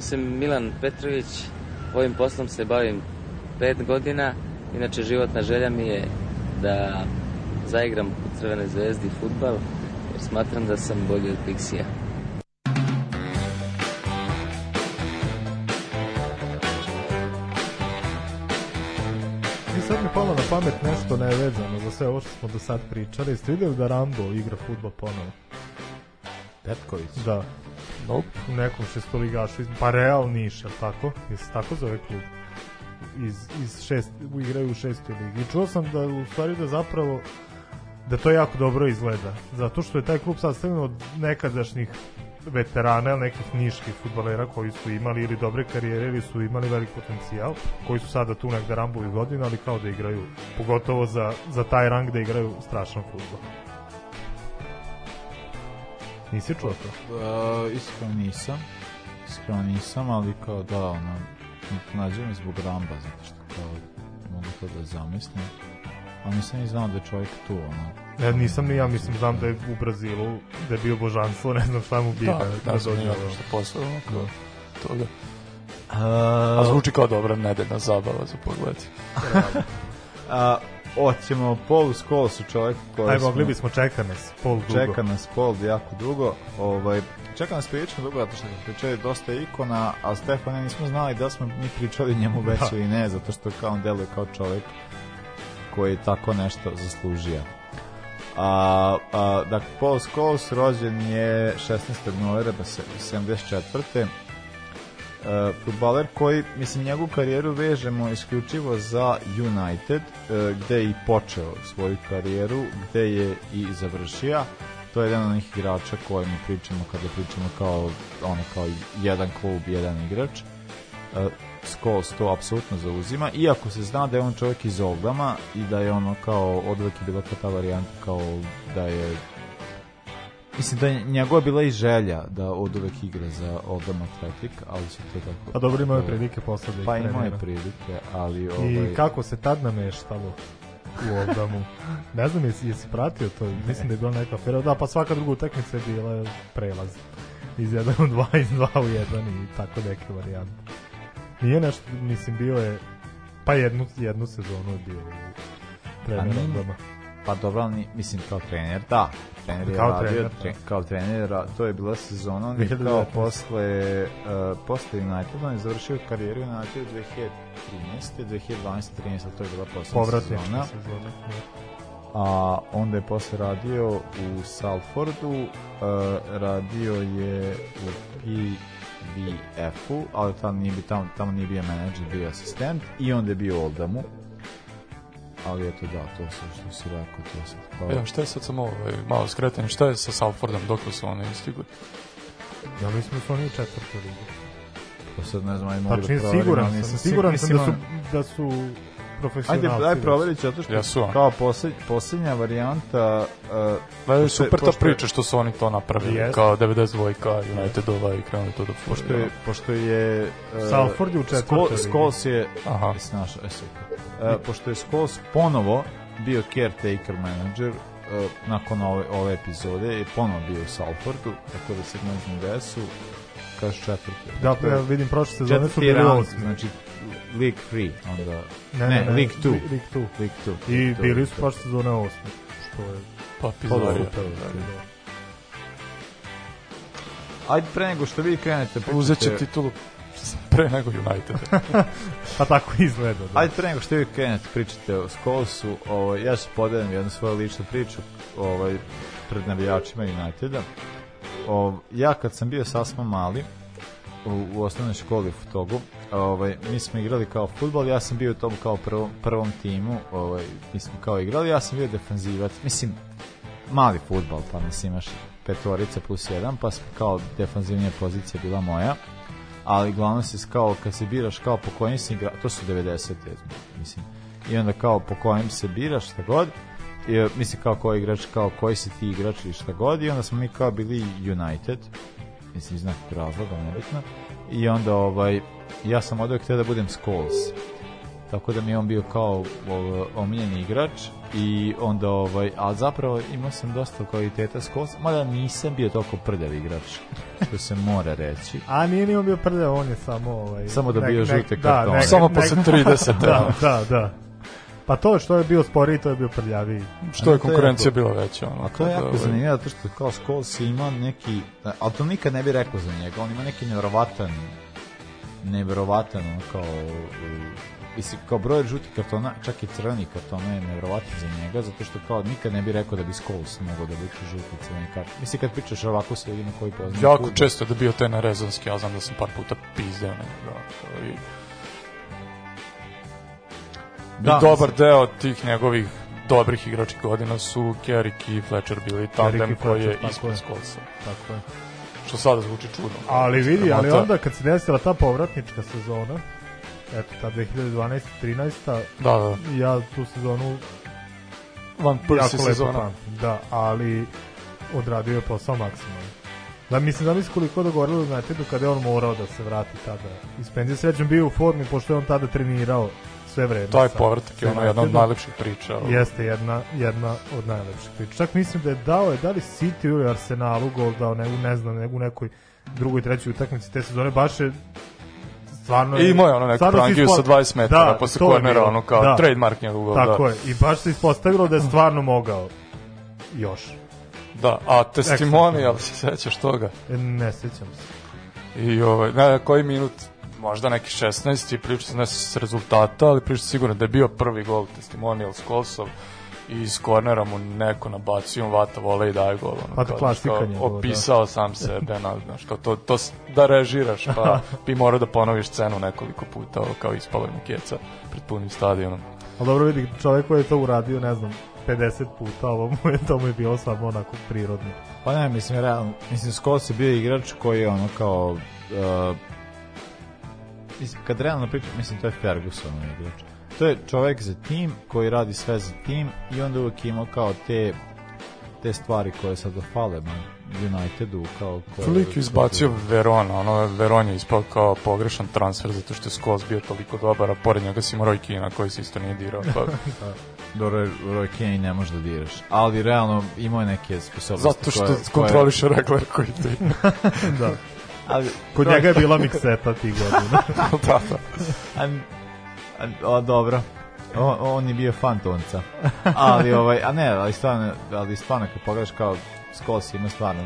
Zovem se Milan Petrović, ovim poslom se bavim pet godina, inače životna želja mi je da zaigram u Crvene zvezdi futbal, jer smatram da sam bolji od Pixija. sad mi palo na pamet nešto nevezano za sve ovo što smo do sad pričali. Jeste vidjeli da Rambo igra futbol ponovo? Petković? Da nekom šestoligašu, pa Real Niš, je tako? Jesi tako zove ovaj klub? Iz, iz šest, igraju u šestoj ligi. I čuo sam da u stvari da zapravo da to jako dobro izgleda. Zato što je taj klub sastavljen od nekadašnjih veterana ili nekih niških futbalera koji su imali ili dobre karijere ili su imali velik potencijal, koji su sada tu negde rambuju godinu, ali kao da igraju, pogotovo za, za taj rang da igraju strašan futbol. Nisi čuo to? Uh, iskreno nisam. Iskreno nisam, ali kao da, ono, nađe mi zbog ramba, zato što kao mogu to da zamislim. A nisam ni znao da je čovjek tu, ono. Ja e, nisam ni ja, mislim, znam da je u Brazilu, da je bio božanstvo, ne znam šta mu da, bi da, da, da sam nije što posao, ono, da. toga. A zvuči kao dobra nedeljna zabava za pogled. A, Oćemo, Paul Scholes su čovjek koji Aj, mogli bismo, čeka nas Paul dugo. Čeka nas Paul jako dugo. Ovaj, čeka nas prilično dugo, zato što smo pričali dosta ikona, a Stefan ja nismo znali da smo mi pričali njemu već da. ili ne, zato što kao on deluje kao čovjek koji tako nešto zaslužio. A, a, dakle, Paul Scholes rođen je 16. novembra 74. Uh, futbaler koji, mislim, njegovu karijeru vežemo isključivo za United, uh, gde je i počeo svoju karijeru, gde je i završio. To je jedan od onih igrača koji mi pričamo kada pričamo kao, ono, kao jedan klub, jedan igrač. Uh, Scholes to apsolutno zauzima, iako se zna da je on čovjek iz Oldama i da je ono kao, od je bila ta varijanta kao da je Mislim da njegova bila i želja da od uvek igra za Oldham Athletic, ali se to tako... A dobro imao je prilike posle da Pa imao je prilike, ali... Ovaj... I kako se tad nameštalo u Oldamu. ne znam jesi, jesi pratio to, mislim da je bila neka afera. Da, pa svaka druga utakmica je bila prelaz iz 1 u 2, iz 2 u 1 i tako neke varijante. Nije nešto, mislim, bio je, pa jednu, jednu sezonu je bio u pa treneru Oldama. Pa dobro, ali mislim kao trener, da. Trener je kao radio, trener, tre, da. kao trener, to je bila sezona, on je kao posle, uh, posle United, on je završio karijeru United 2013. 2012. 13. to je bila poslednja Povratnička sezona. sezona. Da. A onda je posle radio u Salfordu, uh, radio je u PBF-u, ali tamo nije, bio, tamo, tamo nije bio menadžer, bio asistent i onda je bio u Oldamu ali eto da, to se što si rekao, to se hvala. Ja, šta je sad samo ovaj, malo skretanje, šta je sa Salfordom, dok su oni stigli? Ja mislim da su oni četvrte četvrtu ligu. To sad ne znam, ajmo znači, da proverimo. Siguran sam, siguran sam da su, da su profesionalci. Ajde, daj proverit ću, zato što Jesu kao posljednja, posljednja varijanta... Uh, da je super ta priča što su oni to napravili, yes. kao 92-ka Unitedova i krenuli to do da Ford. Pošto je... Pošto je uh, Salford je u četvrtoj. Scholes je... Aha. Snaša, e, e, super. Uh, pošto je Scholes ponovo bio caretaker manager uh, nakon ove, ove epizode je ponovo bio u Salfordu, tako da se ne znam gde su, kaže četvrti. Da, pre, dakle, vidim prošle sezone su bili Znači, League 3, onda... Ne, ne, ne League 2. League 2. League 2. I bili su baš sezone 8, što je Pa, za super. Da, da, Ajde pre nego što vi krenete... Uzet će titulu pre nego United. pa tako izgleda. Da. Ajde pre nego što vi krenete pričate o Skolsu, ovaj, ja se podelim jednu svoju ličnu priču ovaj, pred navijačima Uniteda. O, ja kad sam bio sasma mali, u, u osnovnoj školi u Futogu, ovaj, mi smo igrali kao futbol, ja sam bio u tom kao prvom, prvom timu, ovaj, mi smo kao igrali, ja sam bio defanzivac, mislim, mali futbol, pa mislim imaš petorica plus jedan, pa sam kao defanzivnija pozicija bila moja, ali glavno se kao, kad se biraš kao po kojim se igra, to su 90. mislim, i onda kao po kojim se biraš, šta god, i, mislim kao koji igrač, kao koji si ti igrač ili šta god, i onda smo mi kao bili United, mislim iz nekog razloga, nebitno, i onda ovaj, ja sam odavek htio da budem Scholes. Tako da mi je on bio kao ovaj, omiljeni igrač i onda ovaj, a zapravo imao sam dosta kvaliteta Scholes, mada nisam bio toliko prljav igrač, što se mora reći. A nije ni on bio prljav, on je samo ovaj, Samo da nek, žute da, kartone. Da, samo posle 30. da, da, da. Pa to što je bio sporiji, to je bio prljaviji. Što je konkurencija bila veća. Onako, to je da, jako da, zanimljivo, zato što kao Scholes ima neki, ali to nikad ne bi rekao za njega, on ima neki nevjerovatan, nevjerovatan, ono kao, mislim, kao broj žuti kartona, čak i crveni kartona je nevjerovatan za njega, zato što kao nikad ne bi rekao da bi Scholes mogao da vuče žuti crveni karton. Mislim, kad pričaš ovako s ljudima koji poznaju... Jako kudu. često da bio taj na rezonski, ja znam da sam par puta pizdeo nekada. I Da, da. dobar deo tih njegovih dobrih igračkih godina su Kerik i Fletcher bili tandem koji je ispod Skolsa. Tako je. Što sada zvuči čudno. Ali vidi, ali onda kad se desila ta povratnička sezona, eto ta 2012-13, da, da. ja tu sezonu Van Persie sezona. Pamtim, da, ali odradio je posao maksimalno. Da, mislim, da misli koliko je dogovorilo na kada je on morao da se vrati tada. Iz penzije srećom bio u formi, pošto je on tada trenirao sve vreme. To povratak, je ono jedna od najlepših priča. Ovo. Jeste jedna, jedna od najlepših priča. Čak mislim da je dao, je da li City ili Arsenalu gol dao, ne, ne znam, ne, u nekoj drugoj, trećoj utakmici te sezone, baš je stvarno I moj ono neko prangiju sa 20 metara da, posle kornera, ono kao da. trademark njegov gol. Tako da. je, i baš se ispostavilo da je stvarno mogao još. Da, a testimonija, testimonijal se sećaš toga? E, ne, sećam se. I ovaj, na koji minut možda neki 16 i prilično nas rezultata, ali prilično sigurno da je bio prvi gol testimonial s Kosov i iz kornera mu neko nabacio vata vole i daje gol. Ono, pa da to plastikanje. Da. Opisao da. sam sebe, na, znaš, kao to, to da režiraš, pa bi morao da ponoviš scenu nekoliko puta, ovo, kao ispalo je keca pred punim stadionom. Ali dobro vidi, čovek koji je to uradio, ne znam, 50 puta, ovo mu je, to mu je bilo samo onako prirodno. Pa ne, mislim, realno, mislim, Skos je bio igrač koji je ono kao uh, mislim, kad realno pričam, mislim, to je Ferguson igrač. To je čovek za tim, koji radi sve za tim i onda uvek imao kao te te stvari koje sad fale man, Unitedu kao koje... Flik izbacio Verona, ono Veron je ispao kao pogrešan transfer zato što je Scholes bio toliko dobar, a pored njega si Roy Keane, koji se isto nije dirao. Pa... Da. Dobro, Roy Keane ne možeš da diraš, ali realno imao je neke sposobnosti. Zato što koje, kontroliše koje... regler koji ti. da ali, Kod njega je bila mikseta tih godina. da, da. o, dobro. On, on je bio fan tonca. Ali, ovaj, a ne, ali stvarno, ali stvarno kad pogledaš kao Skos ima stvarno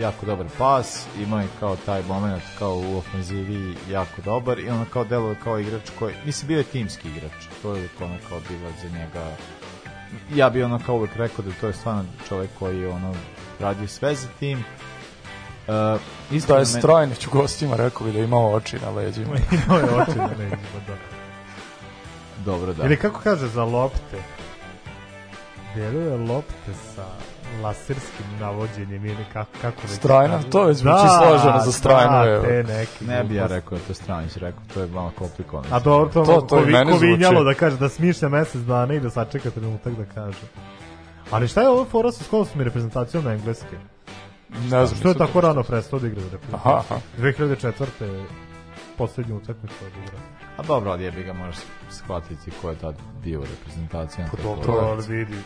jako dobar pas, ima je kao taj moment kao u ofenzivi jako dobar i ono kao deluje kao igrač koji, mislim bio je timski igrač, to je ono kao bilo za njega ja bi ono kao uvek rekao da to je stvarno čovek koji je ono radio sve za tim Uh, Isto je Strojnić u gostima rekao bi da imao oči na leđima. imao je oči na leđima, da. Dobro, da. Ili kako kaže za lopte? Deluje lopte sa laserskim navođenjem ili kako kako već strajna to je već da, složeno za strajnu da, evo. te neki ne bi ja rekao da to stranić rekao to je malo komplikovano a dobro to to, to kovi, kovinjalo da kaže da smišlja mesec dana i da sačeka trenutak da kaže ali šta je ovo fora sa skoskom reprezentacijom na engleski Ne znam. Što je da tako rano prestao da igra za reprezentaciju? Aha, aha. 2004. poslednju utakmicu odigrao. A dobro, ali jebi ga možeš shvatiti ko je tad bio reprezentacija. Pa dobro, ali vidi.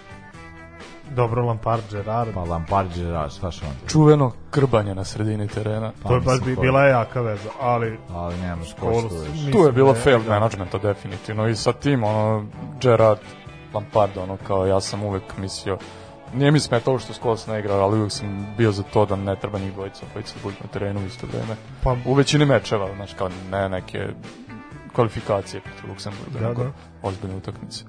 Dobro, Lampard, Gerard. Pa Lampard, Gerard, šta što on? Čuveno krbanje na sredini terena. Pa, to je pa baš bi, bila je jaka veza, ali... Ali nema školu. Tu je bilo da fail failed managementa definitivno i sa tim, ono, Gerard, Lampard, ono, kao ja sam uvek mislio nije mi smetalo što Skolas ne igra, ali uvijek sam bio za to da ne treba njih dvojica koji se budu na terenu u isto vreme. Pa, u većini mečeva, znaš, kao ne neke kvalifikacije protiv Luksemburga, da, nego da. ozbiljne utakmice.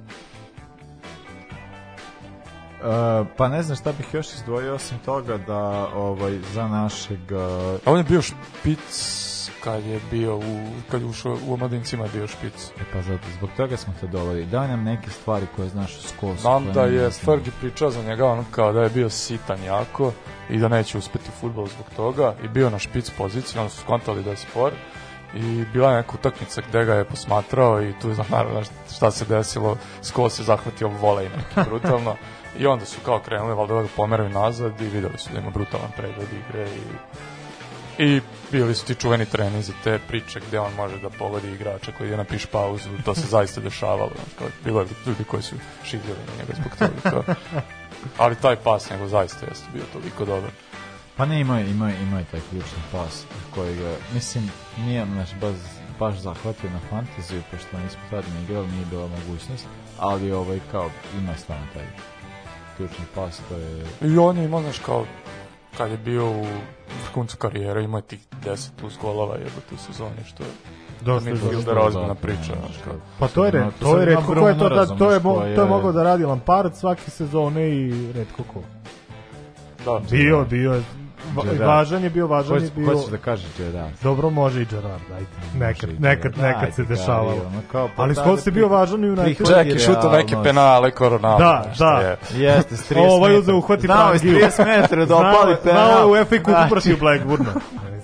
Uh, pa ne znam šta bih još izdvojio osim toga da ovaj za našeg uh... on je bio špic kad je bio u, kad je ušao u omladincima bio špic. E pa zato, zbog toga smo te doveli. Daj nam neke stvari koje znaš skos. Znam da je Fergie pričao za njega ono kao da je bio sitan jako i da neće uspeti u futbolu zbog toga i bio na špic poziciji, onda su skontali da je spor i bila je neka utakmica gde ga je posmatrao i tu znam naravno šta se desilo, skos je zahvatio volej neki brutalno i onda su kao krenuli, valjda da ga pomeraju nazad i videli su da ima brutalan pregled igre i i bili su ti čuveni za te priče gde on može da pogodi igrača koji je napiš pauzu, to se zaista dešavalo kao, bilo je ljudi koji su šidljali na njega zbog toga to. ali taj pas nego zaista jeste bio toliko dobar Pa ne, ima, ima, ima taj ključni pas koji ga, mislim, nije naš baš, baš zahvatio na fantaziju, pošto nismo tad ne igrali, nije bila mogućnost, ali ovaj kao, ima stvarno taj ključni pas, to je... I on je imao, znaš, kao, kad je bio u vrhuncu karijera ima je tih 10 plus golova je u toj sezoni što je dosta je Gildar ozbiljna da da. priča. Pa kao, pa to je, red, to je to, ko je to, da, to, je, to je mogao da radi Lampard svake sezone i redko ko. Da, bio, bio je Gerard. Važan je bio, važan je bio. Hoćeš da kažeš da. Dobro, može i Gerard, ajde. Nekad, nekad, nekad se dešavalo. Ali Scott se bio važan i u United. Čekaj, šutao neke penale, korona. Da, da. Jeste, 30 ovaj metara. Ovo je uhvati pravi. Da, 30 metara, da opali penal. Na je u FA znači. protiv Blackburna.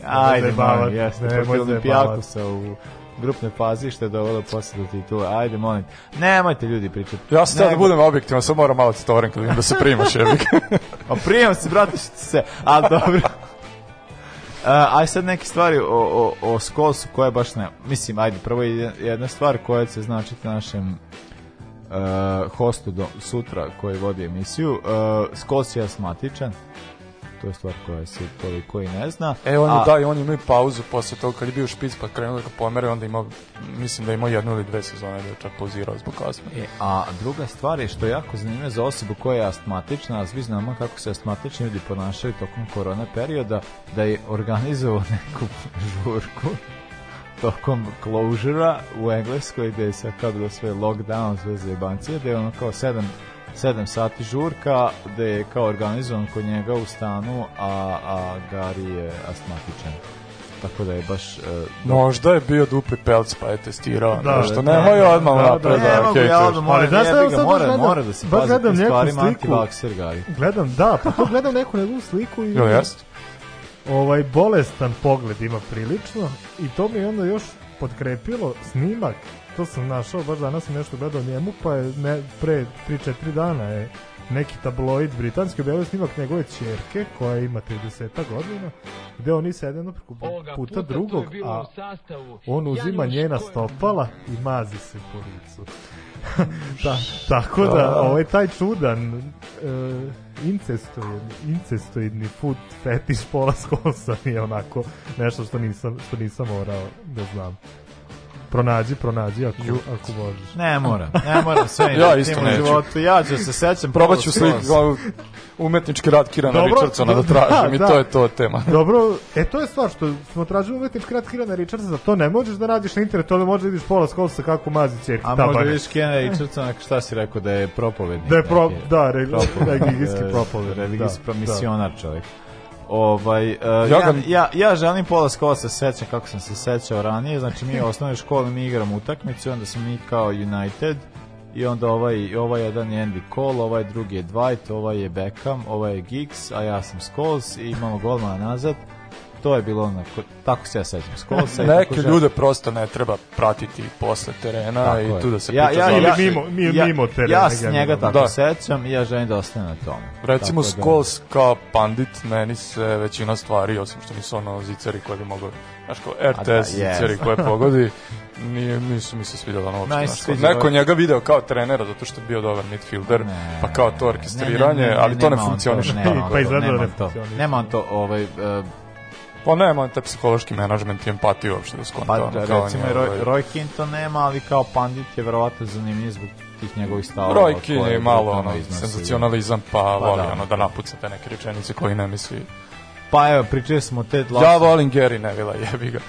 Ajde, man, jeste, protiv Olimpijakosa u grupne fazi što je dovelo da da posle do titula. Ajde, molim. Nemojte ljudi pričati. Ja sam da budem objektivan, samo moram malo da storen kad vidim da se primaš, jebik. A pa primam se, brate, što se, ali dobro. Uh, aj sad neke stvari o, o, o Skolsu koje baš ne... Mislim, ajde, prvo jedna stvar koja će značiti našem uh, hostu do, sutra koji vodi emisiju. Uh, Skols je asmatičan to je stvar koja se toliko i ne zna. E, on je, A, da, i on je imao i pauzu posle toga kad je bio špic pa krenuo da ga pomere, onda imao, mislim da je imao jednu ili dve sezone da je čak pauzirao zbog astme. E, a druga stvar je što je jako zanimljivo za osobu koja je astmatična, a svi znamo kako se astmatični ljudi ponašaju tokom korona perioda, da je organizovao neku žurku tokom closure u Engleskoj gde je sad kao bilo da sve lockdown, sve zajebancije, gde da je ono kao sedam 7 sati žurka da je kao organizovan kod njega u stanu, a, a Gari je astmatičan. Tako da je baš... Uh, Možda je bio dupe pelc pa je testirao. Da, nešto, da, nemoj da, da, odmah da, da, napred. Da, da, okay, ja, da, mora, da, da, da, mora, gledam, mora da se baš pazi gledam stvarima antivakser Gari. Gledam, da, pa to gledam neku neku sliku i... Jo, jest. Ovaj bolestan pogled ima prilično i to mi je onda još podkrepilo snimak to sam našao, baš danas sam nešto gledao njemu, pa je ne, pre 3-4 dana je neki tabloid britanski objavio snimak njegove čerke koja ima 30 godina gde oni sede jedno preko puta, puta drugog a on uzima njena stopala i mazi se po licu da, tako da ovaj taj čudan uh, incestoidni, incestoidni food fetiš pola skosa je onako nešto što nisam, što nisam morao da znam Pronađi, pronađi ako, Ju. ako možeš. Ne moram, ne moram sve ja isto neću. životu. Ja ću se sećam. Probaću slik umetnički rad Kirana Dobro, Richardsona da tražim da, i da. to je to tema. Dobro, e to je stvar što smo tražili umetnički rad Kirana Richardsona, to ne možeš da radiš na internetu, ali možeš da vidiš pola skolsa kako mazi cerki tabane. A možda vidiš Kirana Richardsona, šta si rekao, da je propovednik. Da je pro, neki, da, religijski propovednik. religijski da, da. promisionar da. čovjek. Ovaj, uh, ja, ja, ja želim pola skola se sećam kako sam se sećao ranije, znači mi u osnovnoj školi mi igramo utakmicu, onda smo mi kao United, i onda ovaj, ovaj jedan je Andy Cole, ovaj drugi je Dwight, ovaj je Beckham, ovaj je Giggs, a ja sam Scholes i imamo golmana nazad to je bilo onako, tako se ja sećam se Neke tako ljude prosto ne treba pratiti posle terena tako i je. tu da se ja, pita ja, za... Ja, mimo, mi, ja, mimo terena. Ja s njega tako da. sećam i ja želim da ostane na tom. Recimo tako da... kao pandit, meni se većina stvari, osim što nisu ono zicari koje bi mogo, znaš kao RTS da, yes. zicari koje pogodi, nije, nisu mi se svidjela ono uopšte. Nice Neko dobro. njega video kao trenera zato što je bio dobar midfielder, ne, pa kao to orkestriranje, ne, ne, ne, ali to ne funkcioniše. Pa izgleda da ne funkcioniše. Nema on to, ovaj, uh, Pa nema taj psihološki menadžment i empatiju uopšte da skonta. Pa da, recimo Roy, ovaj. Roy Keane to nema, ali kao Pandit je verovatno zanimljiv zbog tih njegovih stavova. Roy Keane je malo ono, senzacionalizam, pa, pa voli da. ono, da napucate neke rečenice koji ne misli. Pa evo, pričali smo te Lasso. Ja volim Gary Neville, jebi ga.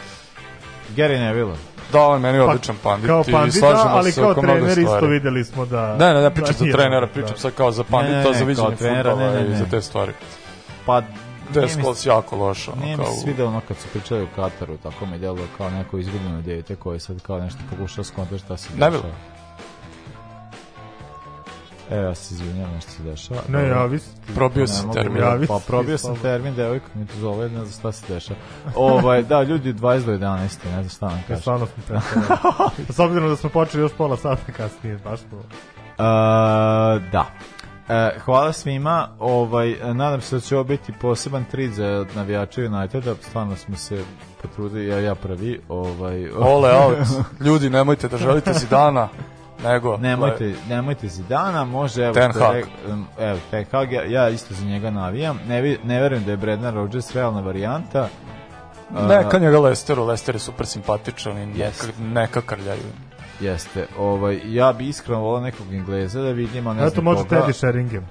Gary Neville? Da, on meni je pa, odličan pandit. Kao pandit, da, ali kao trener isto videli smo da... Ne, ne, ne, pričam da, za trenera, da. pričam da. sad kao za pandita, ne, ne, za viđenje futbola i za te stvari. Pa dress code jako loš. Ono, nije kao... mi se svidelo ono kad su pričali u Kataru, tako mi delo kao neko izgubljeno dete koje sad kao nešto pokušao skontati šta se dešava. Evo, e, ja se izvinjam što se dešava. Ne, ja se. Probio sam termin. Javi pa probio pa, sam termin, devojka mi to zove, ne znam šta se dešava. Ovaj, da, ljudi, dana 22.11, ne znam šta vam e, kažem. Stvarno smo pretjerali. S obzirom da smo počeli još pola sata kasnije, baš to. Uh, da. E, hvala svima, ovaj, e, nadam se da će ovo biti poseban trid za navijače Uniteda, stvarno smo se potrudili, ja, ja prvi. Ovaj, Ole, Alex, ljudi, nemojte da želite si dana, nego... Nemojte, le... nemojte si dana, može... Evo, Ten Hag. Evo, Ten Hag, ja, ja isto za njega navijam, ne, ne verujem da je Brendan Rodgers realna varijanta, Neka njega Lesteru, Lester je super simpatičan i neka, neka krljaju. Jeste. Ovaj, ja bi iskreno volao nekog Engleza da vidim, a ne Eto, znam koga. Teddy Sheringham.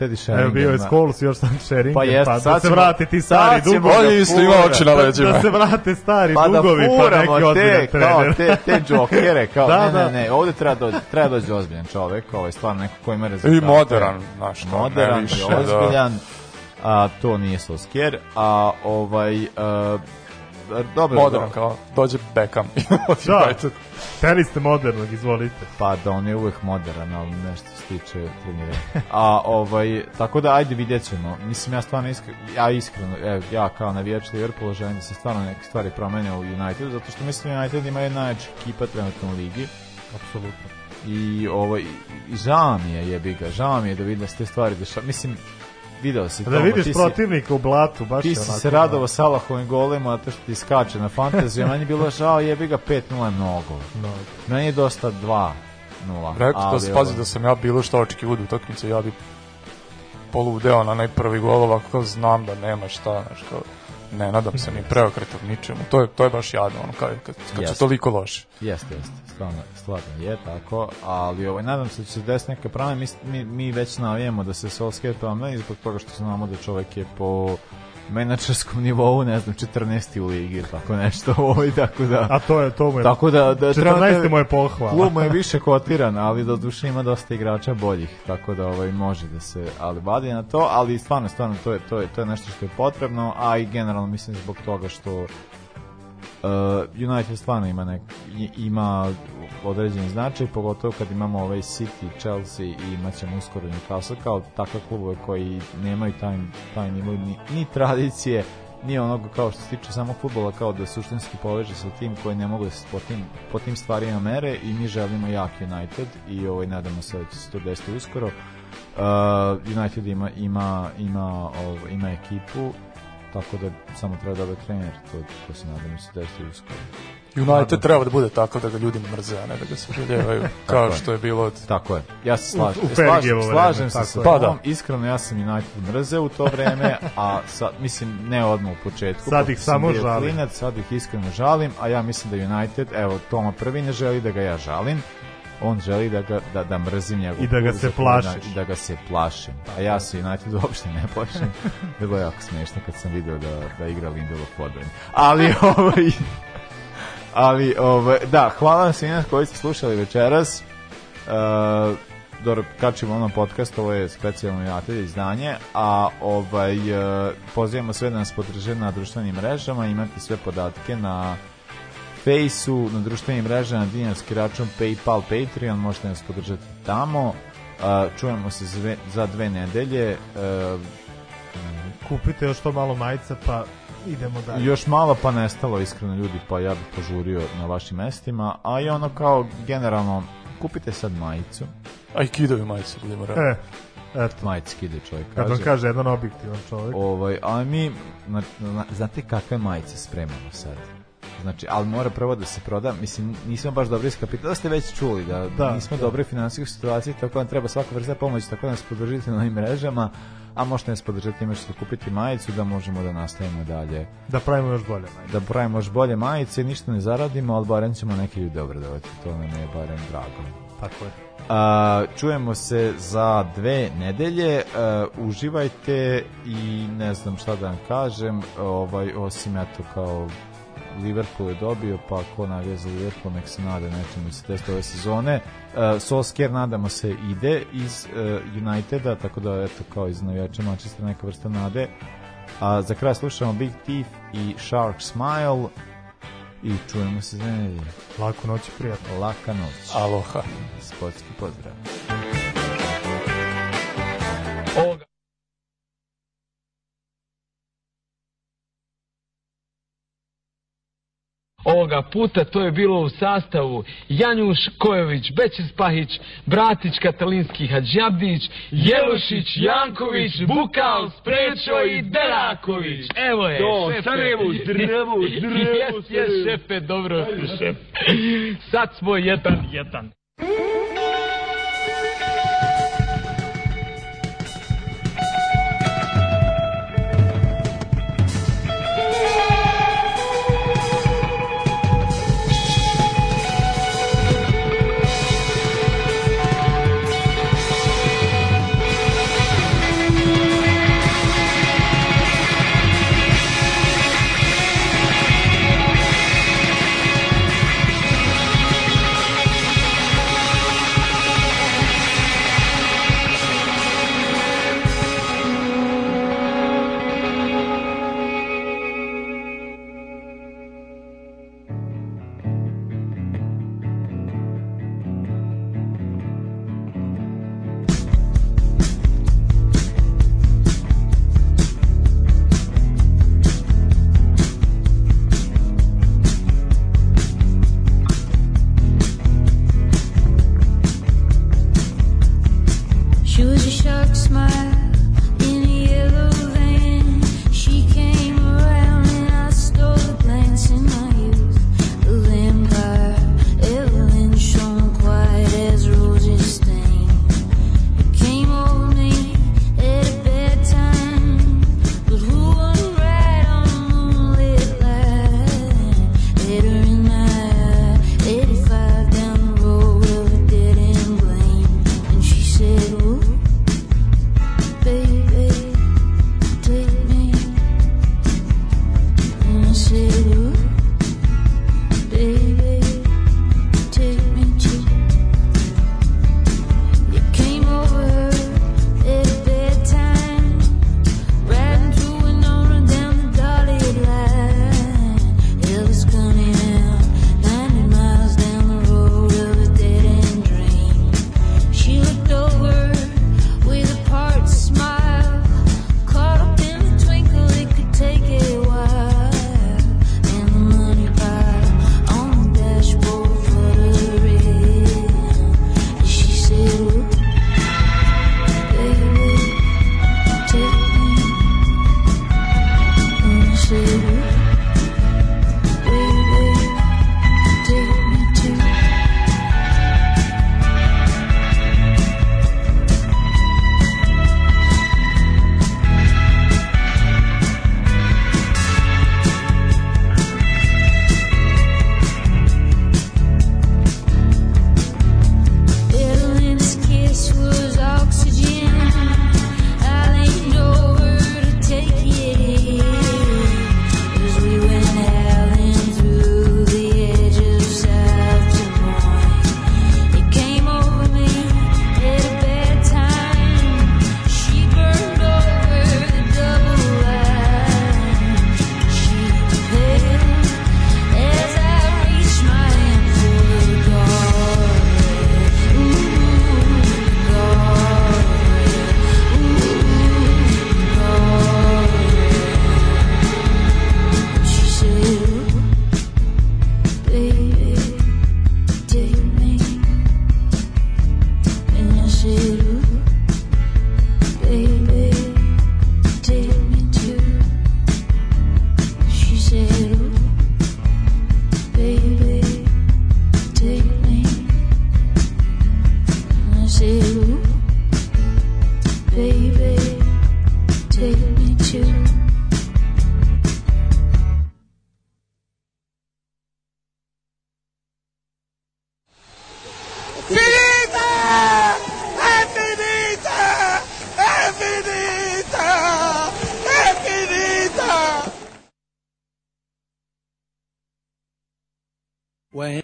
Teddy Sheringham. Evo bio je Scholes, da. još sam Sheringham. Pa, jest, pa da se vrate ti stari dugovi. On pa isto ima oči na leđima. Da, da se vrate stari pa da dugovi, da pa neki ozbiljan trener. Kao, te, te džokere, kao, da, ne, ne, da. ne, ovde treba dođe, treba dođe ozbiljan čovek, ovaj, stvarno neko ko ima rezultate. I modern, znaš, modern, više, ozbiljan. Da. A, to nije Solskjer, a ovaj... A, Da, dobro. Modern, da. kao, dođe Beckham. da, teli ste modernog, izvolite. Pa da, on je uvek modern, ali nešto se tiče treniranja. A, ovaj, tako da, ajde vidjet ćemo. Mislim, ja stvarno iskreno, ja iskreno, ev, ja kao navijač Liverpoola želim da se stvarno neke stvari promene u Unitedu, zato što mislim da United ima jedna najjača ekipa trenutno u ligi. Apsolutno. I, ovaj, i žao mi je, jebi ga, žao mi je da vidim da se te stvari dešavaju. Mislim, video si. Da vidiš protivnika u blatu, baš Ti si se da. radovao Salahovim golema, to što ti skače na fantaziju, meni je bilo žao, jebi ga 5-0 mnogo. No. Meni je dosta 2 nula. Rekao da se pazi da sam ja bilo što očekivao u utakmice ja bi poludeo na najprvi gol, ovako znam da nema šta, znaš kao ne nadam se ni preokretom ničemu. To je to je baš jadno, ono kad kad, kad yes. su toliko loše. Jeste, jeste. Stvarno, stvarno je tako, ali ovaj nadam se da će se desiti neke promene. Mi, mi, mi već navijamo da se Solskjaer promeni zbog toga što znamo da čovek je po menadžerskom nivou, ne znam, 14. u ligi ili tako nešto, ovaj, tako da... A to je, to mu je... Tako da, da 14. Da- Trebate, da- mu pohvala. Klub mu je više kotiran, ali do duše ima dosta igrača boljih, tako da ovaj, može da se ali vadi na to, ali stvarno, stvarno, to je, to je, to je nešto što je potrebno, a i generalno mislim zbog toga što uh, United stvarno ima nek, ima određeni značaj, pogotovo kad imamo ovaj City, Chelsea i imaćemo uskoro Newcastle kao takve klubove koji nemaju taj, taj nivo ni, ni tradicije, ni onoga kao što se tiče samo futbola, kao da suštinski poveže sa tim koji ne mogu da se po tim, po tim stvarima mere i mi želimo jak United i ovaj, nadamo se da će se to desiti uskoro. Uh, United ima, ima, ima, ovo, ovaj, ima ekipu tako da samo treba da ove trener, to, to se nadam da se desiti uskoro. United treba da bude tako da ga ljudi mrze, a ne da ga suželjevaju, kao što je bilo od... Tako je, ja se slažem, u, u slažem, slažem se sa pa, da. iskreno ja sam United mrze u to vreme, a sad, mislim, ne odmah u početku. Sad ih samo žalim. Klinac, sad ih iskreno žalim, a ja mislim da United, evo, Toma prvi ne želi da ga ja žalim, on želi da, ga, da, da mrzim njegov I da ga se da plaši da ga se plašim. A ja se United uopšte ne plašim. Bilo je jako smešno kad sam video da, da igra Lindelof odbrani. Ali ovaj... Ali, ovaj, da, hvala vam svima koji ste slušali večeras. Uh, dobro, kačimo ono podcast, ovo je specijalno United izdanje, a ovaj, e, pozivamo sve da nas podrže na društvenim mrežama, imate sve podatke na face na društvenim mrežama, na dinarski račun, Paypal, Patreon, možete nas podržati tamo. Čujemo se za dve nedelje. E, kupite još to malo majica, pa idemo dalje. Još malo pa nestalo, iskreno ljudi, pa ja bih požurio na vašim mestima. A i ono kao, generalno, kupite sad majicu. Aj, kidovi majicu, budemo raditi. E. Eto. Majice kide čovjek. Kad vam kaže jedan objektivan čovjek. Ovaj, a mi, na, na, znate kakve majice spremamo sad? Znači, ali mora prvo da se proda. Mislim, nismo baš dobri iz kapitala. Da ste već čuli da, da nismo da. dobri finansijskoj situaciji, tako da treba svaka vrsta pomoći, tako da nas podržite na ovim mrežama, a možete nas podržati time što kupiti majicu, da možemo da nastavimo dalje. Da pravimo još bolje majice. Da pravimo još bolje majice, ništa ne zaradimo, ali barem ćemo neke ljude obradovati. To nam je barem drago. Tako je. A, čujemo se za dve nedelje uh, uživajte i ne znam šta da vam kažem ovaj, osim eto kao Liverpool je dobio, pa ko navija za Liverpool, nek se nade nečemu se testa ove sezone. Uh, Solskjaer nadamo se ide iz uh, Uniteda, tako da eto kao iz navijača Manchester neka vrsta nade. A za kraj slušamo Big Thief i Shark Smile i čujemo se za nedelje. Laku noć i prijatno. Laka noć. Aloha. Sportski pozdrav. Ovoga puta to je bilo u sastavu Janjuš Kojović, Bečis Pahić, Bratić Katalinski Hadžabdić, Jelušić, Janković, Bukal, Sprečo i Deraković. Evo je, Do, šefe. Sarajevo, drevo, drevo, Jes, jes, šefe, dobro, šefe. Sad smo jedan, jedan.